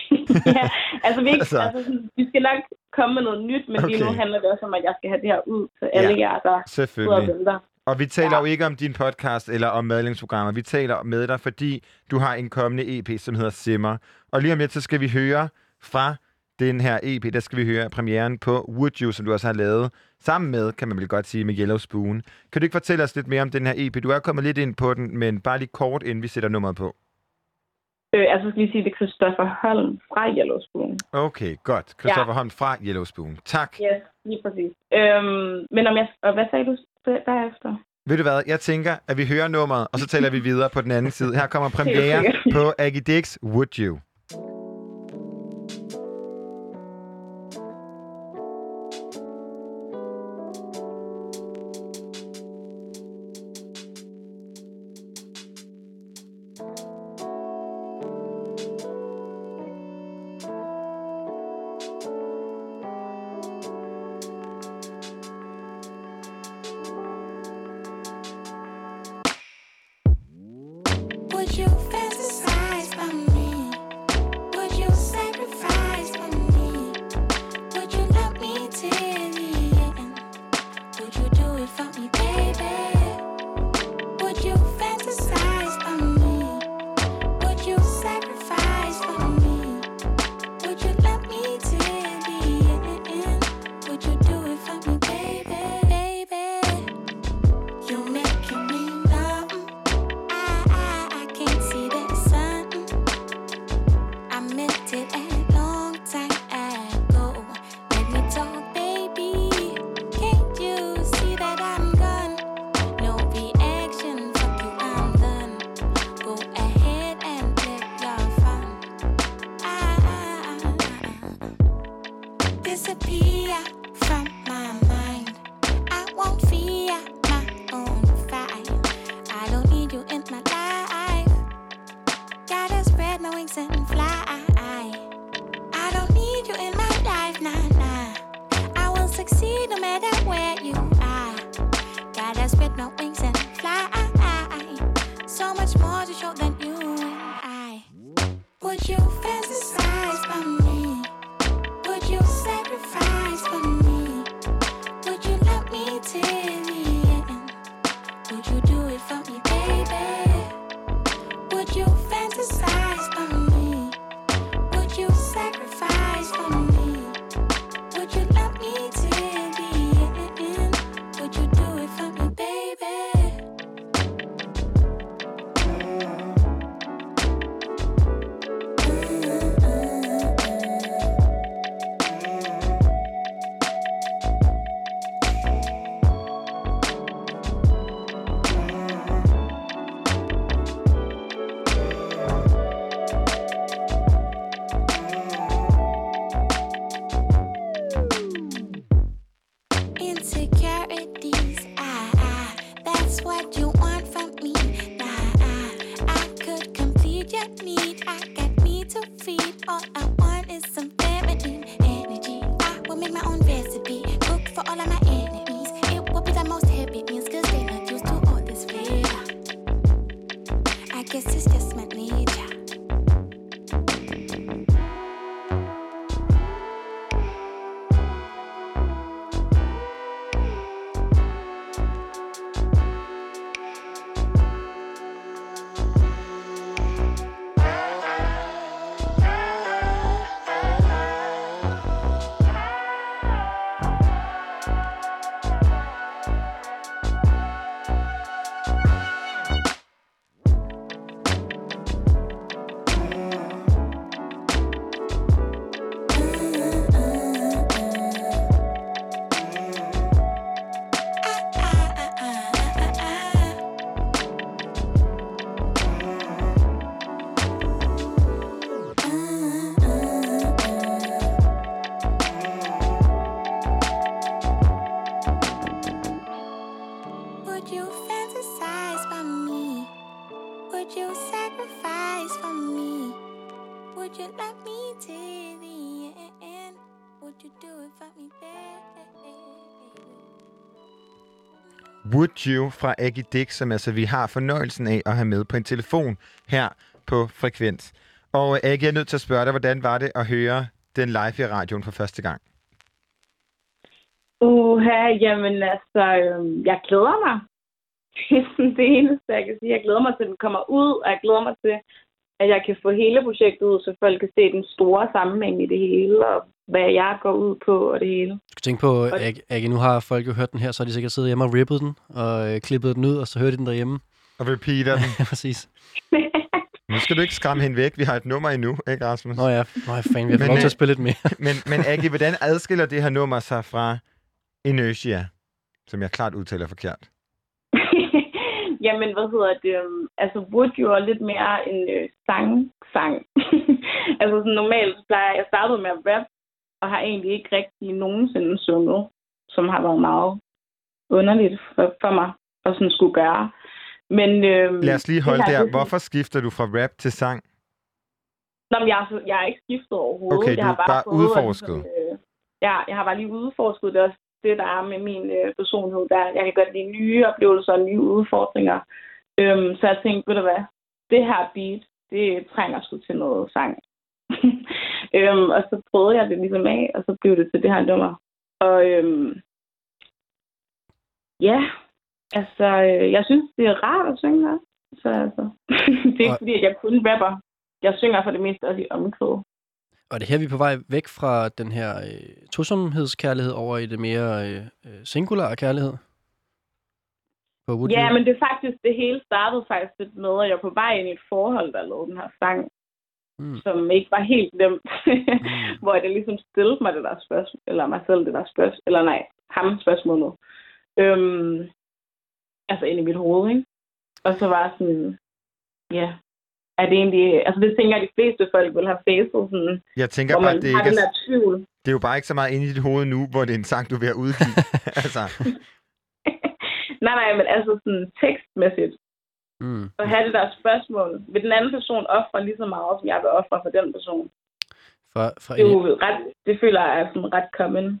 *laughs* ja, altså, vi, ikke, Altså. altså. Sådan, vi skal nok komme med noget nyt, men okay. lige nu handler det også om, at jeg skal have det her ud til alle Ja, jer, der sidder og Selvfølgelig. venter. Og vi taler ja. jo ikke om din podcast eller om madlingsprogrammer. Vi taler med dig, fordi du har en kommende EP, som hedder Simmer. Og lige om lidt, så skal vi høre fra den her EP, der skal vi høre premieren på Would You, som du også har lavet sammen med, kan man vel godt sige, med Yellow Spoon. Kan du ikke fortælle os lidt mere om den her EP? Du er kommet lidt ind på den, men bare lige kort, inden vi sætter nummeret på. Øh, altså, skal lige sige, det er Christoffer Holm fra Yellow Spoon. Okay, godt. Christoffer ja. Holm fra Yellow Spoon. Tak. Yes, lige præcis. Øhm, men om jeg, og hvad sagde du der- derefter? Ved du hvad, jeg tænker, at vi hører nummeret, og så taler vi videre på den anden side. Her kommer *laughs* premiere på Aggie Dix, Would You. You do without me, baby? Would You fra Aggie Dick, som altså vi har fornøjelsen af at have med på en telefon her på Frekvens. Og øh, Aggie, jeg er nødt til at spørge dig, hvordan var det at høre den live i radioen for første gang? Uha, jamen altså, øhm, jeg glæder mig. *laughs* Det er sådan det eneste, jeg kan sige. Jeg glæder mig til, at den kommer ud, og jeg glæder mig til, at jeg kan få hele projektet ud, så folk kan se den store sammenhæng i det hele, og hvad jeg går ud på og det hele. Du skal tænke på, Ag- Aggie, nu har folk jo hørt den her, så har de sikkert siddet hjemme og rippet den, og øh, klippet den ud, og så hører de den derhjemme. Og repeater den. *laughs* ja, præcis. *laughs* Nu skal du ikke skræmme hende væk. Vi har et nummer endnu, ikke Rasmus? Nå ja, Nå, ja fan, vi har fået lov til at spille lidt mere. *laughs* men, men Aggie, hvordan adskiller det her nummer sig fra Inertia, som jeg klart udtaler forkert? Jamen, hvad hedder det? øhm, Altså, Wood jo er lidt mere en øh, sang-sang. altså, sådan normalt så plejer jeg, jeg startede med at rap, og har egentlig ikke rigtig nogensinde sunget, som har været meget underligt for, for mig at sådan skulle gøre. Men, øhm, Lad os lige holde her, der. Hvorfor skifter du fra rap til sang? Nå, men jeg, er jeg er ikke skiftet overhovedet. Okay, jeg har er bare fået, udforsket. Ligesom, øh, ja, jeg har bare lige udforsket. Det også det, der er med min øh, personlighed. Der, jeg kan godt lide nye oplevelser og nye udfordringer. Øhm, så jeg tænkte, ved du hvad, det her beat, det trænger sgu til noget sang. *laughs* øhm, og så prøvede jeg det ligesom af, og så blev det til det her nummer. Og øhm, ja, altså, øh, jeg synes, det er rart at synge her. Så altså, *laughs* det er ikke Og- fordi, at jeg kun rapper. Jeg synger for det meste også i omkvæd. Og det er her, vi er på vej væk fra den her øh, tosomhedskærlighed over i det mere øh, øh, singulære kærlighed. På Ja, men det er faktisk, det hele startede faktisk lidt med, at jeg var på vej ind i et forhold, der lavede den her sang, Mm. som ikke var helt nemt. *laughs* hvor det ligesom stillede mig det der spørgsmål, eller mig selv det der spørgsmål, eller nej, ham spørgsmålet. Øhm, altså ind i mit hoved, ikke? Og så var jeg sådan, ja, er det egentlig, altså det tænker jeg, de fleste folk vil have facet, sådan, Jeg tænker bare, det ikke er, tvivl. det er jo bare ikke så meget inde i dit hoved nu, hvor det er en sang, du er ved at udgive. *laughs* altså, Nej, nej, men altså sådan tekstmæssigt, Mm. at have det der spørgsmål, vil den anden person ofre lige så meget, som jeg vil ofre for den person? Fra, fra Det, er jo ret, det føler jeg er sådan ret common.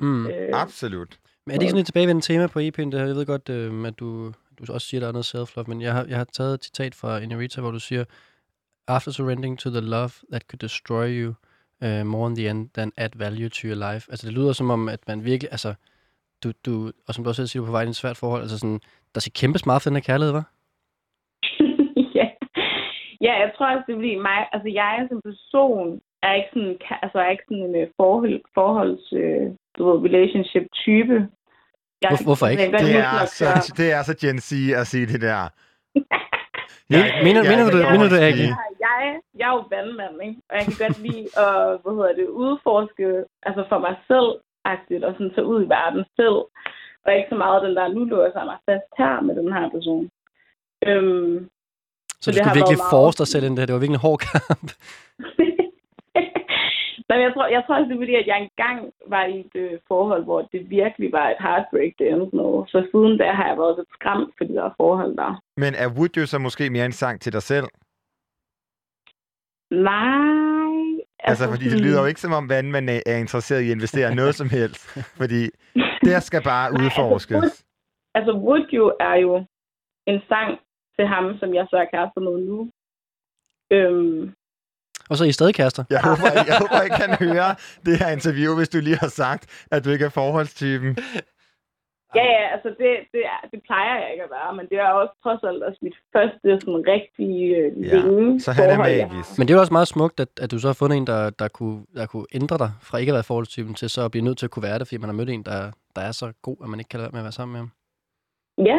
Mm. Øh, Absolut. Men er det ikke sådan et tilbagevendende tema på EP'en? Det her? Jeg ved godt, øh, at du, du også siger, at der er noget self-love, men jeg har, jeg har taget et citat fra Inarita, hvor du siger, After surrendering to the love that could destroy you uh, more in the end than add value to your life. Altså det lyder som om, at man virkelig, altså, du, du, og som du også selv siger, du er på vej i et svært forhold, altså sådan, der skal kæmpes meget for den her kærlighed, hva'? Ja. jeg tror også, det er fordi mig, altså jeg som person er ikke sådan, altså er ikke sådan en øh, forhold, forholds, øh, du ved, relationship type. Jeg, Hvor- hvorfor ikke? Jeg Det er, så, gøre- det er så Gen Z at sige det der. *laughs* Men- mener- mener du det- mener du det, Aggie? Jeg, jeg, jeg er jo vandmand, ikke? Og jeg kan godt lide at, hvad hedder det, udforske, altså for mig selv, agtigt, og sådan tage ud i verden selv. Og ikke så meget den der, nu låser jeg mig fast her med den her person. Øhm, Så, du det har skulle virkelig force dig selv ind det her. Det var virkelig en hård kamp. *laughs* Nej, men jeg tror, jeg tror også, det er fordi, at jeg engang var i et øh, forhold, hvor det virkelig var et heartbreak, det endte med. Så siden da har jeg været lidt skræmt for de der forhold der. Men er Would You så måske mere en sang til dig selv? Nej. Altså, fordi det lyder jo ikke som om, hvad man er er interesseret i at investere i noget som helst. Fordi der skal bare *laughs* udforskes. Altså, Would You er jo en sang til ham, som jeg så er kærester med nu. Øhm, Og så er I stadig kærester. Jeg håber, jeg håber, I kan høre det her interview, hvis du lige har sagt, at du ikke er forholdstypen. ja, ja, altså det, det, er, det plejer jeg ikke at være, men det er også trods alt også mit første sådan rigtige øh, længe så han er forhold, jeg magisk. Men det er også meget smukt, at, at du så har fundet en, der, der, kunne, der kunne ændre dig fra ikke at være forholdstypen til så at blive nødt til at kunne være det, fordi man har mødt en, der, der er så god, at man ikke kan lade være med at være sammen med ham. Ja.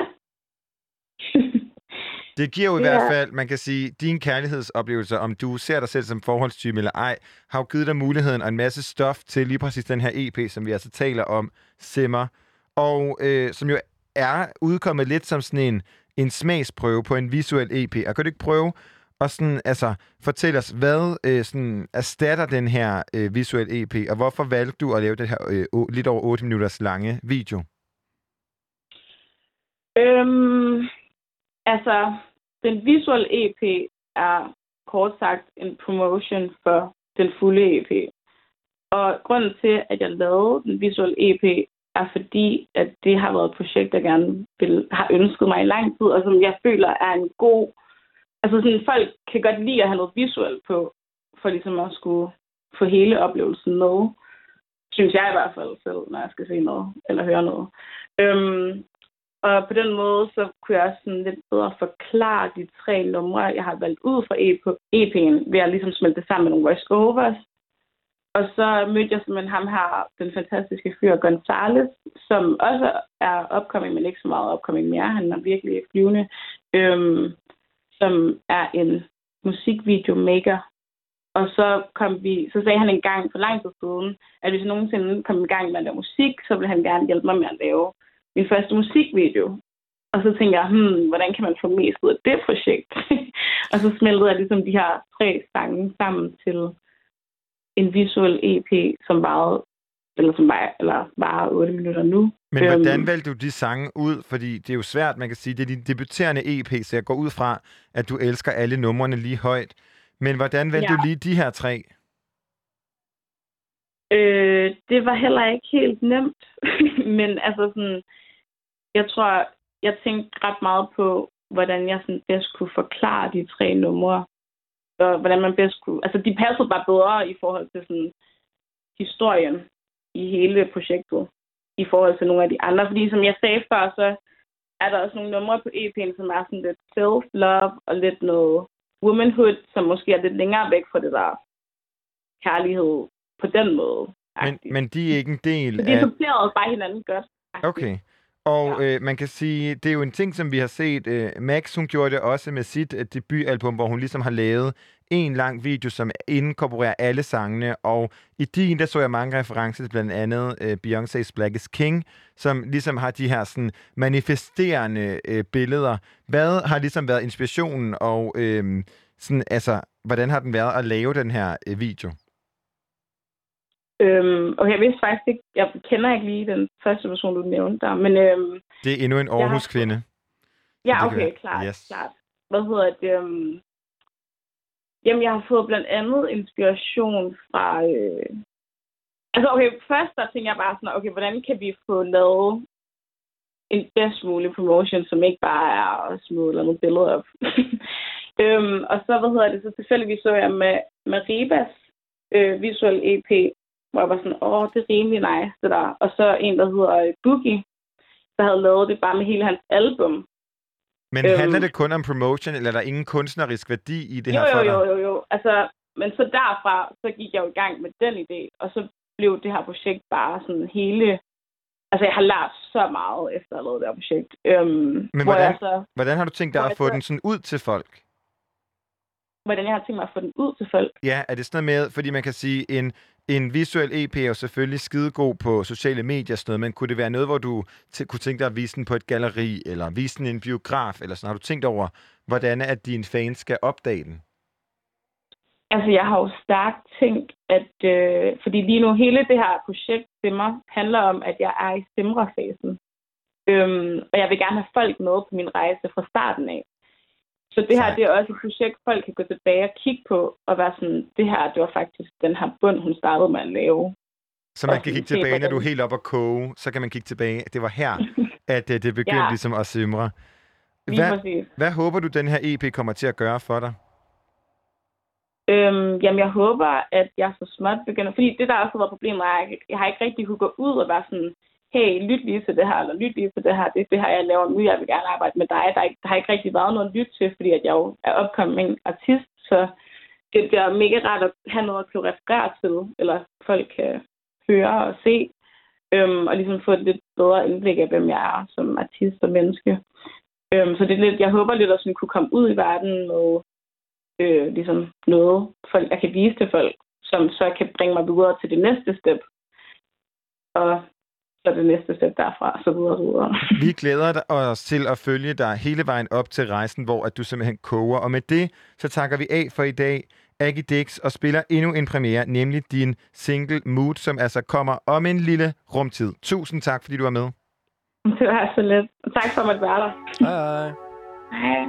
Det giver jo i Ja. hvert fald, man kan sige, din kærlighedsoplevelser, om du ser dig selv som forholdstype eller ej, har jo givet dig muligheden og en masse stof til lige præcis den her EP, som vi altså taler om, Simmer, og øh, som jo er udkommet lidt som sådan en, en smagsprøve på en visuel EP. Og kan du ikke prøve at sådan, altså, fortælle os, hvad øh, sådan, erstatter den her øh, visuel EP, og hvorfor valgte du at lave den her øh, å- lidt over 8 minutters lange video? Øhm, altså, den visuelle EP er kort sagt en promotion for den fulde EP. Og grunden til, at jeg lavede den visuelle EP, er fordi, at det har været et projekt, jeg gerne vil, har ønsket mig i lang tid, og som jeg føler er en god... Altså sådan, folk kan godt lide at have noget visuelt på, for ligesom at skulle få hele oplevelsen med. Synes jeg i hvert fald selv, når jeg skal se noget, eller høre noget. Øhm, og på den måde, så kunne jeg også sådan lidt bedre forklare de tre numre, jeg har valgt ud fra EP'en, ved at ligesom smelte det sammen med nogle voice-overs. Og så mødte jeg simpelthen ham her, den fantastiske fyr Gonzales, som også er upcoming, men ikke så meget upcoming mere. Han er virkelig flyvende. Øhm, som er en musikvideomaker. Og så, kom vi, så sagde han en gang for lang tid siden, at hvis jeg nogensinde kom i gang med at lave musik, så ville han gerne hjælpe mig med at lave min første musikvideo. Og så tænkte jeg, hmm, hvordan kan man få mest ud af det projekt? *laughs* og så smeltede jeg ligesom de her tre sange sammen til en visuel EP, som varede, eller som var, eller var 8 minutter nu. Men Øhm, hvordan valgte du de sange ud? Fordi det er jo svært, man kan sige, det er din debuterende EP, så jeg går ud fra, at du elsker alle numrene lige højt. Men hvordan valgte Ja. du lige de her tre? Øh, det var heller ikke helt nemt. *laughs* Men altså sådan, jeg tror, jeg tænkte ret meget på, hvordan jeg sådan bedst kunne forklare de tre numre. Og hvordan man bedst kunne... Altså, de passede bare bedre i forhold til sådan historien i hele projektet. I forhold til nogle af de andre. Fordi som jeg sagde før, så er der også nogle numre på EP'en, som er sådan lidt self-love og lidt noget womanhood, som måske er lidt længere væk fra det der kærlighed på den måde. Men, men de er ikke en del Så de af... supplerede bare hinanden godt. Okay. Og ja. øh, man kan sige, det er jo en ting, som vi har set. Øh, Max, hun gjorde det også med sit øh, debutalbum, hvor hun ligesom har lavet en lang video, som inkorporerer alle sangene. Og i din, der så jeg mange referencer til blandt andet øh, Beyoncé's Black is King, som ligesom har de her sådan manifesterende øh, billeder. Hvad har ligesom været inspirationen, og øh, sådan, altså, hvordan har den været at lave den her øh, video? Øhm, okay, jeg vidste faktisk ikke, jeg kender ikke lige den første person, du nævnte der, men øhm, Det er endnu en har- Aarhus-kvinde. ja, det kan okay, være- klart, yes. klart. Hvad hedder det? Øhm, jamen, jeg har fået blandt andet inspiration fra... Øh, altså, okay, først der tænker jeg bare sådan, okay, hvordan kan vi få lavet en bedst mulig promotion, som ikke bare er at smide eller andet billede op. *laughs* øhm, og så, hvad hedder det, så tilfældigvis så jeg med, med Ribas øh, visuel EP, hvor jeg var sådan, åh, det er rimelig nice, det der. Og så en, der hedder øh, Boogie, der havde lavet det bare med hele hans album. Men Øhm. handler det kun om promotion, eller er der ingen kunstnerisk værdi i det her jo, for jo, dig? jo, jo, jo. Altså, men så derfra, så gik jeg jo i gang med den idé, og så blev det her projekt bare sådan hele... Altså, jeg har lært så meget efter at have lavet det her projekt. Øhm, Men hvor hvordan, jeg så, hvordan har du tænkt dig hvor at få så- den sådan ud til folk? Hvordan jeg har tænkt mig at få den ud til folk. Ja, er det sådan noget med, fordi man kan sige, en, en visuel EP er jo selvfølgelig skidegod på sociale medier sådan noget, men kunne det være noget, hvor du t- kunne tænke dig at vise den på et galleri, eller vise den i en biograf, eller sådan? Har du tænkt over, hvordan at dine fans skal opdage den? Altså, jeg har jo stærkt tænkt, at... Øh, fordi lige nu, hele det her projekt Simmer handler om, at jeg er i simmerfasen. Øhm, og jeg vil gerne have folk med på min rejse fra starten af. Så det her, det er også et projekt, folk kan gå tilbage og kigge på, og være sådan, det her, det var faktisk den her bund, hun startede med at lave. Så man Og kan kigge tilbage, når du er helt op at koge, så kan man kigge tilbage. Det var her, *laughs* at øh, det begyndte Ja. ligesom at simre. Hvad, hvad håber du, den her EP kommer til at gøre for dig? Øhm, jamen, jeg håber, at jeg så småt begynder... Fordi det, der også har været problemet, er, at jeg, jeg har ikke rigtig kunne gå ud og være sådan, hey, lyt lige til det her, eller lyt lige til det her. Det er det her, jeg laver nu. Jeg vil gerne arbejde med dig. Der, er ikke, der har ikke rigtig været noget at lytte til, fordi at jeg jo er upcoming artist. Så det bliver mega rart at have noget at kunne referere til, eller folk kan høre og se. Øhm, og ligesom få et lidt bedre indblik af, hvem jeg er som artist og menneske. Øhm, så det er lidt, jeg håber lidt at sådan kunne komme ud i verden med øh, ligesom noget, folk, jeg kan vise til folk, som så kan bringe mig videre til det næste step. Og så det næste step derfra, så videre og så videre. *laughs* Vi glæder os til at følge dig hele vejen op til rejsen, hvor at du simpelthen koger. Og med det, så takker vi af for i dag. Aggie Dix og spiller endnu en premiere, nemlig din single Mood, som altså kommer om en lille rumtid. Tusind tak, fordi du var med. Det var så lidt. Og tak for at være der. Hej, hej.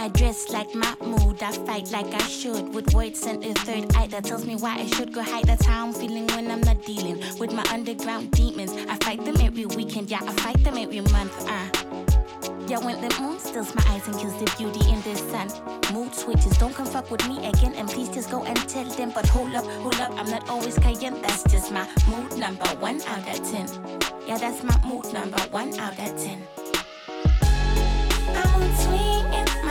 I dress like my mood, I fight like I should. With words and a third eye that tells me why I should go hide. That's how I'm feeling when I'm not dealing with my underground demons. I fight them every weekend, yeah, I fight them every month. Uh. Yeah, when the moon stills my eyes and kills the beauty in the sun. Mood switches, don't come fuck with me again. And please just go and tell them. But hold up, hold up, I'm not always cayenne. That's just my mood number one out of ten. Yeah, that's my mood number one out of ten.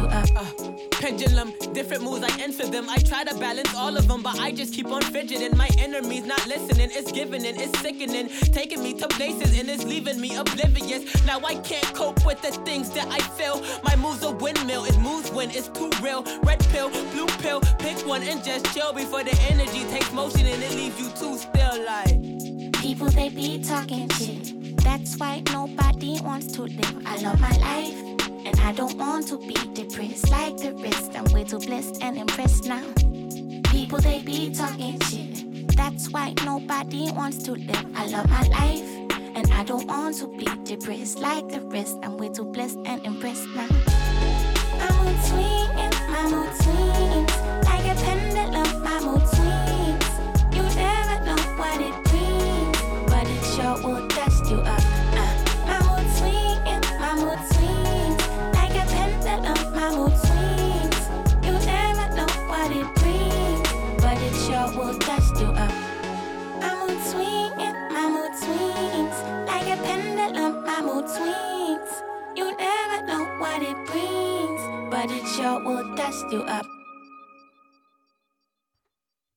you up. Uh, my mood swings, my mood swings. Like a pendulum, my mood swings. You never know what it brings, but it sure will dust you up. Pendulum, different moves, I enter them. I try to balance all of them, but I just keep on fidgeting. My enemies not listening, it's giving in, it's sickening. Taking me to places and it's leaving me oblivious. Now I can't cope with the things that I feel. My moves a windmill, it moves when it's too real. Red pill, blue pill, pick one and just chill before the energy takes motion and it leaves you too still like. People they be talking shit. That's why nobody wants to live. I love my life, and I don't want to be depressed like the rest. I'm way too blessed and impressed now. People they be talking shit. That's why nobody wants to live. I love my life, and I don't want to be depressed like the rest. I'm way too blessed and impressed now. My mood swings, my mood swings like a pendulum. My mood swings. You never know what it brings, but it sure will dust you up. What it brings, but it sure will dust you up.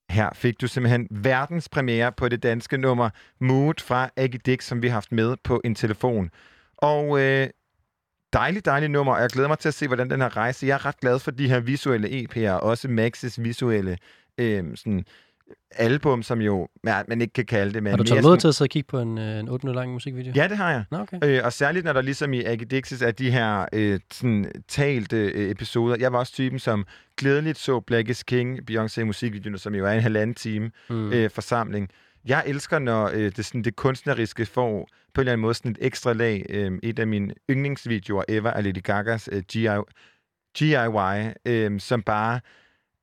Her fik du simpelthen verdenspremiere på det danske nummer Mood fra Aggie som vi har haft med på en telefon. Og øh, dejligt, dejligt nummer, og jeg glæder mig til at se, hvordan den her rejse. Jeg er ret glad for de her visuelle EP'er, også Maxis visuelle øh, sådan, album, som jo ja, man ikke kan kalde det. Men Har du taget mod til at sidde og kigge på en, øh, en 8 minutter lang musikvideo? Ja, det har jeg. Nå, okay. Øh, og særligt, når der ligesom i Aggie Dixis er de her øh, sådan, talte øh, episoder. Jeg var også typen, som glædeligt så Black is King, Beyoncé musikvideoen, som jo er en halvanden time Mm. øh, forsamling. Jeg elsker, når øh, det, sådan, det kunstneriske får på en eller anden måde sådan et ekstra lag. Øh, et af mine yndlingsvideoer ever er Lady Gagas øh, GI, GIY, øh, som bare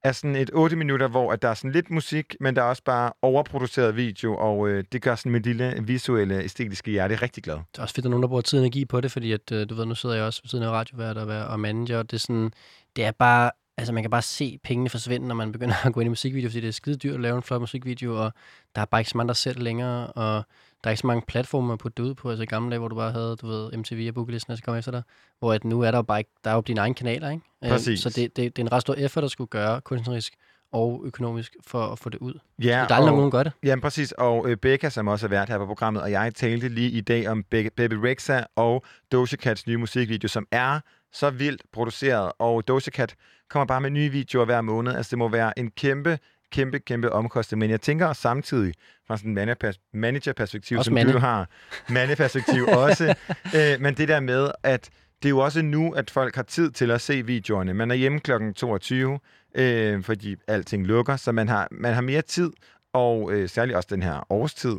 er sådan et 8 minutter, hvor at der er sådan lidt musik, men der er også bare overproduceret video, og øh, det gør sådan mit lille visuelle, æstetiske hjerte rigtig glad. Det er også fedt, at der er nogen, der bruger tid og energi på det, fordi at, øh, du ved, nu sidder jeg også ved siden af radiovært og, være- og manager, og det er sådan, det er bare, altså man kan bare se pengene forsvinde, når man begynder *laughs* at gå ind i musikvideo, fordi det er skide dyrt at lave en flot musikvideo, og der er bare ikke så mange, der ser det længere, og der er ikke så mange platformer at putte det ud på, altså i gamle dage, hvor du bare havde, du ved, MTV og Bookelisten, der skal komme efter dig, hvor at nu er der jo bare ikke, der er jo dine egne kanaler, ikke? Øh, Præcis. Så det, det, det, er en ret stor effort, der skulle gøre kunstnerisk og økonomisk for at få det ud. Ja, det er dejligt, når nogen gør det. Jamen præcis, og øh, Becca, som også har været her på programmet, og jeg talte lige i dag om Be- Baby Rexa og Doja Cats nye musikvideo, som er så vildt produceret, og Doja Cat kommer bare med nye videoer hver måned. Altså det må være en kæmpe, kæmpe, kæmpe omkostning, men jeg tænker samtidig fra sådan en managerperspektiv, Også som mande. du har, mandeperspektiv *laughs* også, øh, men det der med, at det er jo også nu, at folk har tid til at se videoerne. Man er hjemme kl. 22, øh, fordi alting lukker, så man har, man har mere tid, og øh, særligt også den her årstid,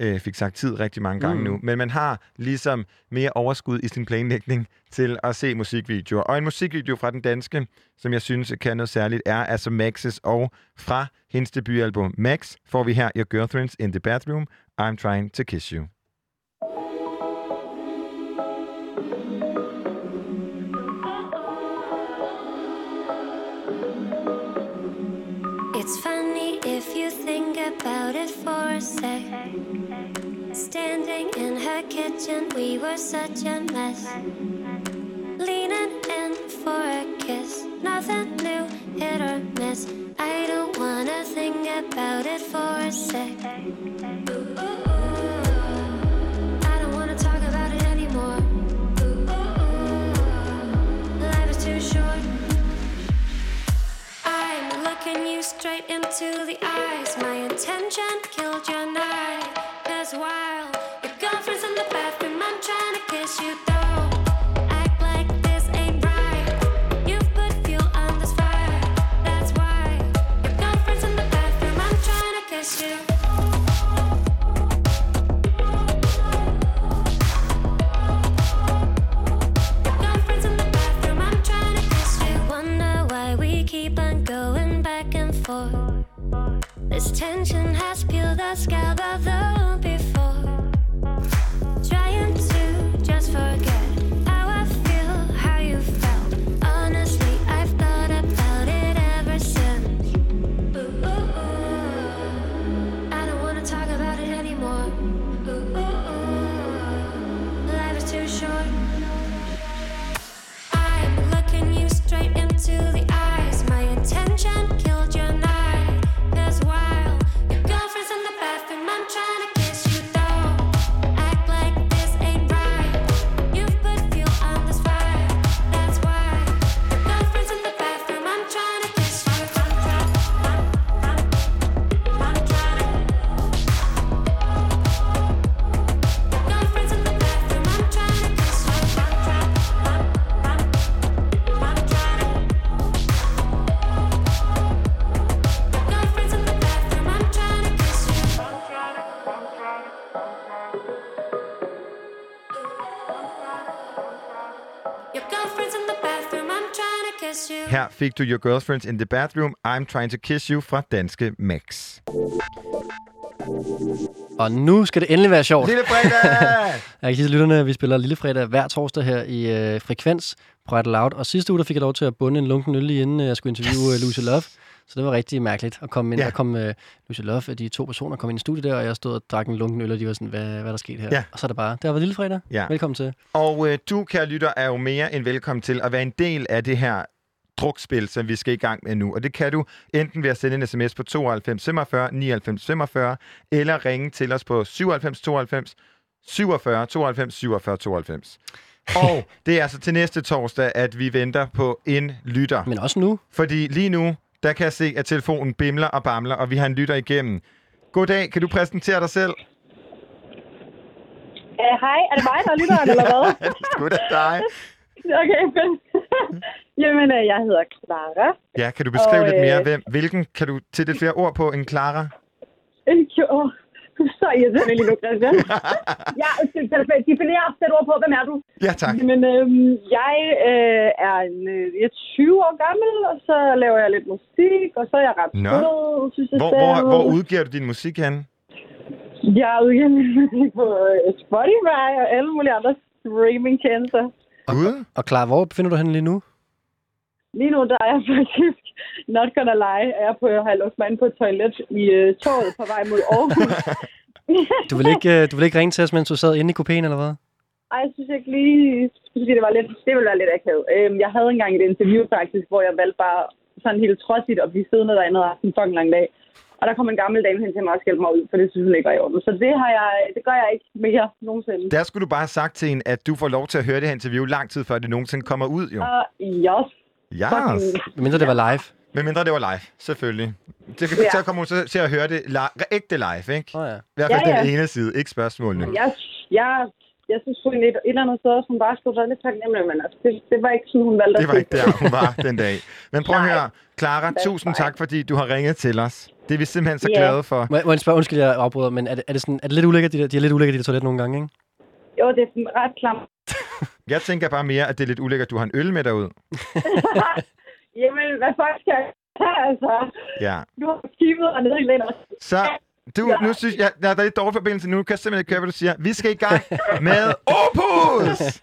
øh, fik sagt tid rigtig mange gange Mm. nu, men man har ligesom mere overskud i sin planlægning til at se musikvideoer. Og en musikvideo fra den danske, som jeg synes kan noget særligt, er altså Max's, og fra hendes debutalbum Max får vi her Your Girlfriends in the Bathroom, I'm Trying to Kiss You. It's funny if you think about for a sec. Standing in her kitchen, we were such a mess. Leaning in for a kiss, nothing new, hit or miss. I don't wanna think about it for a sec. I looking you straight into the eyes. My intention killed your night. Cause while your girlfriend's in the bathroom, I'm trying to kiss you fik du Your Girlfriends in the Bathroom, I'm Trying to Kiss You fra Danske Max. Og nu skal det endelig være sjovt. Lille fredag! *laughs* Jeg kan sige lytterne, at vi spiller Lille Fredag hver torsdag her i øh, Frekvens på Radio Loud. Og sidste uge, der fik jeg lov til at bunde en lunken øl lige inden øh, jeg skulle interviewe yes. Lucy Love. Så det var rigtig mærkeligt at komme ind. Ja. Ja. Der kom øh, Lucy Love, de to personer kom ind i studiet der, og jeg stod og drak en lunken øl, og de var sådan, hvad, hvad er der sket her? Ja. Og så er det bare, det har været Lille Fredag. Ja. Velkommen til. Og øh, du, kære lytter, er jo mere end velkommen til at være en del af det her drukspil, som vi skal i gang med nu. Og det kan du enten ved at sende en sms på 92 45 99 45, eller ringe til os på 97 92 47 92 47 92. Og det er altså til næste torsdag, at vi venter på en lytter. Men også nu. Fordi lige nu, der kan jeg se, at telefonen bimler og bamler, og vi har en lytter igennem. Goddag, kan du præsentere dig selv? Uh, hej, er det mig, der er lytteren, eller hvad? det er sgu da dig. Okay, fedt. Jamen, øh, jeg hedder Clara. Ja, kan du beskrive Og, lidt mere? øh, Hvem, hvilken kan du til lidt flere ord på end Clara? Øh, Jo, *laughs* du er så irriterende *laughs* lige nu, Christian. ja, definér et ord på. Hvem er du? Ja, tak. Men øhm, jeg øh, er en, øh, jeg er 20 år gammel, og så laver jeg lidt musik, og så er jeg ret Nå. sød, synes jeg Hvor, hvor, hvor udgiver du din musik hen? Jeg er udgivet min musik på Spotify og alle mulige andre streamingtjenester. Gud. Og klar, hvor befinder du henne lige nu? Lige nu der er jeg *laughs* faktisk, not gonna lie, er jeg på, har jeg låst mig ind på et toilet i øh, toget på vej mod Aarhus. *laughs* Du vil ikke, øh, du vil ikke ringe til os, mens du sad inde i kopien, eller hvad? Ej, jeg synes ikke lige, fordi det var lidt, det ville være lidt akavet. Øhm, jeg havde engang et interview faktisk, hvor jeg valgte bare sådan helt trodsigt at blive siddende derinde og haft en fucking lang dag. Og der kom en gammel dame hen til mig og skældte mig ud, for det synes hun ikke var i orden. Så det, har jeg, det gør jeg ikke mere nogensinde. Der skulle du bare have sagt til hende, at du får lov til at høre det her interview lang tid før det nogensinde kommer ud, jo. Og yes. Yes. fucking- Mindre det var live. Men mindre det var live, selvfølgelig. Det, Ja. Så kommer hun så til at høre det li- ægte live, ikke? Oh, ja. I hvert fald Ja, ja. den ene side, ikke spørgsmålene. Jeg, jeg, jeg synes sgu egentlig, et eller andet sted, hun bare skulle være lidt taknemmelig, men altså, det, det var ikke sådan, hun valgte Det at var ikke der, hun var den dag. Men prøv at høre, Clara, That's tusind fine. tak, fordi du har ringet til os. Det er vi simpelthen så Ja. glade for. Må, jeg- må jeg spørge, undskyld, jeg afbryder, men er det, er det, sådan, er det lidt ulækkert, de, der, de er lidt ulækkert, de der toilet nogle gange, ikke? Jo, det er ret klamt. *laughs* Jeg tænker bare mere, at det er lidt ulækkert, at du har en øl med derud. *laughs* Jamen, hvad fuck skal altså? Ja. Du har kigget og nede i lænder. Så, du, nu synes jeg, der er lidt dårlig forbindelse nu. Kan jeg simpelthen ikke høre, hvad du siger. Vi skal i gang med *laughs* Opus!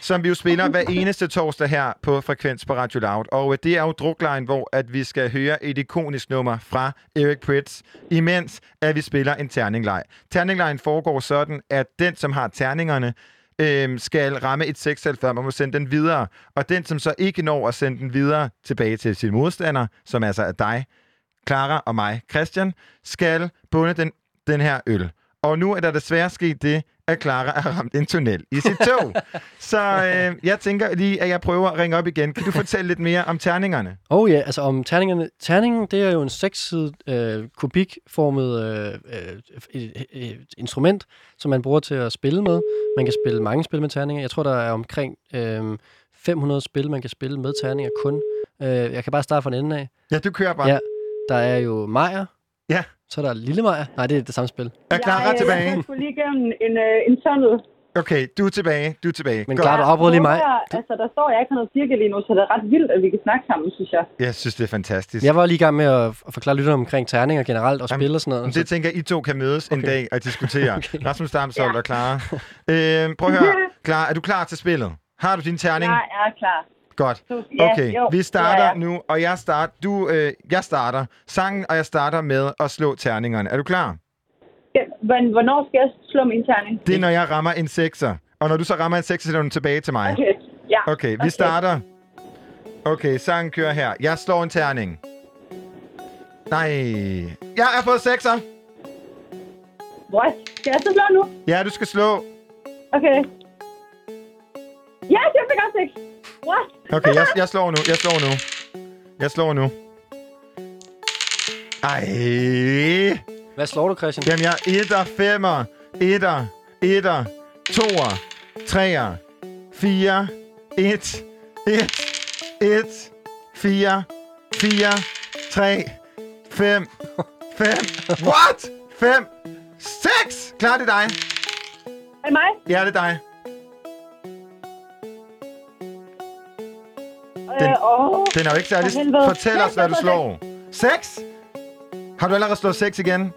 Som vi jo spiller hver eneste torsdag her på Frekvens på Radio Loud. Og øh, det er jo druklejen, hvor at vi skal høre et ikonisk nummer fra Eric Pritz, imens at vi spiller en terningleg. Terninglejen foregår sådan, at den, som har terningerne, øh, skal ramme et sekstal, før man må sende den videre. Og den, som så ikke når at sende den videre tilbage til sin modstander, som altså er dig, Clara og mig, Christian, skal bunde den, den her øl. Og nu er der desværre sket det, at Clara har ramt en tunnel i sit tog. *laughs* Så øh, jeg tænker lige, at jeg prøver at ringe op igen. Kan du fortælle lidt mere om terningerne? Oh ja, altså om terningerne. Terningen, det er jo en sekssidet øh, kubikformet øh, øh, instrument, som man bruger til at spille med. Man kan spille mange spil med terninger. Jeg tror, der er omkring øh, 500 spil, man kan spille med terninger kun. Øh, jeg kan bare starte fra en ende af. Ja, du kører bare. Ja, der er jo Majer. Ja. Så er der Lille Majer. Nej, det er det samme spil. Er Clara jeg, tilbage? Jeg skulle lige gennem en, øh, en tunnel. Okay, du er tilbage. Du er tilbage. Men. Clara, du afbrød lige mig. Altså, der står, jeg ikke har noget cirkel lige nu, så det er ret vildt, at vi kan snakke sammen, synes jeg. Jeg synes, det er fantastisk. Jeg var lige i gang med at, forklare lytterne omkring terninger generelt og spil og sådan noget. Men det tænker jeg, I to kan mødes okay. en dag og diskutere. *laughs* okay. Rasmus Damsholdt og Clara. Øh, prøv at høre. *laughs* Clara, er du klar til spillet? Har du din terning? Jeg er klar. Godt. Ja, Okay, jo, vi starter ja, ja. nu, og jeg starter, du, øh, jeg starter sangen, og jeg starter med at slå terningerne. Er du klar? Ja, Men hvornår skal jeg slå min terning? Det er, når jeg rammer en sekser. Og når du så rammer en sekser, så du den tilbage til mig. Okay, ja. Okay, vi starter. Okay, sangen kører her. Jeg slår en terning. Nej. Jeg har fået sekser. What? Skal jeg så slå nu? Ja, du skal slå. Okay. Ja, jeg fik også seks. What? Okay, jeg, jeg slår nu. Jeg slår nu. Jeg slår nu. Ej. Hvad slår du, Christian? Jamen, jeg er etter, femmer, etter, etter, toer, treer, fire, et, et, et, fire, fire, tre, fem, fem, what? Fem, seks! Klar, det er dig. Er det mig? Ja, det er dig. Den, øh, åh, Den er jo ikke særlig... Fortæl os, hvad du slår. Seks? Har du allerede slået seks igen?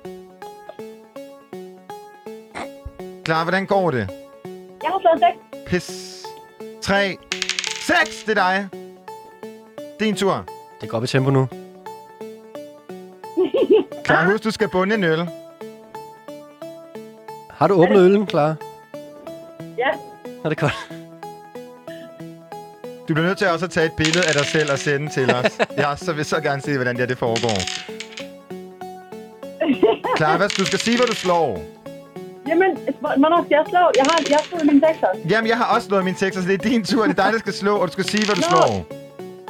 Klar, hvordan går det? Jeg har slået seks. Pis. 3. 6, det er dig. Din tur. Det går op i tempo nu. *laughs* Klar, husk, du skal bunde en øl. Har du åbnet øllen, klar? Ja. Er det godt? Du bliver nødt til også at tage et billede af dig selv og sende til os. Jeg så vil så gerne se, hvordan det, det foregår. Klar, hvad, du skal sige, hvad du slår. Jamen, hvor- hvornår skal jeg slå? Jeg har, jeg har slået min sekser. Jamen, jeg har også slået min tekst, så det er din tur. Det er dig, der skal slå, og du skal sige, hvad du Nå. slår.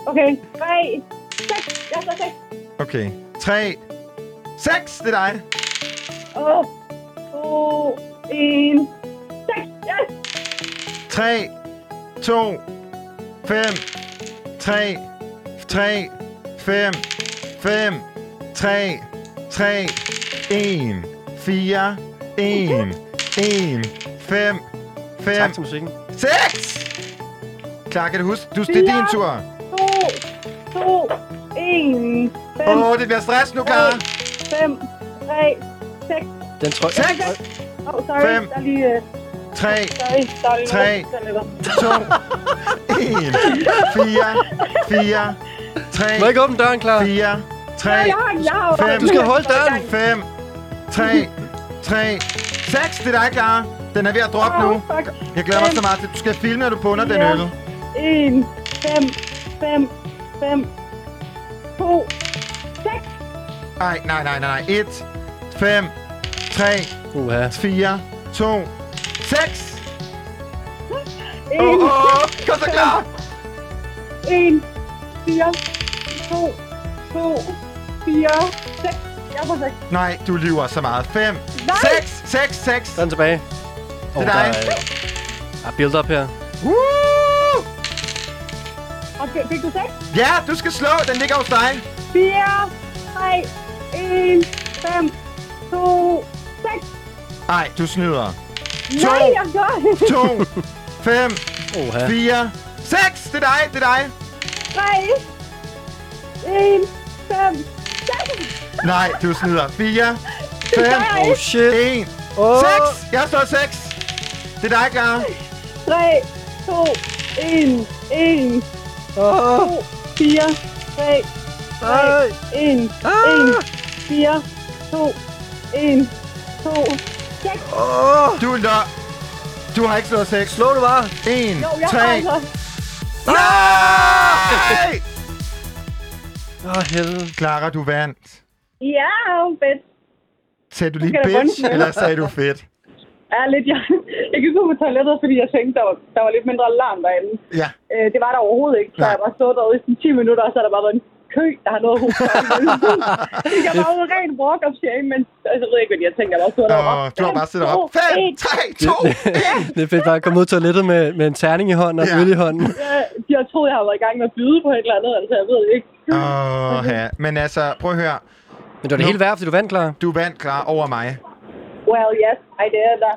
Okay, tre, seks. Jeg har slået seks. Okay. 3. 6, det er dig. Åh, to, en, seks. Yes! 3, 2, 5, 3, 3, 5, 5, 3, 3, 1, 4, 1, 1, 5, 5, Tak til musikken. 6! Klar, kan du huske? Du, det er din tur. To, to, en, fem, Åh, oh, det bliver stress nu, Clara. fem, tre, seks. Den tror jeg... Seks! Åh, oh, sorry. Fem. Der er lige... Uh, 3, sorry, sorry. Tre. To. 2, 1, 4, 4, 3, Må jeg ikke åbne døren, klar? 4, 3, Nej, jeg har, jeg har 5, Du skal holde døren. 5, 3, 3, 6. Det er dig, Clara. Den er ved at droppe nu. Jeg glæder mig så meget. Til, du skal filme, når du bunder den øl. En, fem, fem, fem, to, seks. Ej, nej, nej, nej, nej. 1, 5, 3, Uha. 4, 2, 6. En, Åh, åh, kom så, Clara. en, fire, to, to, fire, seks. Jeg får seks. Nej, du lyver så meget. 5, Nej. 6, 6, 6. Så er den tilbage. Det er der dig. er, der er build-up her. Woo! Okay, fik du seks? Ja, du skal slå. Den ligger hos dig. Fire, tre, en, fem, to, seks. Nej, du snyder. Nej, jeg gør det. 2, 5, Oha. 4, 6. Det er dig, det er dig. Tre, en, fem, seks. Nej, du snyder. 4, 5, Oh shit. 1, Åh. 6. Jeg står 6. Det er dig, Clara. Tre, to, en, en, Åh. to, fire, tre, Nej. en, en, fire, to, en, to, seks. Åh. Du er Du har ikke slået 6. Slå du bare. 1, Jo, jeg 3. har altså. Nej! Åh, helvede. Clara, du vandt. Ja, fedt. Sagde du lige bitch, eller sagde du fedt? Ja, lidt. Jeg, jeg gik ud på toilettet, fordi jeg tænkte, der var, der var lidt mindre larm derinde. Ja. Øh, det var der overhovedet ikke, så jeg bare stod derude i sådan 10 minutter, og så har der bare været en kø, der har noget hos Jeg var ude ren walk of shame, men altså, jeg ved ikke, hvad jeg tænkte. Jeg var stået derovre. Åh, du har bare siddet op. 5, 3, 2, Det er fedt bare at komme ud af toilettet med, med en terning i hånden og Ja. øl i hånden. Ja, de har troet, jeg har været i gang med at byde på et eller andet, altså jeg ved det ikke. Åh, ja. Men altså, prøv at høre. Men det var det hele værd, fordi du vandt klar. Du vandt klar over mig. Well, yes, I did. Ja.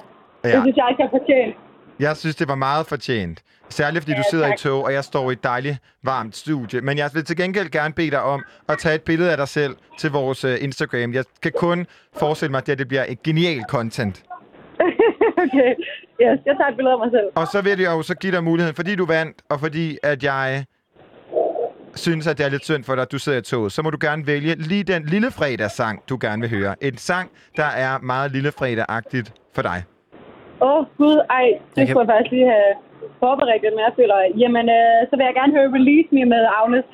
Det synes jeg ikke, jeg fortjent. Jeg synes, det var meget fortjent. Særligt fordi Ja, du sidder tak. i tog, og jeg står i et dejligt varmt studie. Men jeg vil til gengæld gerne bede dig om at tage et billede af dig selv til vores uh, Instagram. Jeg kan kun forestille mig, at det bliver et genial content. *laughs* okay, yes, jeg tager et billede af mig selv. Og så vil jeg jo så give dig muligheden, fordi du vandt, og fordi at jeg synes, at det er lidt synd for dig, at du sidder i toget, så må du gerne vælge lige den lille fredagssang, du gerne vil høre. En sang, der er meget lille fredag-agtigt for dig. Åh, oh, gud, ej, det Jeg kan- skulle jeg faktisk lige have forberedt lidt mere, føler jeg. Jamen, øh, så vil jeg gerne høre Release Me med Agnes.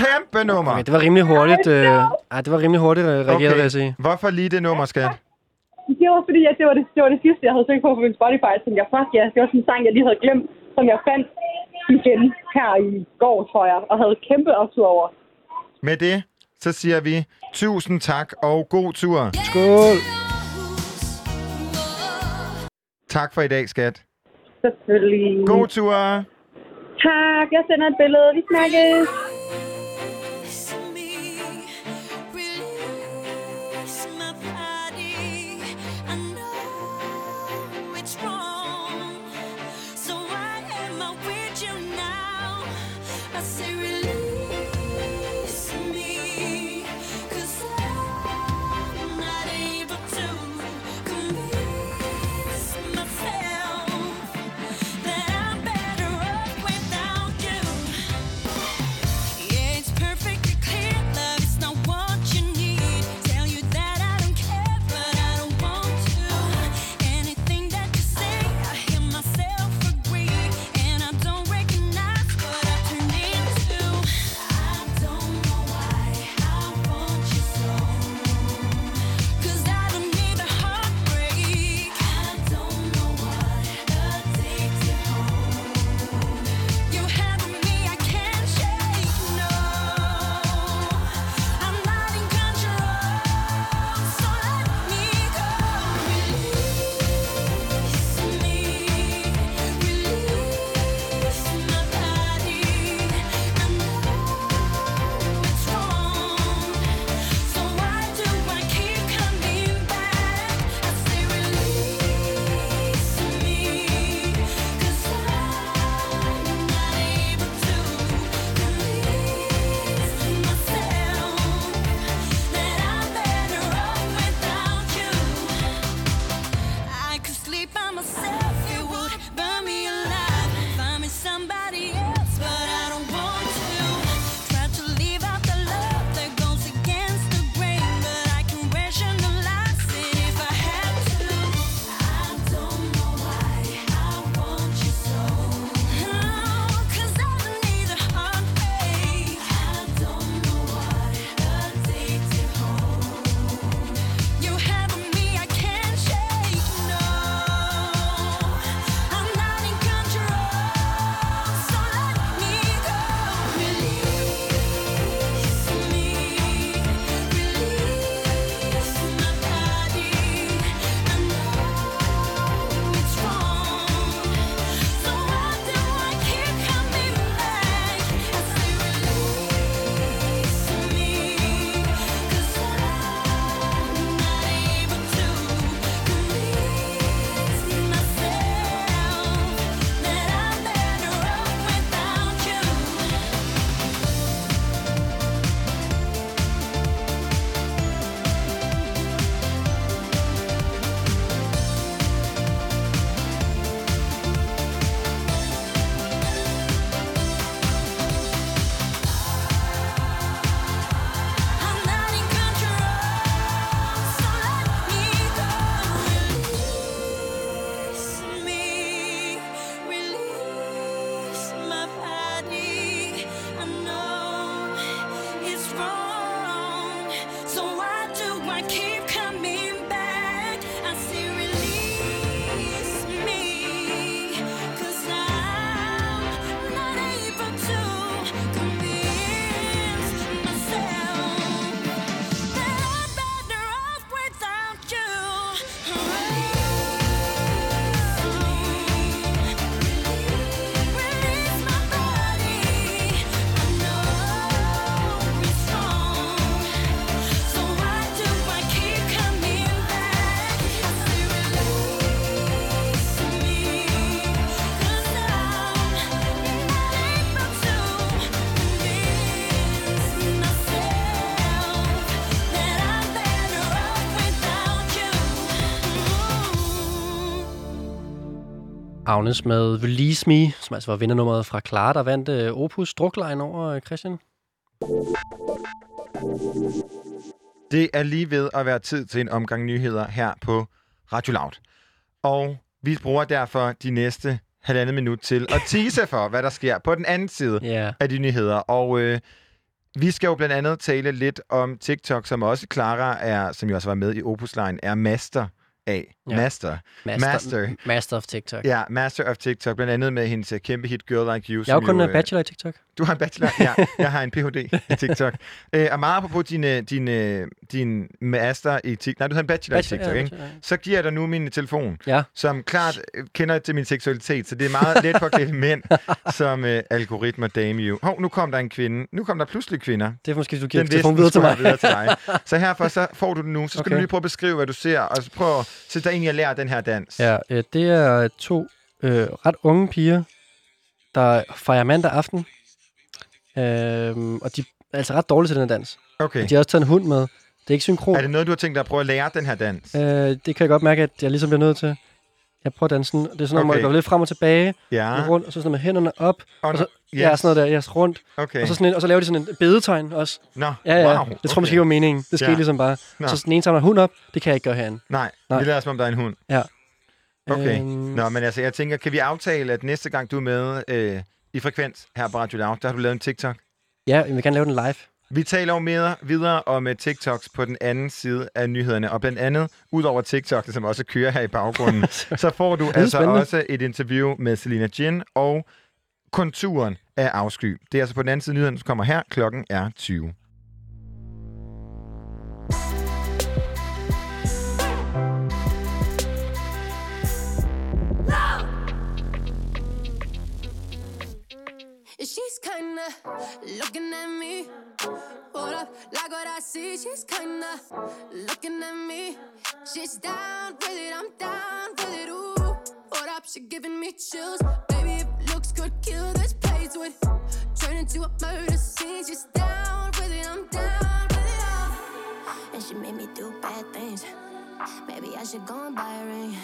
Kæmpe nummer! Okay, det var rimelig hurtigt. Øh, ej, det var rimelig hurtigt øh, reageret, vil jeg sige. Hvorfor lige det nummer, skat? Det var fordi, at det var det, det var det sidste, jeg havde søgt på på min Spotify. Så jeg, fuck ja, det var sådan en sang, jeg lige havde glemt, som jeg fandt igen her i går, tror jeg, og havde kæmpe optur over. Med det, så siger vi tusind tak og god tur. Skål! Tak for i dag, skat. Selvfølgelig. God tur. Tak, jeg sender et billede. Vi snakkes. Agnes med Release Me, som altså var vindernummeret fra Clara, der vandt øh, Opus Druklejen over øh, Christian. Det er lige ved at være tid til en omgang nyheder her på Radio Loud. Og vi bruger derfor de næste halvandet minut til at tease for, hvad der sker på den anden side Ja. af de nyheder. Og øh, vi skal jo blandt andet tale lidt om TikTok, som også Clara er, som jo også var med i Opus Line, er master af. Ja. Master. Master, Master. Master of TikTok. Ja, Master of TikTok, blandt andet med hendes øh, kæmpe hit Girl Like You. Jeg er jo kun jo, øh, bachelor i TikTok. Du har en bachelor? Ja, jeg har en Ph.D. i TikTok. Øh, og meget apropos din, øh, din, øh, din master i TikTok. Nej, du har en bachelor, Bachelor, i TikTok, ja, ikke? bachelor, ja. Så giver jeg dig nu min telefon, Ja. som klart øh, kender til min seksualitet, så det er meget let for at mænd *laughs* som øh, algoritmer dame you. Hov, nu kom der en kvinde. Nu kom der pludselig kvinder. Det er måske, du giver telefonen videre til mig. videre til dig. *laughs* Så herfor så får du den nu. Så skal Okay. du lige prøve at beskrive, hvad du ser, og så prøv at sætte dig ind i at lære den her dans. Ja, øh, det er to øh, ret unge piger, der fejrer mandag aften. Øhm, og de er altså ret dårlige til den her dans. Okay. Og de har også taget en hund med. Det er ikke synkron. Er det noget, du har tænkt dig at prøve at lære den her dans? Øh, det kan jeg godt mærke, at jeg ligesom bliver nødt til. Jeg prøver dansen. Det er sådan noget, okay. Jeg går lidt frem og tilbage. Ja. Rundt, og så sådan med hænderne op. Og Og, så, nå- Ja, yes. sådan noget der. Ja, rundt. Okay. Og så, sådan en, og så laver de sådan en bedetegn også. Nå, ja, ja. wow, Det tror okay. måske ikke var meningen. Det skete Ja. ligesom bare. Nå. Så sådan en samler hund op. Det kan jeg ikke gøre herinde. Nej, Nej. vi lader som om, der er en hund. Ja. Okay. Øhm. Nå, men altså, jeg tænker, kan vi aftale, at næste gang du er med øh, i Frekvens her på Radio Loud, der har du lavet en TikTok? Ja, vil gerne lave den live. Vi taler jo mere videre om TikToks på den anden side af nyhederne, og blandt andet, ud over TikTok, som også kører her i baggrunden, *laughs* så får du altså spændende. også et interview med Selina Jin og konturen af afsky. Det er altså på den anden side af nyhederne, som kommer her. Klokken er 20. Kinda looking at me. Hold up, like what I see. She's kinda looking at me. She's down with it, I'm down with it. Ooh, hold up, she giving me chills. Baby, if looks could kill this place would turn into a murder scene. She's down with it, I'm down with it. all. And she made me do bad things. Maybe I should go and buy a ring.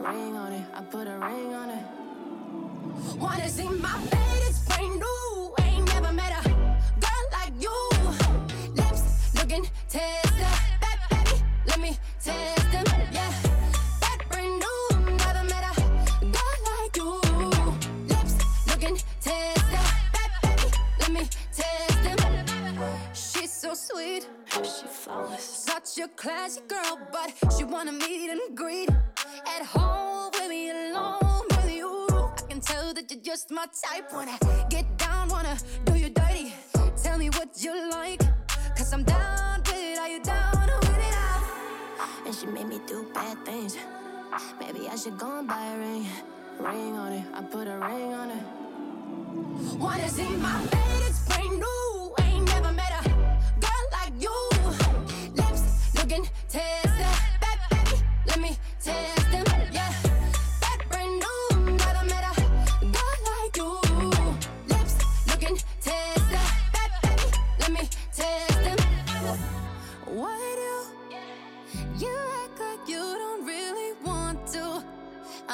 Ring on it, I put a ring on it. Wanna see my it's brand new. Met a girl like you. Lips looking tester. Bad baby, let me test them. Yeah, that brand new. Never met a girl like you. Lips looking tester. Bad baby, let me test them. She's so sweet. She flawless. Such a classy girl, but she wanna meet and greet at home with me alone with you. I can tell that you're just my type. Wanna get down, wanna do you dirty. Tell me what you like, cause I'm down with it. Are you down with it? Ah. And she made me do bad things. Maybe I should go and buy a ring. Ring on it, I put a ring on it. Wanna see my bed, it's brand new. Ain't never met a girl like you. Lips looking. Bad baby, let me test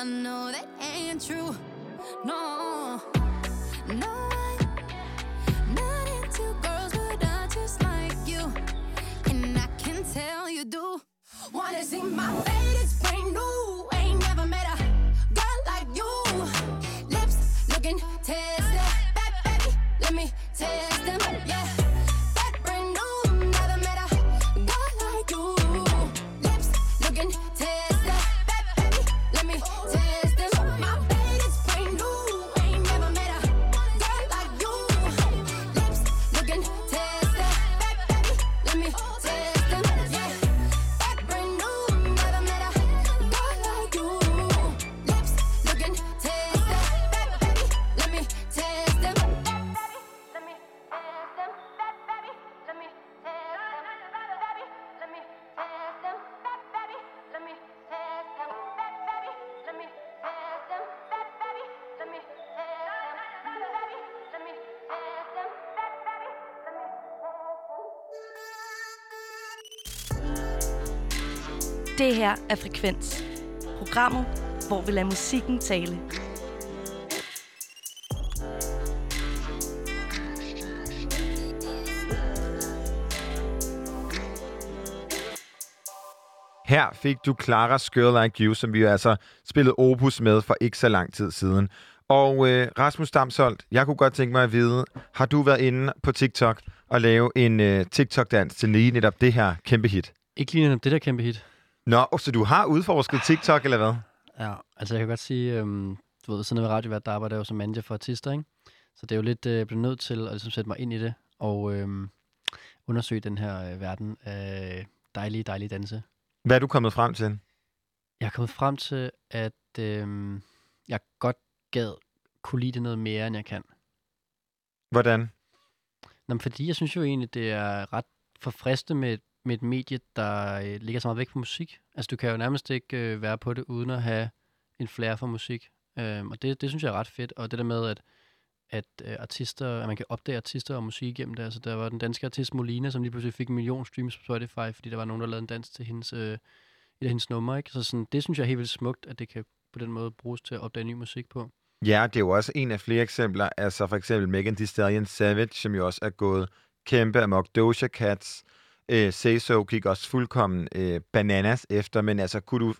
I know that ain't true. No, no, I'm not into girls, but I just like you. And I can tell you do. Wanna see my it's brand new. Ain't never met a girl like you. Lips looking. Bad baby, let me test them. Yeah, Det her er Frekvens. Programmet, hvor vi lader musikken tale. Her fik du Clara Girl Like You, som vi jo altså spillede opus med for ikke så lang tid siden. Og øh, Rasmus Damsholdt, jeg kunne godt tænke mig at vide, har du været inde på TikTok og lave en øh, TikTok-dans til lige netop det her kæmpe hit? Ikke lige netop det der kæmpe hit. Nå, så du har udforsket TikTok, eller hvad? Ja, altså jeg kan godt sige, øhm, du ved, sådan noget radiovært, der arbejder jeg jo som manager for artister, ikke? Så det er jo lidt, øh, jeg blev nødt til at ligesom, sætte mig ind i det, og øhm, undersøge den her øh, verden af dejlige, dejlige danse. Hvad er du kommet frem til? Jeg er kommet frem til, at øhm, jeg godt gad kunne lide det noget mere, end jeg kan. Hvordan? Nå, fordi jeg synes jo egentlig, det er ret forfriskende med, et- med et medie, der øh, ligger så meget væk fra musik. Altså, du kan jo nærmest ikke øh, være på det, uden at have en flair for musik. Øhm, og det, det synes jeg er ret fedt. Og det der med, at, at øh, artister, at man kan opdage artister og musik igennem det. Altså, der var den danske artist Molina, som lige pludselig fik en million streams på Spotify, fordi der var nogen, der lavede en dans til hendes, øh, et af hendes numre. Ikke? Så sådan, det synes jeg er helt vildt smukt, at det kan på den måde bruges til at opdage ny musik på. Ja, det er jo også en af flere eksempler. Altså for eksempel Megan Thee Stallion Savage, som jo også er gået kæmpe amok. Doja Cats, øh, Say So gik også fuldkommen øh, bananas efter. Men altså, kunne du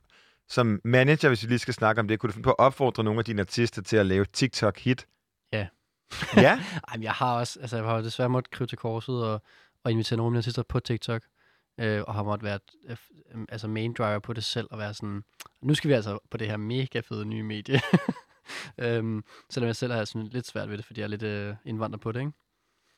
som manager, hvis vi lige skal snakke om det, kunne du finde på at opfordre nogle af dine artister til at lave TikTok-hit? Ja. Ja? *laughs* Ej, jeg har også, altså jeg har jo desværre måttet krybe til korset og, og invitere nogle af mine artister på TikTok, øh, og har måttet være øh, altså main driver på det selv, og være sådan, nu skal vi altså på det her mega fede nye medie. *laughs* øhm, selvom jeg selv har sådan lidt svært ved det, fordi jeg er lidt øh, indvandrer på det, ikke?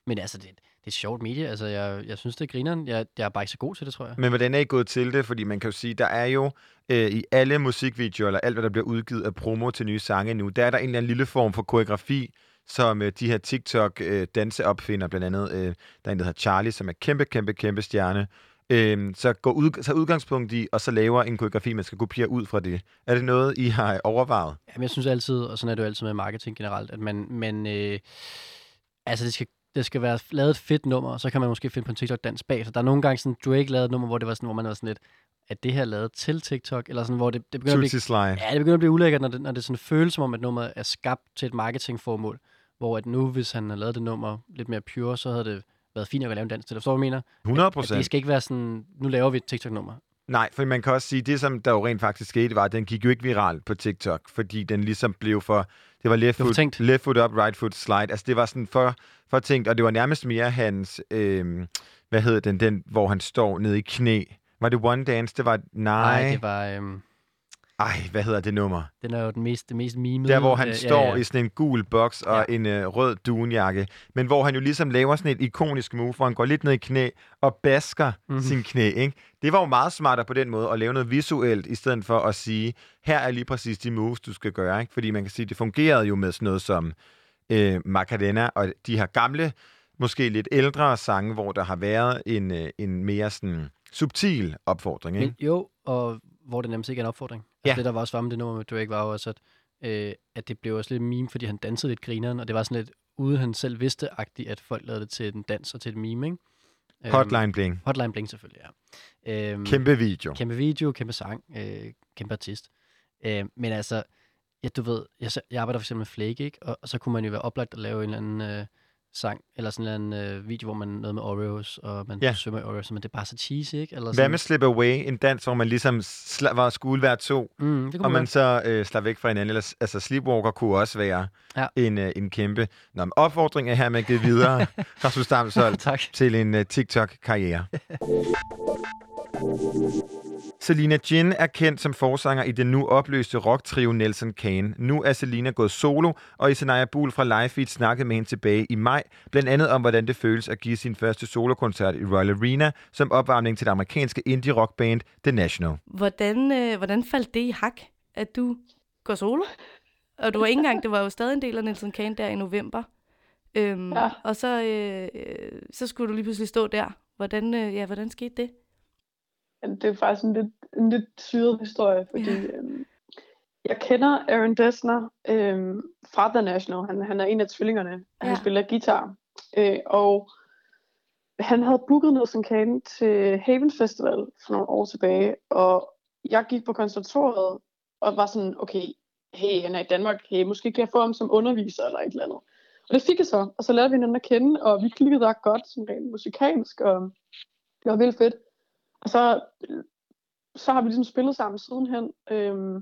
Men altså, det, det er sjovt medie, altså jeg, jeg synes, det er grineren. Jeg, jeg er bare ikke så god til det, tror jeg. Men hvordan er I gået til det? Fordi man kan jo sige, der er jo øh, i alle musikvideoer, eller alt, hvad der bliver udgivet af promo til nye sange nu, der er der en eller anden lille form for koreografi, som øh, de her TikTok-danseopfinder, blandt andet, øh, der er en, der hedder Charlie, som er kæmpe, kæmpe, kæmpe stjerne, øh, så går ud, tager udgangspunkt i, og så laver en koreografi, man skal kopiere ud fra det. Er det noget, I har overvejet? Jamen, jeg synes altid, og sådan er det jo altid med marketing generelt, at man, man øh, altså det skal, det skal være lavet et fedt nummer, så kan man måske finde på en TikTok-dans bag. Så der er nogle gange sådan, Drake lavede et nummer, hvor det var sådan, hvor man var sådan lidt, at det her lavet til TikTok, eller sådan, hvor det, det begynder at Tootsie blive, Slide. ja, det begynder at blive ulækkert, når det, når det sådan føles som om, at nummeret er skabt til et marketingformål, hvor at nu, hvis han havde lavet det nummer lidt mere pure, så havde det været fint at lave en dans til det. Forstår mener? 100%. At, at det skal ikke være sådan, nu laver vi et TikTok-nummer. Nej, for man kan også sige, det som der jo rent faktisk skete, var, at den gik jo ikke viral på TikTok, fordi den ligesom blev for, det var left Det var for foot, tænkt. left foot up, right foot slide. Altså det var sådan for, for tænkt, og det var nærmest mere hans, øh, hvad hedder den, den, hvor han står nede i knæ. Var det One Dance? Det var, nej. Nej, det var... Øhm, Ej, hvad hedder det nummer? den er jo den mest, det mest memede. Der, hvor han øh, står i sådan en gul boks og en øh, rød dunjakke, men hvor han jo ligesom laver sådan et ikonisk move, hvor han går lidt ned i knæ og basker Mhm. mm-hmm. sin knæ, ikke? Det var jo meget smartere på den måde at lave noget visuelt, i stedet for at sige, her er lige præcis de moves, du skal gøre, ikke? Fordi man kan sige, det fungerede jo med sådan noget som øh, Macarena og de her gamle, måske lidt ældre sange, hvor der har været en, øh, en mere sådan subtil opfordring, ikke? Men, jo, og hvor det nærmest ikke er en opfordring. Altså Ja. det, der var også var med det nummer med Drake, var jo også, at, øh, at det blev også lidt meme, fordi han dansede lidt grineren, og det var sådan lidt, uden han selv vidste-agtigt, at folk lavede det til en dans og til et meme, ikke? Øhm, Hotline Bling. Hotline Bling selvfølgelig, ja. Øhm, Kæmpe video. Kæmpe video, kæmpe sang, øh, kæmpe artist. Øh, men altså, ja, du ved, jeg, jeg arbejder for eksempel med Flake, ikke? Og, og så kunne man jo være oplagt at lave en eller anden øh, sang, eller sådan en øh, video, hvor man noget med Oreos, og man Ja. svømmer i Oreos, men det er bare så cheesy, ikke? Eller Hvad sådan, med Slip Away? En dans, hvor man ligesom sla- var skulle være to, Mm, og man så øh, slår væk fra hinanden. Eller, altså, Sleepwalker kunne også være Ja. en, øh, en kæmpe... Nå, men opfordring er her med at give videre, *laughs* Rasmus Damsholdt, til en øh, TikTok-karriere. *laughs* Selina Jin er kendt som forsanger i den nu opløste rocktrio Nelson Kane. Nu er Selina gået solo, og Isenaya Buhl fra Live Feed snakkede med hende tilbage i maj, blandt andet om, hvordan det føles at give sin første solokoncert i Royal Arena som opvarmning til det amerikanske indie-rockband The National. Hvordan, øh, hvordan faldt det i hak, at du går solo? Og du var ikke engang, det var jo stadig en del af Nelson Kane der i november. Øhm, Ja. Og så, øh, øh, så skulle du lige pludselig stå der. Hvordan, øh, ja, hvordan skete det? Det er faktisk en lidt, en lidt syret historie, fordi øhm, jeg kender Aaron Dessner øhm, fra The National. Han, han er en af tvillingerne, ja. han spiller guitar. Øh, og han havde booket Nelson Kane til Haven Festival for nogle år tilbage, og jeg gik på konservatoriet og var sådan, okay, hey, han er i Danmark, hey, måske kan jeg få ham som underviser eller et eller andet. Og det fik jeg så, og så lærte vi hinanden at kende, og vi klikkede ret godt, sådan rent musikalsk, og det var vildt fedt. Og så så har vi ligesom spillet sammen sidenhen. Øhm,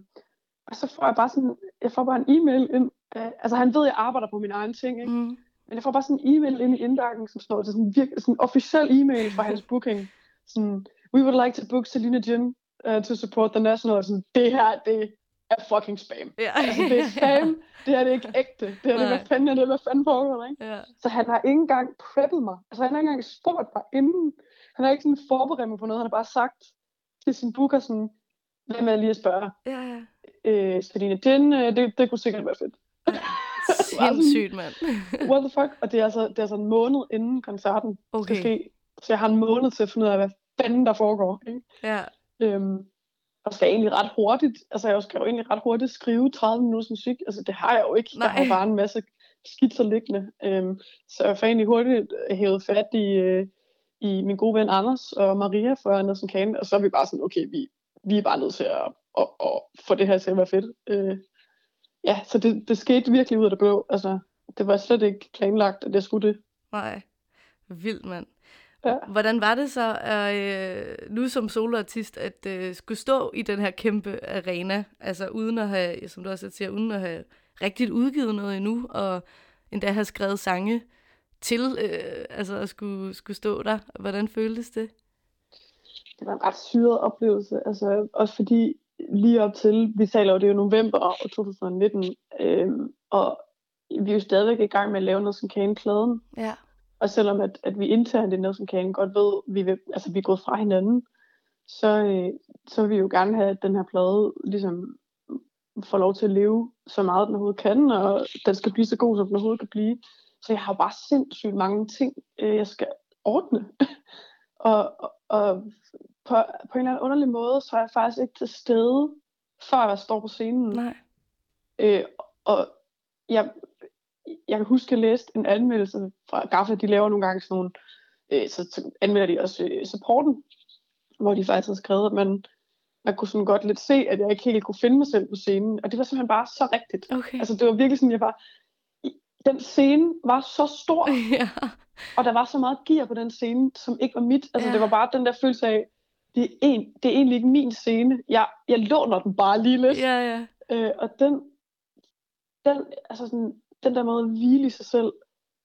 og så får jeg bare sådan, jeg får bare en e-mail ind. Øh, altså han ved, at jeg arbejder på mine egne ting, ikke? Mm. Men jeg får bare sådan en e-mail ind i indgangen, som står til sådan en virkelig sådan en officiel e-mail fra hans booking. Sådan, we would like to book Selena Jin uh, to support the national. Og sådan, det her, det er fucking spam. Ja. Altså, det er spam. *laughs* det her det er ikke ægte. Det her det er, hvad fanden er det? Hvad fanden foregår der, ikke? Ja. Så han har ikke engang preppet mig. Altså, han har ikke engang spurgt mig inden. Han har ikke sådan forberedt mig på noget. Han har bare sagt til sin booker sådan, hvem er lige at spørge? Ja, ja. Øh, Selina Jin, øh, det, det kunne sikkert være fedt. *laughs* Sindssygt, mand. What the fuck? Og det er, altså, det er altså en måned inden koncerten Okay. skal ske. Så jeg har en måned til at finde ud af, hvad fanden der foregår. Ikke? Ja. Øhm, og skal egentlig ret hurtigt, altså jeg skal jo egentlig ret hurtigt skrive 30 minutters musik. Altså det har jeg jo ikke. Jeg har Nej. bare en masse skitser liggende. Øhm, så jeg får egentlig hurtigt hævet fat i, øh, i min gode ven Anders og Maria fra Nelson Kane. Og så er vi bare sådan, okay, vi, vi er bare nødt til at, at, at få det her til at være fedt. Øh, ja, så det, det skete virkelig ud af det blå. Altså, det var slet ikke planlagt, at jeg skulle det. Nej. Vildt, mand. Ja. Hvordan var det så, øh, nu som soloartist, at øh, skulle stå i den her kæmpe arena, altså uden at have, som du også siger, uden at have rigtigt udgivet noget endnu, og endda have skrevet sange til, øh, altså at skulle, skulle stå der. Hvordan føltes det? det var en ret syret oplevelse. Altså, også fordi lige op til, vi taler jo, det er jo november år 2019, øhm, og vi er jo stadigvæk i gang med at lave noget som Kane-pladen. Ja. Og selvom at, at vi internt i noget som Kane godt ved, vi vil, altså vi er gået fra hinanden, så, øh, så vil vi jo gerne have, at den her plade ligesom får lov til at leve så meget, den overhovedet kan, og den skal blive så god, som den overhovedet kan blive. Så jeg har bare sindssygt mange ting, øh, jeg skal ordne. *laughs* og, og, og på, på en eller anden underlig måde, så er jeg faktisk ikke til stede, før jeg står på scenen. Nej. Øh, og jeg, jeg kan huske, at jeg læste en anmeldelse fra Gaffa, de laver nogle gange sådan nogle, øh, så, så anmelder de også øh, supporten, hvor de faktisk har skrevet, at man, man kunne sådan godt lidt se, at jeg ikke helt kunne finde mig selv på scenen, og det var simpelthen bare så rigtigt. Okay. Altså det var virkelig sådan, jeg var, den scene var så stor, *laughs* ja. og der var så meget gear på den scene, som ikke var mit. Altså Ja. det var bare den der følelse af, det er, en, det er egentlig ikke min scene. Jeg, jeg låner den bare lige lidt. Ja, ja. Øh, og den, den, altså sådan, den der måde at hvile i sig selv,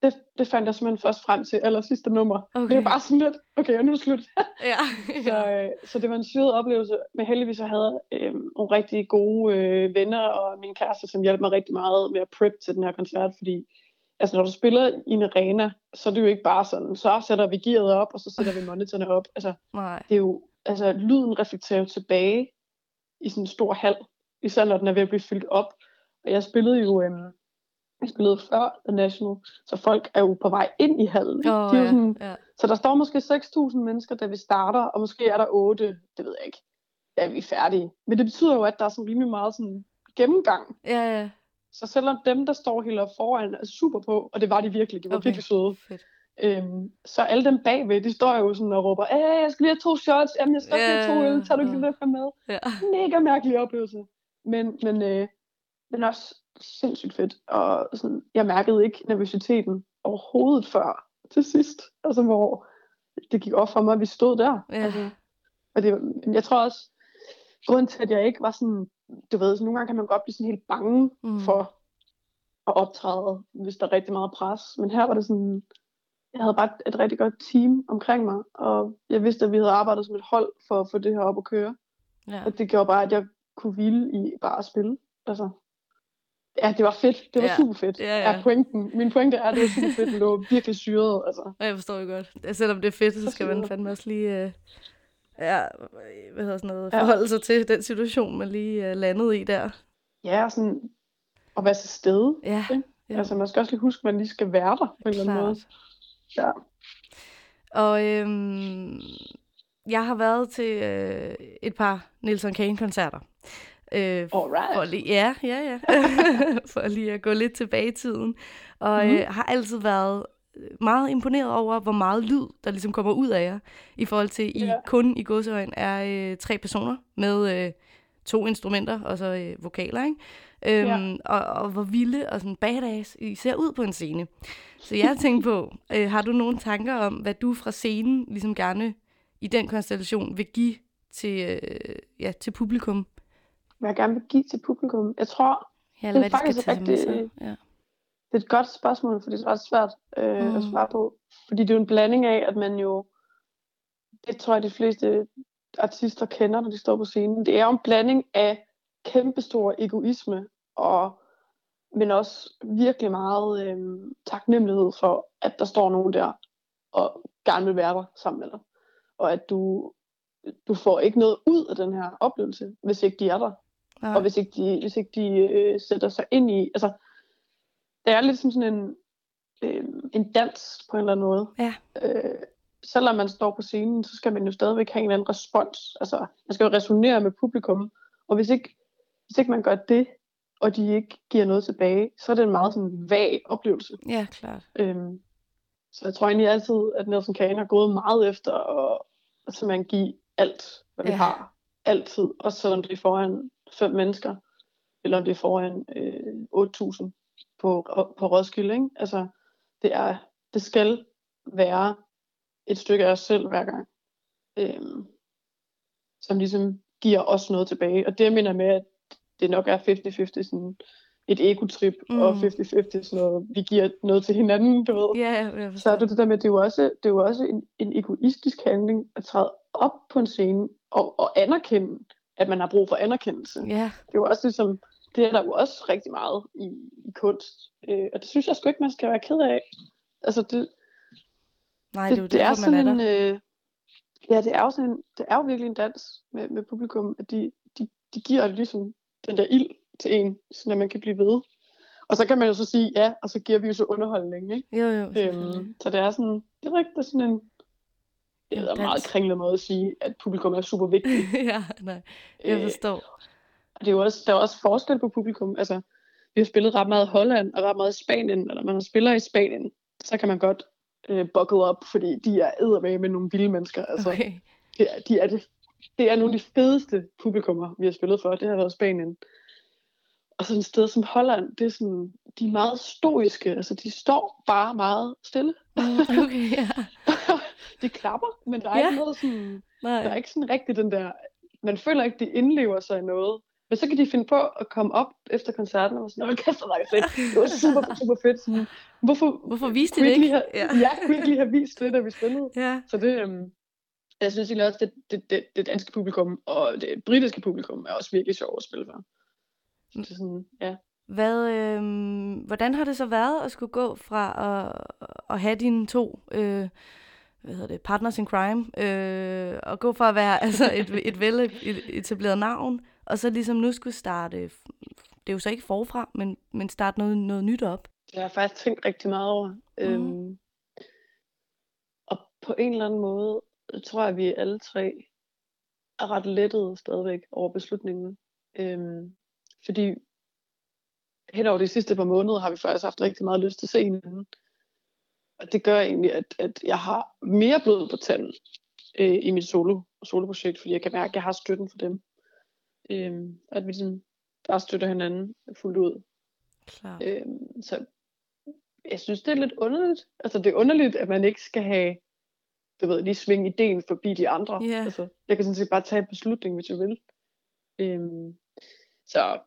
det, det fandt jeg simpelthen først frem til aller sidste nummer. Okay. Det var bare sådan lidt, okay, og nu er det slut. *laughs* Ja. *laughs* så, øh, så det var en syret oplevelse, men heldigvis så havde jeg øh, nogle rigtig gode øh, venner og min kæreste, som hjalp mig rigtig meget med at prep til den her koncert, fordi altså, når du spiller i en arena, så er det jo ikke bare sådan, så sætter vi gearet op, og så sætter vi monitorerne op. Altså, Nej. det er jo, altså lyden reflekterer jo tilbage i sådan en stor hal, især når den er ved at blive fyldt op. Og jeg spillede jo, øhm, jeg spillede før The National, så folk er jo på vej ind i hallen. ikke? Åh, De er ja, sådan, ja. Så der står måske 6.000 mennesker, da vi starter, og måske er der 8, det ved jeg ikke, da vi er færdige. Men det betyder jo, at der er sådan rimelig meget sådan gennemgang. Ja, ja. Så selvom dem, der står helt oppe foran, er super på, og det var de virkelig, de var Okay, virkelig søde. Fedt. Øhm, så alle dem bagved, de står jo sådan og råber, Æh, jeg skal lige have to shots, jamen jeg skal lige have to øl, tager du ikke lige det med? Ja. Mega mærkelig oplevelse. Men, men, øh, men også sindssygt fedt. Og sådan, jeg mærkede ikke nervøsiteten overhovedet før til sidst. Altså hvor det gik op for mig, at vi stod der. Ja. Altså, og det, jeg tror også, grunden til, at jeg ikke var sådan, du ved, så nogle gange kan man godt blive sådan helt bange Mm. for at optræde, hvis der er rigtig meget pres. Men her var det sådan, jeg havde bare et, et rigtig godt team omkring mig, og jeg vidste, at vi havde arbejdet som et hold for at få det her op at køre. Ja. Og det gjorde bare, at jeg kunne hvile i bare at spille. Altså, ja, det var fedt. Det var Ja. ja. super fedt. Ja, ja. Er pointen. Min pointe er, at det var super fedt, det var virkelig syret. Altså. Og jeg forstår jo godt. Ja, Selvom det er fedt, så skal man fandme også lige... Øh, ja, hvad hedder sådan noget, Ja. forholde sig til den situation, man lige øh, landede i der. Ja, og sådan at være til stede. Ja. Ikke? Altså, man skal også lige huske, at man lige skal være der på en eller anden måde. Ja. Og øhm, jeg har været til øh, et par Nelson Kane-koncerter. Øh, Alright. For lige, ja, ja, ja. *laughs* for lige at gå lidt tilbage i tiden. Og Mhm. øh, har altid været meget imponeret over, hvor meget lyd, der ligesom kommer ud af jer, i forhold til, I Ja. kun i godsøjen er øh, tre personer med øh, to instrumenter og så øh, vokaler, ikke? Øhm, Ja. og, og hvor vilde og sådan badass I ser ud på en scene. Så jeg tænkte på, *laughs* øh, har du nogle tanker om, hvad du fra scenen ligesom gerne i den konstellation vil give til, øh, ja, til publikum? Hvad jeg gerne vil give til publikum? Jeg tror, Ja, det er de faktisk rigtig, sig. Ja. det er et godt spørgsmål, fordi det er ret svært øh, mm. at svare på. Fordi det er jo en blanding af, at man jo, det tror jeg de fleste artister kender, når de står på scenen. Det er jo en blanding af kæmpestor egoisme, og, men også virkelig meget øh, taknemmelighed for, at der står nogen der og gerne vil være der sammen med dig. Og at du, du får ikke noget ud af den her oplevelse, hvis ikke de er der. Nej. Og hvis ikke de, hvis ikke de øh, sætter sig ind i... Altså, det er lidt som sådan en, øh, en dans på en eller anden måde. Ja. Øh, selvom man står på scenen, så skal man jo stadigvæk have en eller anden respons. Altså, man skal jo resonere med publikum. Og hvis ikke, hvis ikke man gør det, og de ikke giver noget tilbage, så er det en meget sådan vag oplevelse. Ja, klart. Øhm, så jeg tror egentlig altid, at Nelson Kane har gået meget efter at, at simpelthen give alt, hvad vi Ja. har. Altid. Også selvom det er foran fem mennesker, eller om det er foran øh, 8.000 på, på Roskilde. Ikke? Altså, det, er, det skal være et stykke af os selv hver gang, øhm, som ligesom giver os noget tilbage. Og det jeg mener med, at det nok er 50-50 sådan et egotrip, mm. og Mm. 50-50 sådan noget, vi giver noget til hinanden, du ved. Ja, jeg Så er det det der med, det er jo også, det er jo også en, en egoistisk handling at træde op på en scene og, og anerkende, at man har brug for anerkendelse. Ja. Det er jo også ligesom, det er der jo også rigtig meget i, i kunst. Øh, og det synes jeg sgu ikke, man skal være ked af. Altså det, Nej, det, det er det er sådan er en, øh, ja, det er jo sådan en, det er jo virkelig en dans med, med publikum, at de, de, de giver ligesom den der ild til en, så man kan blive ved. Og så kan man jo så sige ja, og så giver vi jo så underholdning, ikke? Jo, jo, øhm, så det er sådan, det er rigtigt sådan en, det er en meget kringlet måde at sige, at publikum er super vigtigt. *laughs* ja, nej, jeg Øh, forstår. Og det er jo også, der er også forskel på publikum. Altså, vi har spillet ret meget i Holland og ret meget i Spanien, eller når man spiller i Spanien, så kan man godt øh, buckle op, fordi de er eddermame med nogle vilde mennesker. Altså, Okay. det, er, de er det, det er nogle af de fedeste publikummer, vi har spillet for. Det har været Spanien. Og sådan et sted som Holland, det er sådan, de er meget stoiske. Altså, de står bare meget stille. *laughs* Okay, ja. *laughs* de klapper, men der er Ja. ikke noget sådan, Nej. der er ikke sådan rigtig den der, man føler ikke, de indlever sig i noget. Men så kan de finde på at komme op efter koncerten og være sådan, åh, kæft, hvor var det fedt. Det var super, *laughs* super fedt. Sådan, hvorfor, Hvorfor viste det lige ikke? Have, Ja. ja. kunne ikke lige have vist det, da vi spillede? Ja. Så det, øhm, jeg synes egentlig også, det, det, det, det danske publikum og det britiske publikum er også virkelig sjovt at spille for. Så sådan, ja. Hvad, øh, hvordan har det så været at skulle gå fra at, at have dine to øh, hvad hedder det, partners in crime, øh, og gå fra at være *laughs* altså et, et vel etableret navn, og så ligesom nu skulle starte, det er jo så ikke forfra, men, men starte noget, noget nyt op. Det har jeg faktisk tænkt rigtig meget over. Mm. Øhm, og på en eller anden måde, tror jeg, at vi alle tre er ret lettede stadigvæk over beslutningen. Øhm, fordi hen over de sidste par måneder har vi faktisk haft rigtig meget lyst til at se hinanden. Og det gør egentlig, at, at jeg har mere blod på tanden øh, i mit solo, soloprojekt, fordi jeg kan mærke, at jeg har støtten for dem. Øhm, at vi sådan bare støtter hinanden fuldt ud. Klar. Øhm, så jeg synes, det er lidt underligt. Altså, det er underligt, at man ikke skal have, du ved, lige svinge ideen forbi de andre. Ja. Altså, jeg kan sådan set bare tage en beslutning, hvis jeg vil. Øhm, så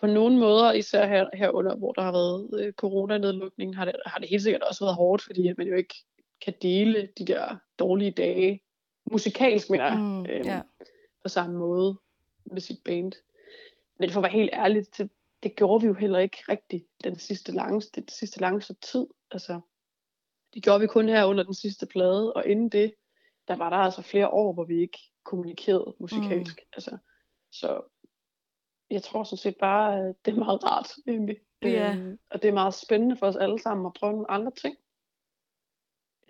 på nogle måder, især her, herunder, hvor der har været øh, coronanedlukning, har det, har det helt sikkert også været hårdt, fordi at man jo ikke kan dele de der dårlige dage, musikalsk mener jeg, Mm, øhm, ja. på samme måde med sit band. Men for at være helt ærlig, det, det gjorde vi jo heller ikke rigtigt den sidste lange, det sidste lange tid. Altså, det gjorde vi kun her under den sidste plade, og inden det, der var der altså flere år, hvor vi ikke kommunikerede musikalsk. Mm. Altså, så jeg tror sådan set bare, at det er meget rart egentlig. Ja. Øhm, og det er meget spændende for os alle sammen at prøve nogle andre ting.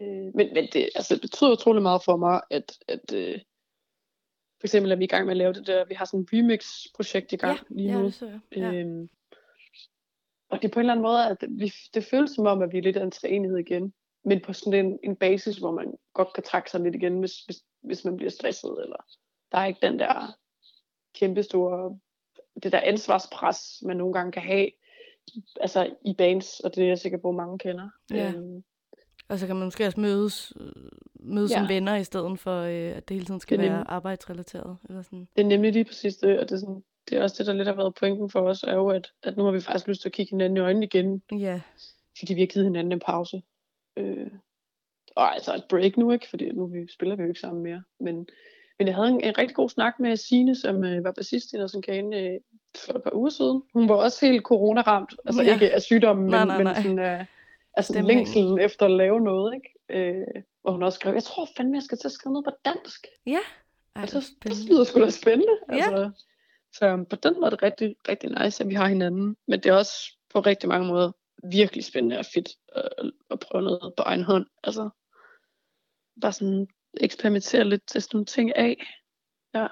Øh, men men det, altså, det betyder utrolig meget for mig, at, at øh, for eksempel er vi i gang med at lave det der, vi har sådan et remix-projekt i gang Ja, lige ja, nu. det så jeg. Ja. Øhm, og det er på en eller anden måde, at vi, det føles som om, at vi er lidt af en træenighed igen. Men på sådan en, en basis, hvor man godt kan trække sig lidt igen, hvis, hvis, hvis man bliver stresset. Eller der er ikke den der kæmpe store, det der ansvarspres, man nogle gange kan have altså i bands, og det er jeg sikker på, mange kender. Ja. Øhm, Og så kan man måske også mødes, mødes ja. som venner, i stedet for, øh, at det hele tiden skal Det være nemlig- arbejdsrelateret. Eller sådan. Det er nemlig lige præcis det, og det er, sådan, det er også det, der lidt har været pointen for os, er jo, at, at nu har vi faktisk lyst til at kigge hinanden i øjnene igen, Ja. fordi vi har givet hinanden en pause. Øh, og altså et break nu, ikke? Fordi nu vi, spiller vi jo ikke sammen mere. Men, men jeg havde en, en rigtig god snak med Sine, som øh, var bassist i Nelson Kane øh, for et par uger siden. Hun var også helt corona-ramt. Altså Ja. ikke af sygdommen, Nej, men, nej, men nej. sådan af, af sådan Stemningen. længselen efter at lave noget, ikke? Øh, hvor hun også skrev, jeg tror fandme, jeg skal til at skrive noget på dansk. Ja. Ej, og hvor så, det lyder sgu da spændende. Ja. Altså, så um, på den måde er det rigtig, rigtig nice, at vi har hinanden. Men det er også på rigtig mange måder virkelig spændende og fedt at, at prøve noget på egen hånd. Altså, bare sådan eksperimentere lidt, teste nogle ting af. Ja.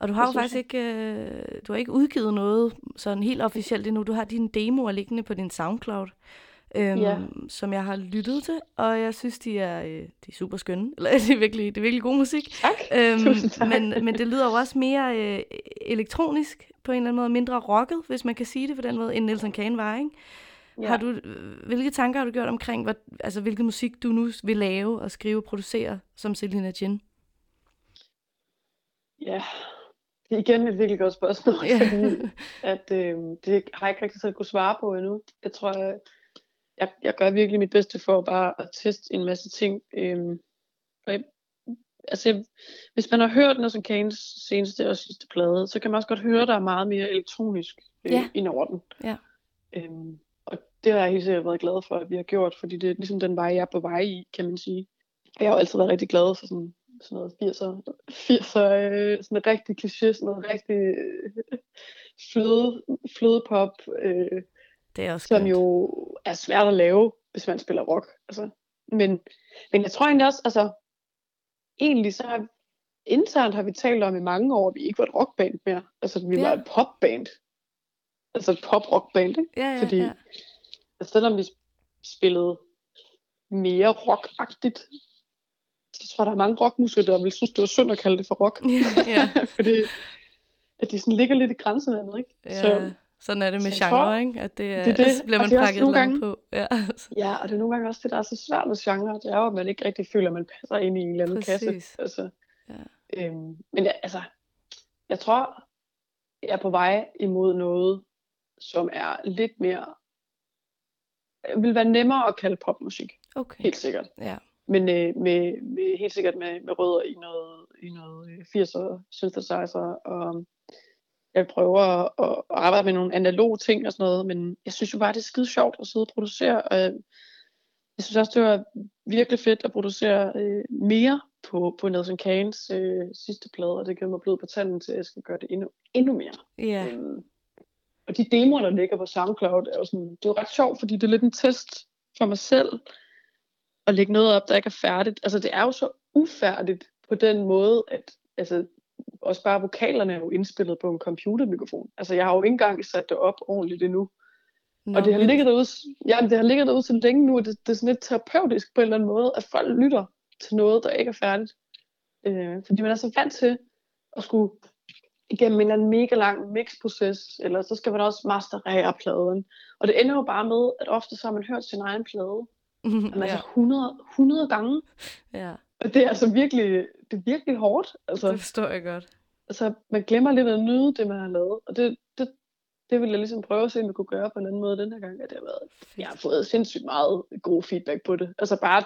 Og du har jo Det synes faktisk ikke, øh, du har ikke udgivet noget sådan helt officielt endnu. Du har dine demoer liggende på din SoundCloud, øhm, Ja. som jeg har lyttet til, og jeg synes, de er, øh, de er super skønne. *laughs* Eller det er virkelig, det er virkelig god musik. Tak. Øhm, *laughs* tak. Men, men det lyder jo også mere øh, elektronisk på en eller anden måde, mindre rocket, hvis man kan sige det på den måde, end Nelson Kane var, ikke? Ja. Har du, hvilke tanker har du gjort omkring, hvad, altså, hvilken musik du nu vil lave og skrive og producere som Selina Jin? Ja, det er igen et virkelig godt spørgsmål, Ja. fordi at, øh, det har jeg ikke rigtig selv kunne svare på endnu. Jeg tror, jeg, jeg, jeg gør virkelig mit bedste for bare at teste en masse ting. Øh, og jeg, altså, jeg, hvis man har hørt Nelson Kanes seneste og sidste plade, så kan man også godt høre, at der er meget mere elektronisk øh, Ja. ind over den. Ja. Øhm, det har jeg helt sikkert været glad for, at vi har gjort, fordi det er ligesom den vej, jeg er på vej i, kan man sige. Jeg har jo altid været rigtig glad for sådan, sådan noget 80'er, 80'er øh, sådan rigtig kliché, sådan noget rigtig øh, fløde, flødepop, øh, det er også som skønt. jo er svært at lave, hvis man spiller rock. Altså. Men, men jeg tror egentlig også, altså, egentlig så har, internt har vi talt om i mange år, at vi ikke var et rockband mere. Altså, vi ja. var et popband. Altså et pop-rockband, ikke? Ja, ja, Fordi ja. Altså, selvom vi spillede mere rockagtigt, så tror jeg, der er mange rockmusikere, der vil synes, det var synd at kalde det for rock. *laughs* ja. Fordi at de sådan ligger lidt i grænselandet, ikke? Ja, sådan er det med så genre, tror, ikke? At det er, det det. så bliver man pakket langt gange- på. Ja, Ja, og det er nogle gange også det, der er så svært med genre. Det er jo, at man ikke rigtig føler, at man passer ind i en eller anden Præcis. kasse. Altså, Ja. øhm, men jeg, altså, jeg tror, jeg er på vej imod noget, som er lidt mere... vil være nemmere at kalde popmusik. Okay. Helt sikkert. Ja. Men øh, med, med, helt sikkert med, med rødder i noget, i noget øh, 80'er synthesizer, og jeg prøver at, at arbejde med nogle analoge ting og sådan noget, men jeg synes jo bare, det er skide sjovt at sidde og producere, og jeg, jeg synes også, det var virkelig fedt at producere øh, mere på, på Nelson Kanes øh, sidste plade, og det giver mig blod på tanden til, at jeg skal gøre det endnu, endnu mere. Ja. Øhm, og de demoer, der ligger på SoundCloud, er jo sådan, det er jo ret sjovt, fordi det er lidt en test for mig selv, at lægge noget op, der ikke er færdigt. Altså, det er jo så ufærdigt på den måde, at altså, også bare vokalerne er jo indspillet på en computermikrofon. Altså, jeg har jo ikke engang sat det op ordentligt endnu. Nå, og det har ligget derude, jamen, det har ligget derude så længe nu, at det, det er sådan lidt terapeutisk på en eller anden måde, at folk lytter til noget, der ikke er færdigt. Øh, fordi man er så vant til at skulle igennem en eller anden mega lang mixproces, eller så skal man også masterere pladen. Og det ender jo bare med, at ofte så har man hørt sin egen plade, jamen, *laughs* altså 100, 100 gange. Ja, Og det er altså virkelig, det er virkelig hårdt. Altså, det forstår jeg godt. altså, man glemmer lidt at nyde det, man har lavet. Og det, det, det vil jeg ligesom prøve at se, om vi kunne gøre på en anden måde den her gang. At det har været, jeg har fået sindssygt meget god feedback på det. Altså bare,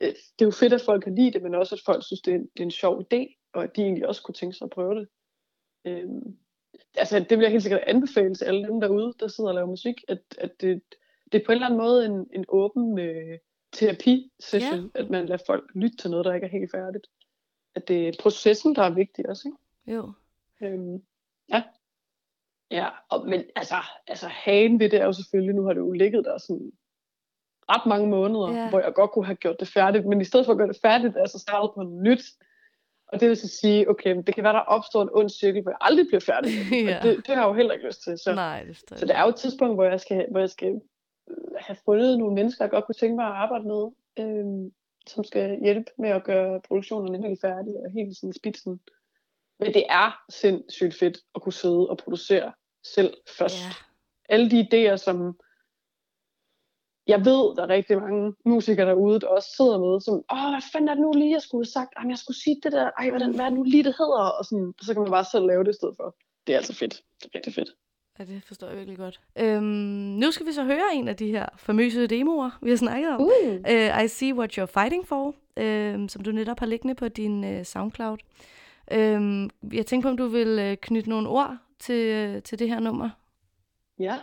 øh, det er jo fedt, at folk kan lide det, men også at folk synes, det er en, det er en sjov idé, og at de egentlig også kunne tænke sig at prøve det. Øhm, altså, det vil jeg helt sikkert anbefale til alle dem derude, der sidder og laver musik, at, at det, det er på en eller anden måde en, en åben øh, terapi-session, Ja. at man lader folk lytte til noget, der ikke er helt færdigt. At det er processen, der er vigtig også, ikke? Jo. Øhm, ja. Ja, og, men altså, altså hagen ved det er jo selvfølgelig, nu har det jo ligget der sådan ret mange måneder, Ja. hvor jeg godt kunne have gjort det færdigt, men i stedet for at gøre det færdigt, er jeg så startet på nyt. Og det vil så sige, okay, det kan være, der opstår en ond cirkel, hvor jeg aldrig bliver færdig. *laughs* Ja. Og det, det har jeg jo heller ikke lyst til. Så, Nej, det så der er jo et tidspunkt, hvor jeg skal, hvor jeg skal øh, have fundet nogle mennesker, jeg godt kunne tænke mig at arbejde med, øhm, som skal hjælpe med at gøre produktionen helt færdig og helt sådan spidsen. Men det er sindssygt fedt at kunne sidde og producere selv først. Ja. Alle de idéer, som jeg ved, der er rigtig mange musikere derude, der også sidder med, som, åh, hvad fanden er det nu lige, jeg skulle have sagt? Jamen, jeg skulle sige det der, ej, hvordan, hvad er det nu lige, det hedder? Og sådan, så kan man bare selv lave det i stedet for. Det er altså fedt. Det er rigtig fedt. Ja, det forstår jeg virkelig godt. Øhm, nu skal vi så høre en af de her famøse demoer, vi har snakket om. Uh. Uh, I See What You're Fighting For, uh, som du netop har liggende på din uh, SoundCloud. Um, jeg tænker på, om du vil uh, knytte nogle ord til, uh, til det her nummer. Ja.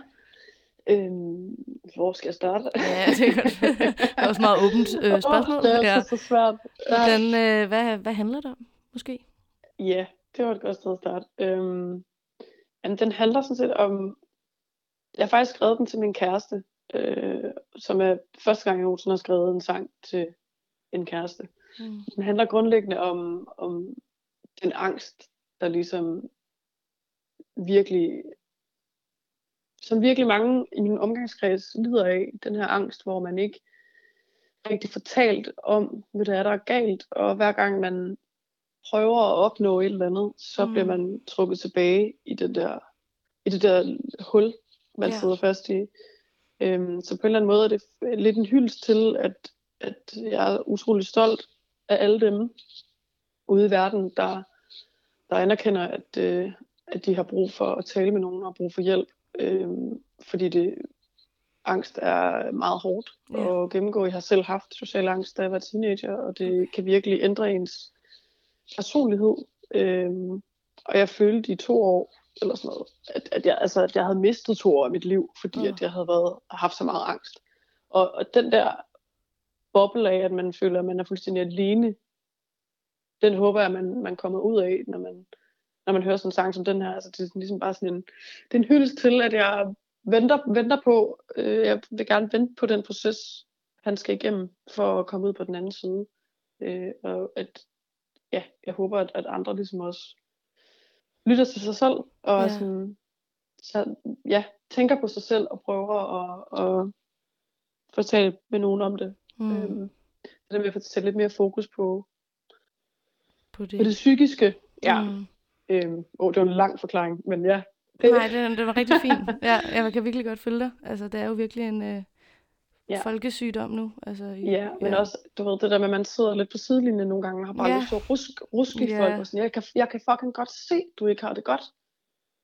Øhm, hvor skal jeg starte? Ja, det er godt. *laughs* Det er også meget åbent øh, spørgsmål. det er ja. altså så svært. Ja. Hvordan, øh, hvad, hvad handler det om, måske? Ja, det var et godt sted at starte. Øhm, den handler sådan set om... Jeg har faktisk skrevet den til min kæreste, øh, som er første gang, jeg nogensinde har skrevet en sang til en kæreste. Mm. Den handler grundlæggende om, om den angst, der ligesom virkelig, som virkelig mange i min omgangskreds lider af, den her angst, hvor man ikke rigtig fortalt om, hvad det er, der er galt, og hver gang man prøver at opnå et eller andet, så Mm. bliver man trukket tilbage i det der, i det der hul, man Ja. sidder fast i. Øhm, så på en eller anden måde er det lidt en hyldest til, at, at jeg er utrolig stolt af alle dem ude i verden, der, der anerkender, at, øh, at de har brug for at tale med nogen og brug for hjælp. Øhm, fordi det, angst er meget hårdt Ja. at gennemgå. Jeg har selv haft social angst, da jeg var teenager, og det kan virkelig ændre ens personlighed. Øhm, og jeg følte i to år, eller sådan noget, at, at, jeg, altså, at jeg havde mistet to år af mit liv, fordi Ah. at jeg havde været, haft så meget angst. Og, og den der boble af, at man føler, at man er fuldstændig alene, den håber jeg, man, man kommer ud af, når man, når man hører sådan en sang som den her. Altså, det er ligesom bare sådan en, det er en hyldest til, at jeg venter, venter på, øh, jeg vil gerne vente på den proces, han skal igennem, for at komme ud på den anden side. Øh, og at, ja, jeg håber, at, at andre ligesom også lytter til sig selv, og Ja. sådan, så, ja, tænker på sig selv, og prøver at, at fortælle med nogen om det. Mm. Øhm, så det at få sætte lidt mere fokus på, På det. på det psykiske. Ja. Mm. Øhm, oh, det var en lang forklaring, men ja. Nej, det, det var rigtig fint. *laughs* Ja, jeg kan virkelig godt følge dig. Altså, det er jo virkelig en øh, Ja. folkesygdom nu. Altså, i, Ja, men også, du ved, det der med, at man sidder lidt på sidelinjen nogle gange, og har bare Ja. lyst til at rusk, ruske i Ja. folk, og sådan, jeg kan, jeg kan fucking godt se, du ikke har det godt.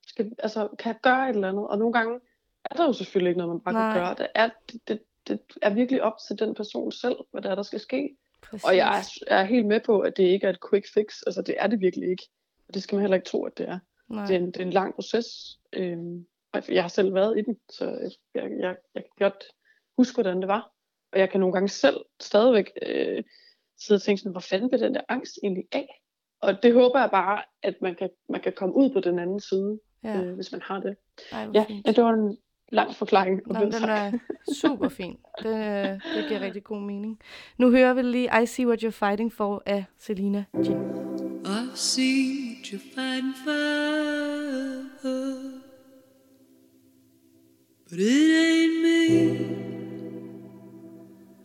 Skal, altså, kan jeg gøre et eller andet? Og nogle gange er der jo selvfølgelig ikke noget, man bare Nej. kan gøre. Det er, det, det, det er virkelig op til den person selv, hvad der er, der skal ske. Præcis. Og jeg er, er helt med på, at det ikke er et quick fix. Altså, det er det virkelig ikke. Og det skal man heller ikke tro, at det er. Nej. Det er en, det er en lang proces. Og jeg har selv været i den, så jeg, jeg, jeg, kan godt huske, hvordan det var. Og jeg kan nogle gange selv stadigvæk øh, sidde og tænke sådan, hvor fanden bliver den der angst egentlig af? Og det håber jeg bare, at man kan, man kan komme ud på den anden side, Ja. øh, hvis man har det. Ej, ja, fint. ja, det var en lang forklaring. Nå, den sang. er *laughs* super fin. Det, øh, det giver rigtig god mening. Nu hører vi lige I See What You're Fighting For af Selina Jin. I've seen you're fighting for, but it ain't me,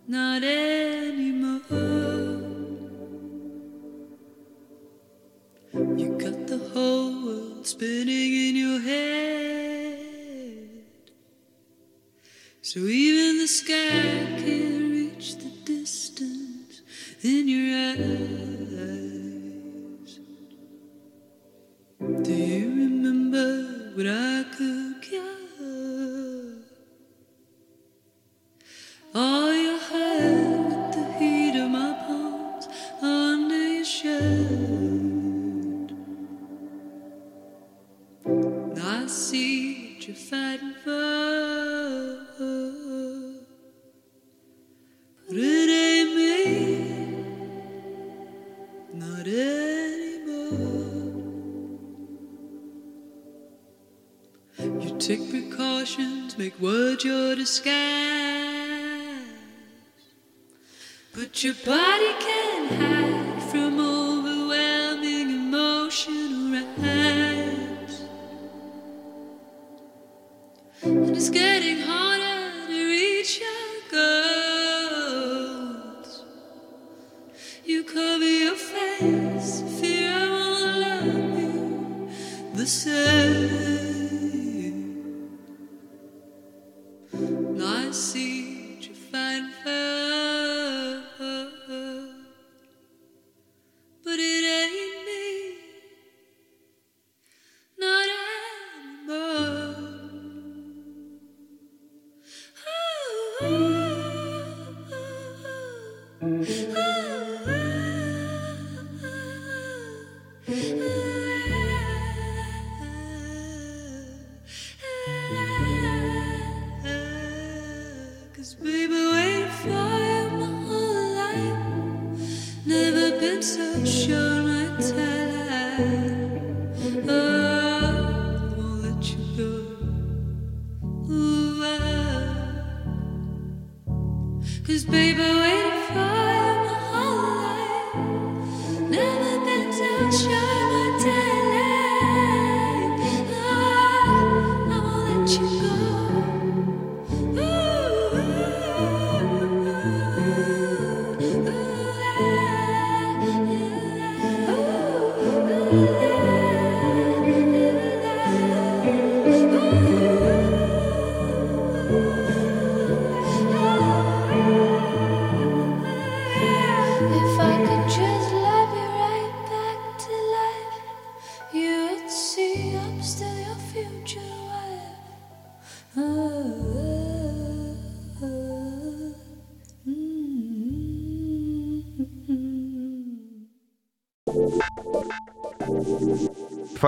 not anymore. You got the whole world spinning in your head, so even the sky can't reach the distance in your eyes. Do you remember what I could your body can't hide from overwhelming emotional rise. And it's getting harder to reach your goals. You cover your face, fear I won't love you the same.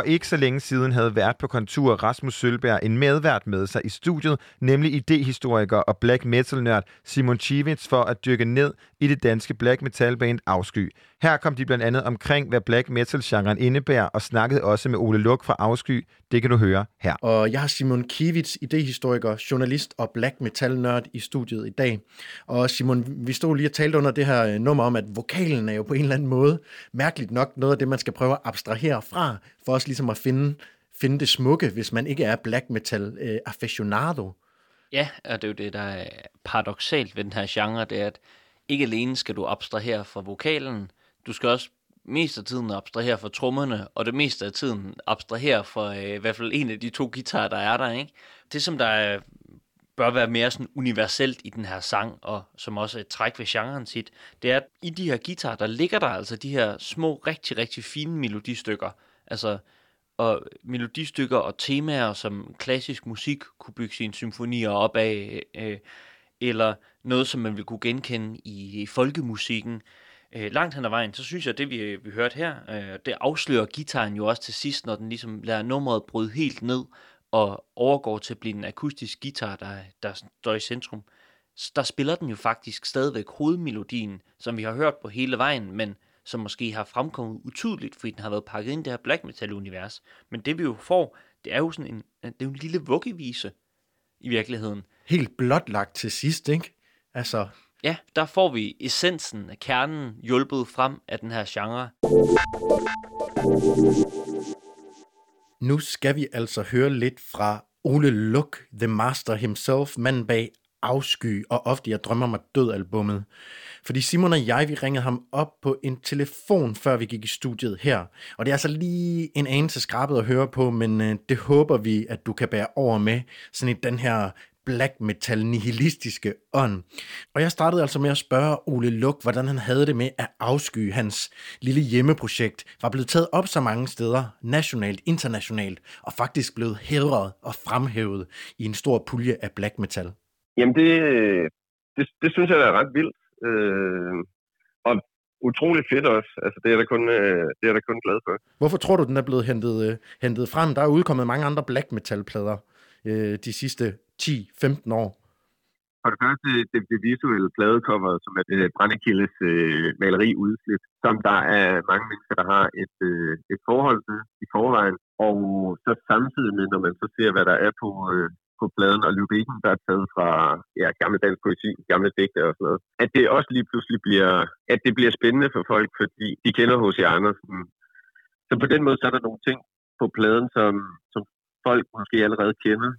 Ikke så længe siden havde vært på kontur Rasmus Sølberg en medvært med sig i studiet, nemlig idehistoriker og black metal-nørd Simon Chivits for at dykke ned i det danske black metal-band Afsky. Her kom de blandt andet omkring, hvad black metal-genren indebærer, og snakkede også med Ole Luk fra Afsky. Det kan du høre her. Og jeg har Simon Kivits, idehistoriker, journalist og black metal nørd i studiet i dag. Og Simon, vi stod lige og talte under det her øh, nummer om, at vokalen er jo på en eller anden måde mærkeligt nok noget af det, man skal prøve at abstrahere fra, for også ligesom at finde, finde det smukke, hvis man ikke er black metal øh, aficionado. Ja, og det er jo det, der er paradoxalt ved den her genre, det er, at ikke alene skal du abstrahere fra vokalen, du skal også mest af tiden abstrahere fra trommerne, og det meste af tiden abstrahere fra øh, i hvert fald en af de to guitarer, der er der, ikke? Det, som der er, bør være mere sådan universelt i den her sang, og som også er et træk ved genren sit, det er, at i de her guitarer, der ligger der altså de her små, rigtig, rigtig fine melodistykker. Altså, og melodistykker og temaer, som klassisk musik kunne bygge sine symfonier op af, øh, eller noget, som man vil kunne genkende i, i folkemusikken. Øh, langt hen ad vejen, så synes jeg, at det vi, vi hørte her, øh, det afslører gitaren jo også til sidst, når den ligesom lader nummeret bryde helt ned, og overgår til at blive en akustisk guitar, der, der står i centrum. Der spiller den jo faktisk stadigvæk hovedmelodien, som vi har hørt på hele vejen, men som måske har fremkommet utydeligt, fordi den har været pakket ind i det her black metal-univers. Men det vi jo får, det er jo sådan en, det er jo en lille vuggevise i virkeligheden. Helt blotlagt til sidst, ikke? Altså, Ja, der får vi essensen af kernen hjulpet frem af den her genre. Nu skal vi altså høre lidt fra Ole Luk, The Master himself, manden bag Afsky og ofte jeg drømmer mig død albummet. Fordi Simon og jeg, vi ringede ham op på en telefon, før vi gik i studiet her. Og det er altså lige en anelse skrabet at høre på, men øh, det håber vi, at du kan bære over med, sådan i den her black metal nihilistiske ånd. Og jeg startede altså med at spørge Ole Luk, hvordan han havde det med at afsky hans lille hjemmeprojekt, var blevet taget op så mange steder, nationalt, internationalt, og faktisk blevet hædret og fremhævet i en stor pulje af black metal. Jamen, det, det, det synes jeg er ret vildt. Øh, og utrolig fedt også. Altså, det er jeg da kun, øh, det er da kun glad for. Hvorfor tror du, den er blevet hentet, øh, hentet frem? Der er udkommet mange andre black metal-plader øh, de sidste 10-15 år. For det første, det, det visuelle pladecover, som er øh, Brændekildes øh, maleri udslip, som der er mange mennesker, der har et, øh, et forhold til i forvejen. Og så samtidig med, når man så ser, hvad der er på, øh, på pladen og lyrikken, der er taget fra ja, gamle dansk poesi, gamle digte og sådan noget, at det også lige pludselig bliver, at det bliver spændende for folk, fordi de kender H.C. Andersen. Så på den måde, så er der nogle ting på pladen, som, som folk måske allerede kender,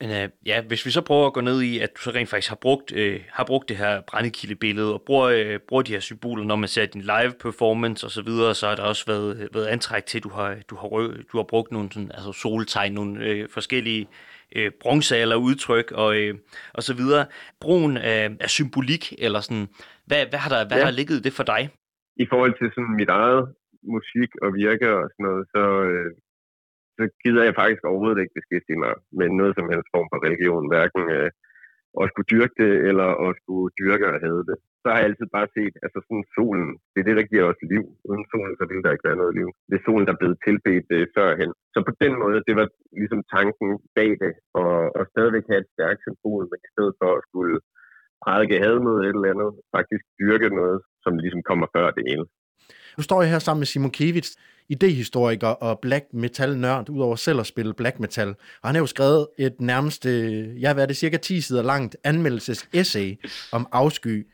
men øh, ja, hvis vi så prøver at gå ned i, at du så rent faktisk har brugt, øh, har brugt det her brændekildebillede, og bruger, øh, bruger de her symboler, når man ser din live performance og så videre, så har der også været, været antræk til, at du har, du har, du har brugt nogle sådan, altså soltegn, nogle øh, forskellige øh, bronze eller udtryk og, øh, og så videre. Brugen af, af symbolik, eller sådan, hvad, hvad har der, hvad Ja. har ligget det for dig? i forhold til sådan mit eget musik og virke og sådan noget, så, øh, så gider jeg faktisk overhovedet ikke beskæftige mig med noget som helst form for religion, hverken øh, at skulle dyrke det, eller at skulle dyrke og have det. Så har jeg altid bare set, altså sådan solen, det er det, der giver os liv. Uden solen, så ville der ikke være noget liv. Det er solen, der er blevet tilbedt øh, førhen. Så på den måde, det var ligesom tanken bag det, og, og stadigvæk have et stærkt symbol, men i stedet for at skulle prædike had mod et eller andet, faktisk dyrke noget, som ligesom kommer før det hele. Nu står jeg her sammen med Simon Kivitz, idehistoriker og black metal nørd, udover selv at spille black metal. Og han har jo skrevet et nærmest, øh, ja hvad er det, cirka 10 sider langt anmeldelses essay om afsky.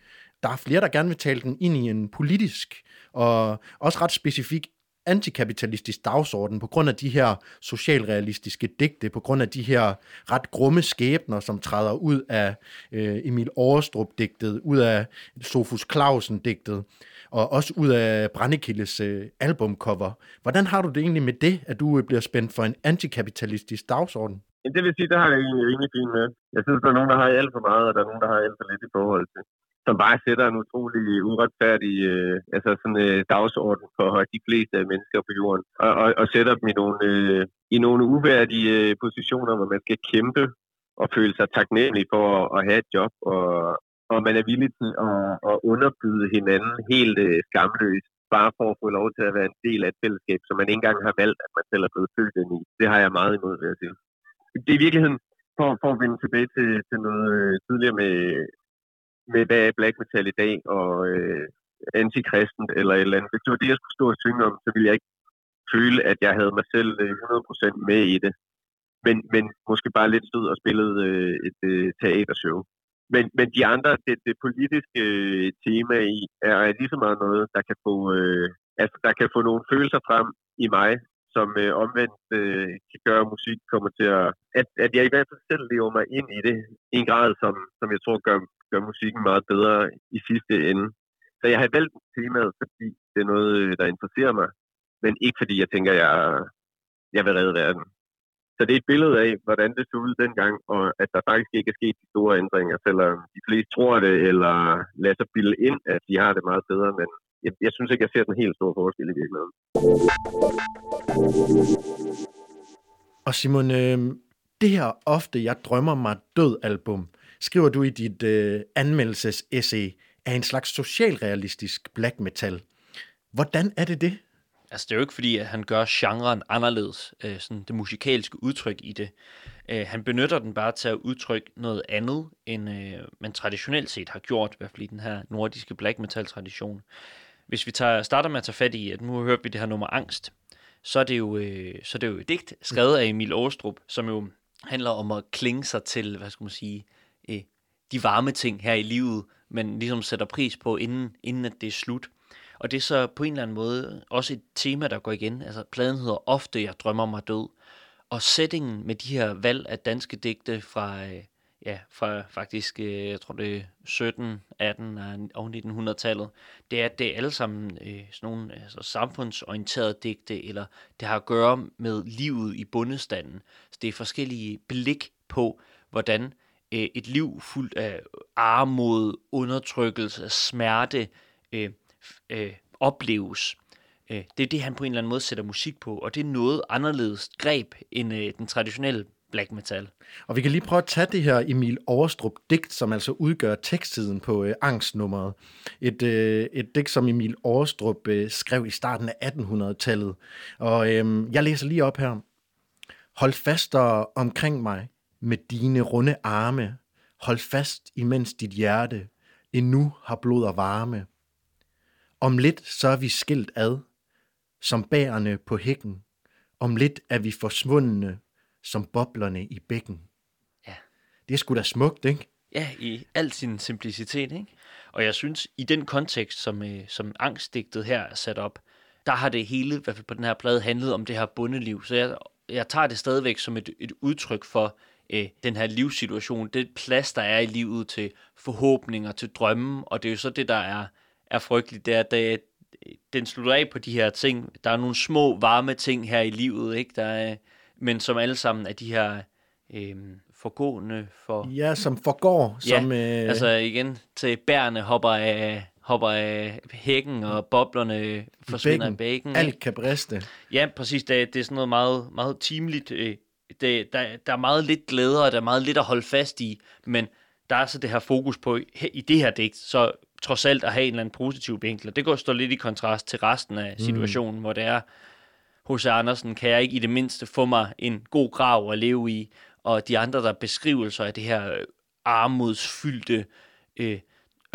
Der er flere, der gerne vil tale den ind i en politisk og også ret specifik antikapitalistisk dagsorden på grund af de her socialrealistiske digte, på grund af de her ret grumme skæbner, som træder ud af øh, Emil Aarstrup-digtet, ud af Sofus Clausen-digtet, og også ud af Brandekildes øh, albumcover. Hvordan har du det egentlig med det, at du øh, bliver spændt for en antikapitalistisk dagsorden? Ja, det vil sige, der har jeg egentlig rimelig fint med. Jeg synes, der er nogen, der har alt for meget, og der er nogen, der har alt for lidt i forhold til. Som bare sætter en utrolig uretfærdig øh, altså sådan, øh, dagsorden for de fleste af mennesker på jorden. Og, og, og sætter dem i nogle, øh, i nogle uværdige øh, positioner, hvor man skal kæmpe og føle sig taknemmelig for at, at have et job. Og, og man er villig til at, at underbyde hinanden helt øh, skamløst bare for at få lov til at være en del af et fællesskab, som man ikke engang har valgt, at man selv er blevet født ind i. Det har jeg meget imod, vil jeg sige. Det er i virkeligheden, for, for at vende tilbage til, til noget øh, tidligere med, med, hvad er black metal i dag, og øh, antikristent eller et eller andet. Hvis det var det, jeg skulle stå og synge om, så ville jeg ikke føle, at jeg havde mig selv øh, 100% med i det. Men, men måske bare lidt stod og spillede øh, et øh, teatershow. Men, men de andre, det, det politiske øh, tema i, er, er lige så meget noget, der kan få, øh, altså, der kan få nogle følelser frem i mig, som øh, omvendt øh, kan gøre, at musik kommer til at, at... At jeg i hvert fald selv lever mig ind i det i en grad, som, som jeg tror gør, gør musikken meget bedre i sidste ende. Så jeg har valgt temaet, fordi det er noget, øh, der interesserer mig, men ikke fordi jeg tænker, jeg, jeg vil redde verden. Så det er et billede af, hvordan det så ud dengang, og at der faktisk ikke er sket de store ændringer, selvom de fleste tror det, eller lader sig bilde ind, at de har det meget bedre, men jeg, jeg synes ikke, jeg ser den helt store forskel i virkeligheden. Og Simon, øh, det her ofte, jeg drømmer mig død album, skriver du i dit øh, anmeldelses-essay, er en slags socialrealistisk black metal. Hvordan er det det? Altså, det er jo ikke fordi, at han gør genren anderledes, øh, sådan det musikalske udtryk i det. Øh, han benytter den bare til at udtrykke noget andet, end øh, man traditionelt set har gjort, i hvert fald i den her nordiske black metal tradition. Hvis vi tager, starter med at tage fat i, at nu hører vi det her nummer Angst, så er det jo, øh, så er det jo et digt skrevet af Emil Åstrup, som jo handler om at klinge sig til, hvad skal man sige, øh, de varme ting her i livet, men ligesom sætter pris på, inden, inden at det er slut. Og det er så på en eller anden måde også et tema, der går igen. Altså, pladen hedder ofte, jeg drømmer mig død. Og settingen med de her valg af danske digte fra, øh, ja, fra faktisk, øh, jeg tror det er 17, 18 og 1900-tallet, det er, at det er alle sammen øh, sådan nogle altså, samfundsorienterede digte, eller det har at gøre med livet i bundestanden. Så det er forskellige blik på, hvordan øh, et liv fuldt af armod, undertrykkelse, smerte, øh, øh, opleves. Øh, det er det, han på en eller anden måde sætter musik på, og det er noget anderledes greb end øh, den traditionelle black metal. Og vi kan lige prøve at tage det her Emil Overstrup digt, som altså udgør tekstsiden på øh, angstnummeret. Et, øh, et digt, som Emil Overstrup øh, skrev i starten af 1800-tallet. Og øh, jeg læser lige op her. Hold fast og omkring mig med dine runde arme. Hold fast, imens dit hjerte endnu har blod og varme. Om lidt så er vi skilt ad, som bærerne på hækken. Om lidt er vi forsvundne, som boblerne i bækken. Ja. Det er sgu da smukt, ikke? Ja, i al sin simplicitet, ikke? Og jeg synes, i den kontekst, som, øh, som angstdigtet her er sat op, der har det hele, i hvert fald på den her plade, handlet om det her bundeliv. Så jeg, jeg tager det stadigvæk som et, et udtryk for øh, den her livssituation, det plads, der er i livet til forhåbninger, til drømme, og det er jo så det, der er, er frygteligt, det er, at det, den slutter af på de her ting. Der er nogle små, varme ting her i livet, ikke? Der er, men som alle sammen er de her øh, forgående for... Ja, som forgår. Ja, som, øh... altså igen, til bærene hopper af, hopper af hækken, og boblerne forsvinder i bækken. Alt kan briste. Ja, præcis. Det, det er sådan noget meget, meget timeligt. øh, Det, der, der er meget lidt glæde, og der er meget lidt at holde fast i, men der er så det her fokus på i det her digt, så trods alt at have en eller anden positiv vinkel. Og det går stå lidt i kontrast til resten af Mm. situationen, mm. hvor det er, H.C. Andersen, kan jeg ikke i det mindste få mig en god grav at leve i, og de andre, der beskrivelser af det her øh, armodsfyldte, øh,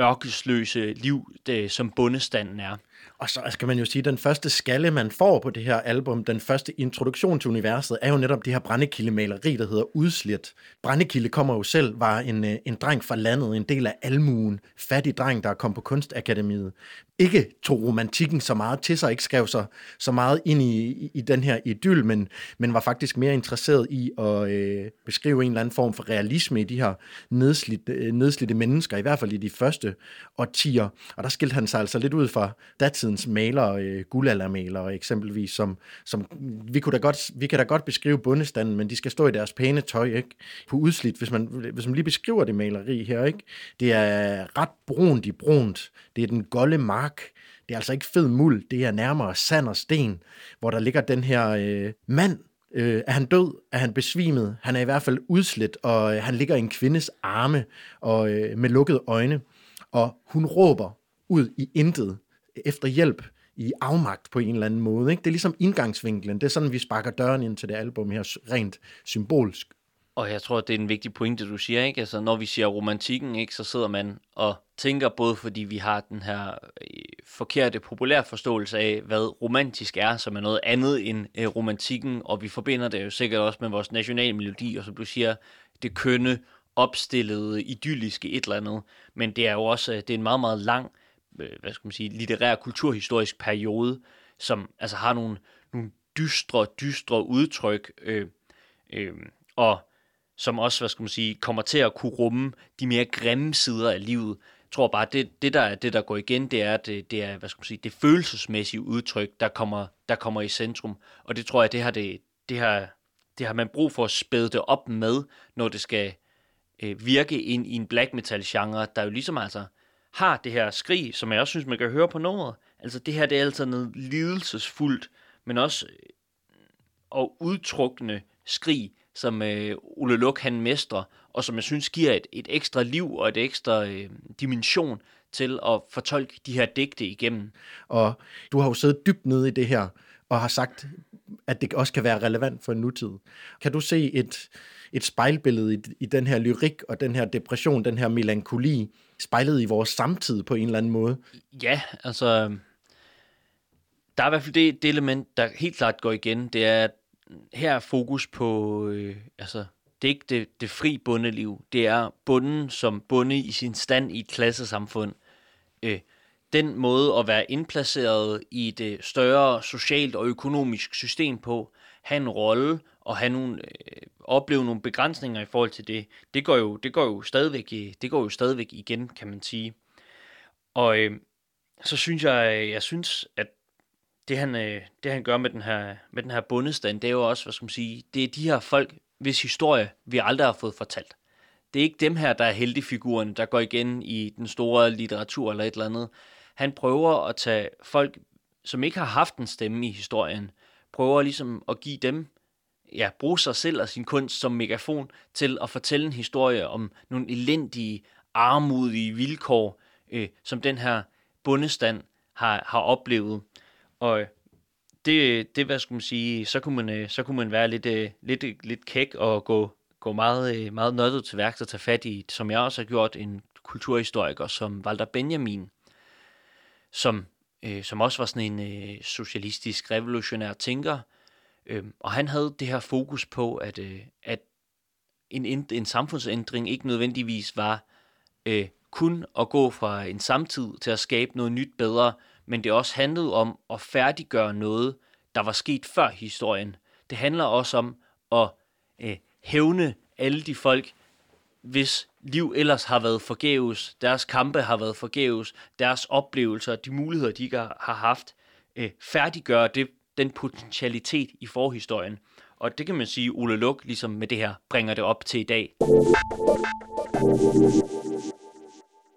ørkesløse liv, det, som bundestanden er. Og så skal man jo sige, at den første skalle, man får på det her album, den første introduktion til universet, er jo netop det her brændekildemaleri, der hedder Udslet. Brændekilde kommer jo selv, var en, øh, en dreng fra landet, en del af almuen, fattig dreng, der kom på kunstakademiet. Ikke tog romantikken så meget til sig, ikke skrev sig så meget ind i, i, i den her idyl, men, men var faktisk mere interesseret i at øh, beskrive en eller anden form for realisme i de her nedslidte, øh, nedslidte mennesker, i hvert fald i de første årtier. Og der skilte han sig altså lidt ud fra datidens malere, øh, guldaldermalere eksempelvis, som, som vi, kunne da godt, vi kan da godt beskrive bundestanden, men de skal stå i deres pæne tøj, ikke? På udslidt, hvis man, hvis man lige beskriver det maleri her, ikke? Det er ret brunt i brunt. Det er den golde mark. Det er altså ikke fed muld, det er nærmere sand og sten, hvor der ligger den her øh, mand, Øh, er han død? Er han besvimet? Han er i hvert fald udslidt, og øh, han ligger i en kvindes arme og øh, med lukkede øjne. Og hun råber ud i intet efter hjælp i afmagt på en eller anden måde. Ikke? Det er ligesom indgangsvinklen. Det er sådan, vi sparker døren ind til det album her, rent symbolsk. Og jeg tror, det er en vigtig pointe, du siger, ikke? Altså, når vi siger romantikken, ikke, så sidder man og tænker både, fordi vi har den her øh, forkerte populær forståelse af, hvad romantisk er, som er noget andet end øh, romantikken, og vi forbinder det jo sikkert også med vores nationale melodi, og som du siger, det kønne, opstillede, idylliske et eller andet. Men det er jo også øh, det er en meget, meget lang, øh, hvad skal man sige, litterær, kulturhistorisk periode, som altså har nogle, nogle dystre, dystre udtryk, øh, øh, og som også, hvad skal man sige, kommer til at kunne rumme de mere grimme sider af livet. Jeg tror bare, det, det der er det, der går igen, det er, det, det er, hvad skal man sige, det følelsesmæssige udtryk, der kommer, der kommer i centrum. Og det tror jeg, det har, det, det har, det har man brug for at spæde det op med, når det skal øh, virke ind i en black metal genre, der jo ligesom altså har det her skrig, som jeg også synes, man kan høre på nummeret. Altså det her, det er altså noget lidelsesfuldt, men også øh, og udtrukne skrig, som øh, Ole Luk han mestrer, og som jeg synes giver et, et ekstra liv og et ekstra øh, dimension til at fortolke de her digte igennem. Og du har jo siddet dybt nede i det her, og har sagt, at det også kan være relevant for en nutid. Kan du se et, et spejlbillede i, i den her lyrik og den her depression, den her melankoli, spejlet i vores samtid på en eller anden måde? Ja, altså, der er i hvert fald det, det element, der helt klart går igen, det er, at her er fokus på, øh, altså, det er ikke det, det fri bundeliv, det er bunden som bunde i sin stand i et klassesamfund. Øh, den måde at være indplaceret i det større socialt og økonomisk system på, have en rolle og have nogle, øh, opleve nogle begrænsninger i forhold til det, det går jo, det går jo stadigvæk, i- det går jo stadigvæk igen, kan man sige. Og øh, så synes jeg, jeg synes, at det han, øh, det han gør med den her, med den her bundestand, det er jo også, hvad skal man sige, det er de her folk, hvis historie vi aldrig har fået fortalt. Det er ikke dem her, der er heldigfiguren, der går igen i den store litteratur eller et eller andet. Han prøver at tage folk, som ikke har haft en stemme i historien, prøver ligesom at give dem, ja, bruge sig selv og sin kunst som megafon til at fortælle en historie om nogle elendige, armodige vilkår, øh, som den her bundestand har, har oplevet. Og det, det, hvad skulle man sige, så kunne man, øh, så kunne man være lidt, øh, lidt, lidt kæk og gå, gå meget, øh, meget nørdet til værks og tage fat i, som jeg også har gjort, en kulturhistoriker som Walter Benjamin, som, øh, som også var sådan en øh, socialistisk, revolutionær tænker. Øh, og han havde det her fokus på, at, øh, at en, en, en samfundsændring ikke nødvendigvis var øh, kun at gå fra en samtid til at skabe noget nyt bedre, men det også handlede om at færdiggøre noget, der var sket før historien. Det handler også om at øh, hævne alle de folk, hvis liv ellers har været forgæves, deres kampe har været forgæves, deres oplevelser, de muligheder, de ikke har haft, øh, færdiggøre det, den potentialitet i forhistorien. Og det kan man sige, Ole Luk ligesom med det her bringer det op til i dag.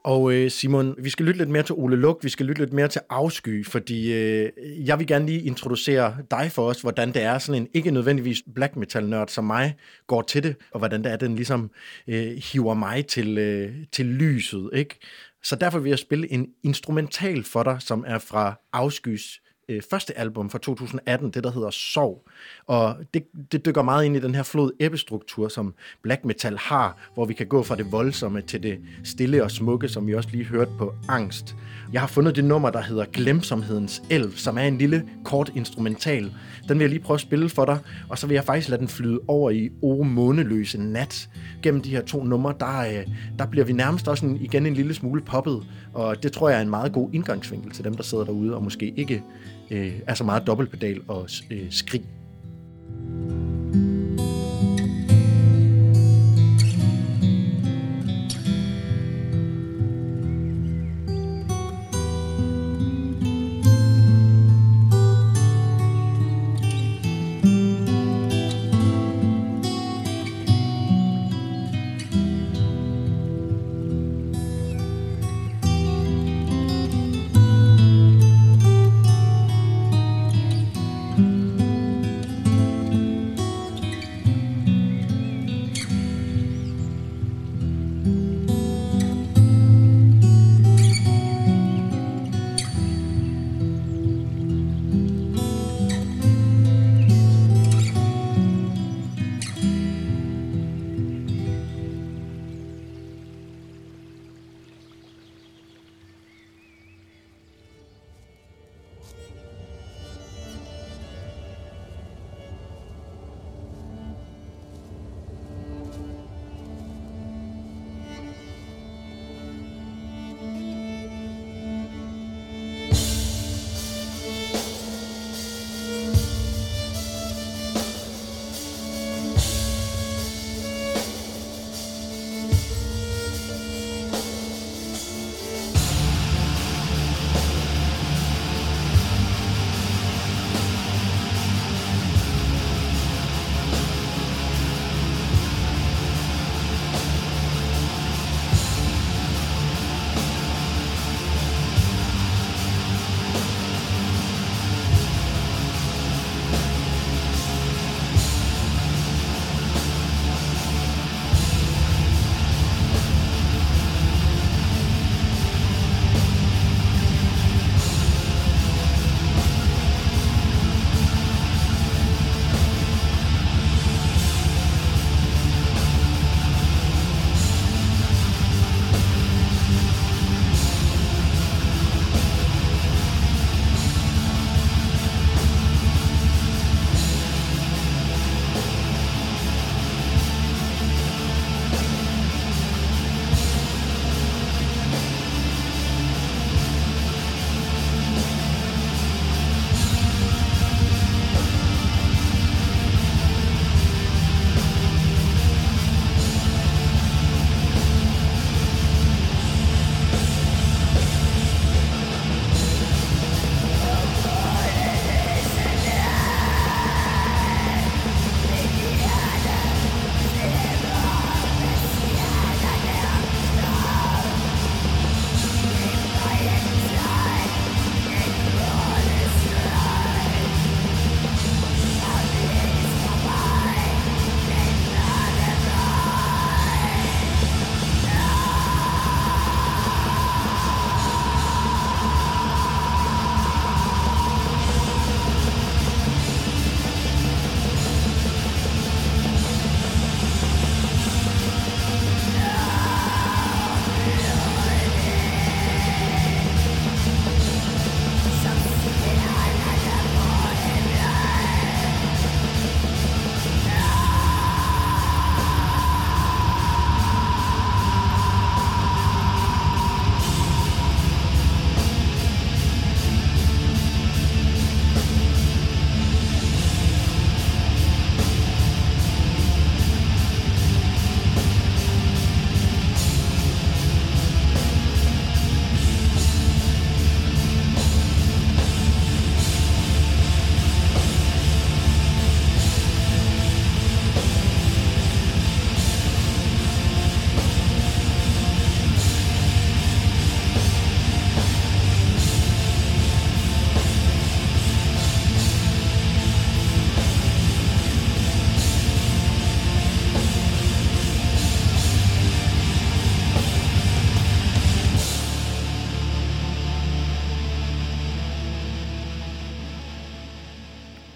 Og øh, Simon, vi skal lytte lidt mere til Ole Luk, vi skal lytte lidt mere til Afsky, fordi øh, jeg vil gerne lige introducere dig for os, hvordan det er sådan en ikke nødvendigvis black metal nørd som mig går til det, og hvordan det er, den ligesom øh, hiver mig til, øh, til lyset, ikke? Så derfor vil jeg spille en instrumental for dig, som er fra Afskys øh, første album fra 2018, det der hedder Sov. Og det, det dykker meget ind i den her flod ebbestruktur, som black metal har, hvor vi kan gå fra det voldsomme til det stille og smukke, som vi også lige hørte på Angst. Jeg har fundet det nummer, der hedder Glemsomhedens Elv, som er en lille kort instrumental. Den vil jeg lige prøve at spille for dig, og så vil jeg faktisk lade den flyde over i O måneløse nat. Gennem de her to numre, der, øh, der bliver vi nærmest også en, igen en lille smule poppet, og det tror jeg er en meget god indgangsvinkel til dem, der sidder derude og måske ikke øh, altså meget dobbeltpedal og øh, skrig.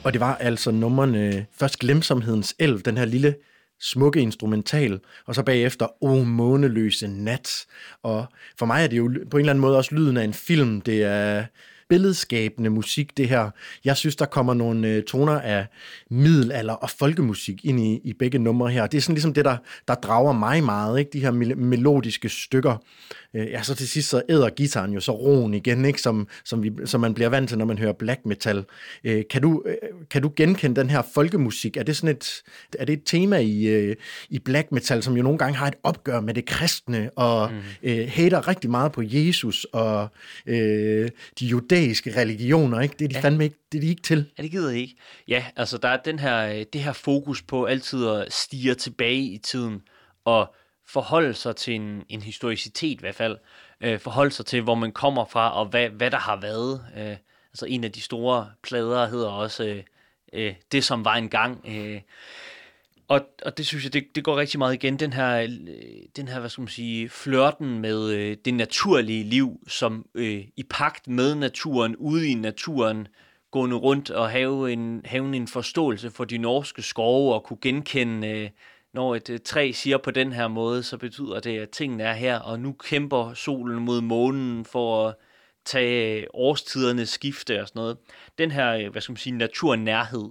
Og det var altså nummerne, først Glemsomhedens Elv, den her lille smukke instrumental, og så bagefter O måneløse nat. Og for mig er det jo på en eller anden måde også lyden af en film. Det er billedskabende musik, det her. Jeg synes, der kommer nogle øh, toner af middelalder og folkemusik ind i, i begge numre her. Det er sådan ligesom det, der, der drager mig meget, ikke? de her melodiske stykker. Øh, ja, så til sidst så æder gitaren jo så roen igen, ikke? Som, som, vi, som man bliver vant til, når man hører black metal. Øh, kan, du, øh, kan du genkende den her folkemusik? Er det sådan et, er det et tema i, øh, i black metal, som jo nogle gange har et opgør med det kristne, og mm. øh, hater rigtig meget på Jesus og øh, de judæiske religioner, ikke? Det er de ja. fandme ikke, det er de ikke til. Ja, det gider jeg ikke. Ja, altså der er den her, øh, det her fokus på altid at stige tilbage i tiden, og forholde sig til en, en historicitet i hvert fald. Øh, forholde sig til, hvor man kommer fra, og hvad, hvad der har været. Øh, altså en af de store plader hedder også øh, øh, Det, som var engang. Øh, og, og det synes jeg, det, det går rigtig meget igen, den her, øh, den her hvad skal man sige, flørten med øh, det naturlige liv, som øh, i pagt med naturen, ude i naturen, gående rundt og have en, have en forståelse for de norske skove og kunne genkende, øh, når et øh, træ siger på den her måde, så betyder det, at tingene er her, og nu kæmper solen mod månen for at tage øh, årstidernes skifte og sådan noget. Den her, øh, hvad skal man sige, naturnærhed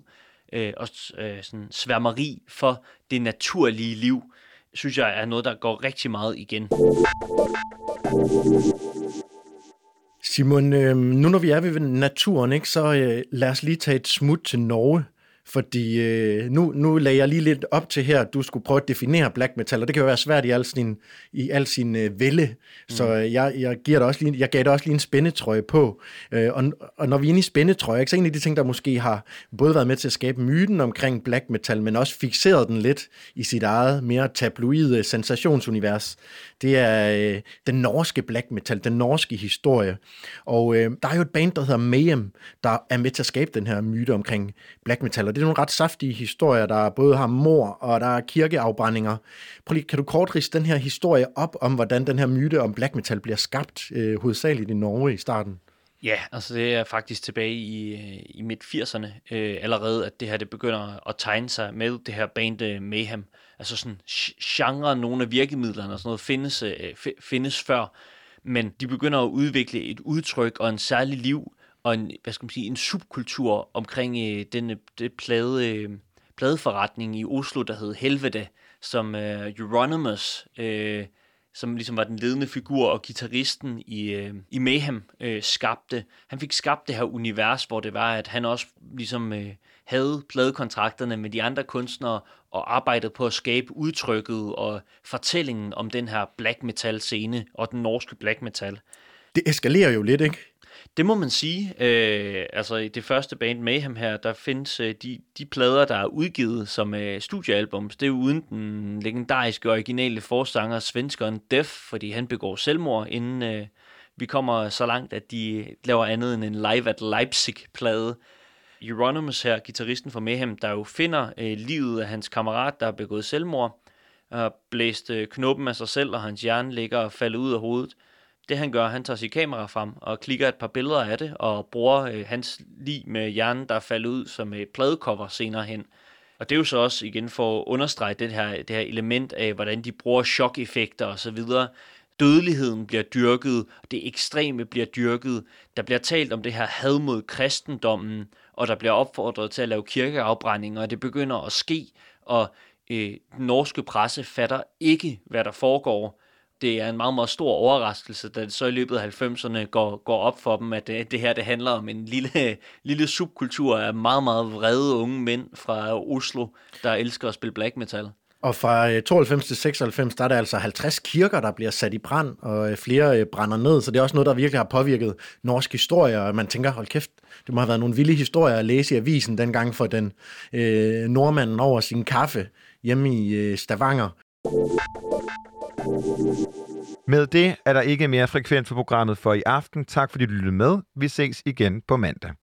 øh, og øh, sådan sværmeri for det naturlige liv, synes jeg er noget, der går rigtig meget igen. Simon, øh, nu når vi er ved naturen, ikke, så øh, lad os lige tage et smut til Norge. Fordi øh, nu, nu lagde jeg lige lidt op til her, at du skulle prøve at definere black metal, og det kan jo være svært i al sin, i al sin øh, vælde. Mm. Så øh, jeg, jeg, giver dig også lige, jeg gav dig også lige en spændetrøje på. Øh, og, og når vi er inde i spændetrøje, ikke, så en af de ting, der måske har både været med til at skabe myten omkring black metal, men også fixeret den lidt i sit eget mere tabloide sensationsunivers, det er øh, den norske black metal, den norske historie. Og øh, der er jo et band, der hedder Mayhem, der er med til at skabe den her myte omkring black metal, og det er nogle ret saftige historier, der både har mor og der er kirkeafbrændinger. Prøv lige, kan du kort riste den her historie op om, hvordan den her myte om black metal bliver skabt, øh, hovedsageligt i Norge i starten? Ja, altså det er faktisk tilbage i, øh, i midt-80'erne øh, allerede, at det her det begynder at tegne sig med det her band øh, Mayhem. Altså sådan genre, nogle af virkemidlerne og sådan noget findes, øh, findes før, men de begynder at udvikle et udtryk og en særlig liv og en, hvad skal man sige, en subkultur omkring øh, den det plade, øh, pladeforretning i Oslo, der hed Helvede, som øh, Euronymous, øh, som ligesom var den ledende figur og gitarristen i, øh, i Mayhem, øh, skabte. Han fik skabt det her univers, hvor det var, at han også ligesom øh, havde pladekontrakterne med de andre kunstnere og arbejdede på at skabe udtrykket og fortællingen om den her black metal scene og den norske black metal. Det eskalerer jo lidt, ikke? Det må man sige. Øh, altså i det første band Mayhem her, der findes øh, de, de plader, der er udgivet som øh, studiealbums. Det er uden den legendariske originale forsanger, svenskeren Def, fordi han begår selvmord, inden øh, vi kommer så langt, at de laver andet end en Live at Leipzig-plade. Euronymous her, gitarristen for Mayhem, der jo finder øh, livet af hans kammerat, der har begået selvmord, og blæst øh, knoppen af sig selv, og hans hjerne ligger og falder ud af hovedet. Det han gør, han tager sit kamera frem og klikker et par billeder af det, og bruger øh, hans lig med hjernen, der er faldet ud som et pladecover senere hen. Og det er jo så også igen for at understrege det her, det her element af, hvordan de bruger chok-effekter og så videre. Dødeligheden bliver dyrket, det ekstreme bliver dyrket. Der bliver talt om det her had mod kristendommen, og der bliver opfordret til at lave kirkeafbrændinger, og det begynder at ske, og øh, den norske presse fatter ikke, hvad der foregår det er en meget, meget stor overraskelse, da det så i løbet af 90'erne går, går op for dem, at det, det her det handler om en lille, *laughs* lille subkultur af meget, meget vrede unge mænd fra Oslo, der elsker at spille black metal. Og fra øh, 92 til 96, der er der altså 50 kirker, der bliver sat i brand, og øh, flere øh, brænder ned, så det er også noget, der virkelig har påvirket norsk historie, og man tænker, hold kæft, det må have været nogle vilde historier at læse i avisen dengang for den øh, nordmanden over sin kaffe hjemme i øh, Stavanger. Med det er der ikke mere frekvent for programmet for i aften. Tak fordi du lyttede med. Vi ses igen på mandag.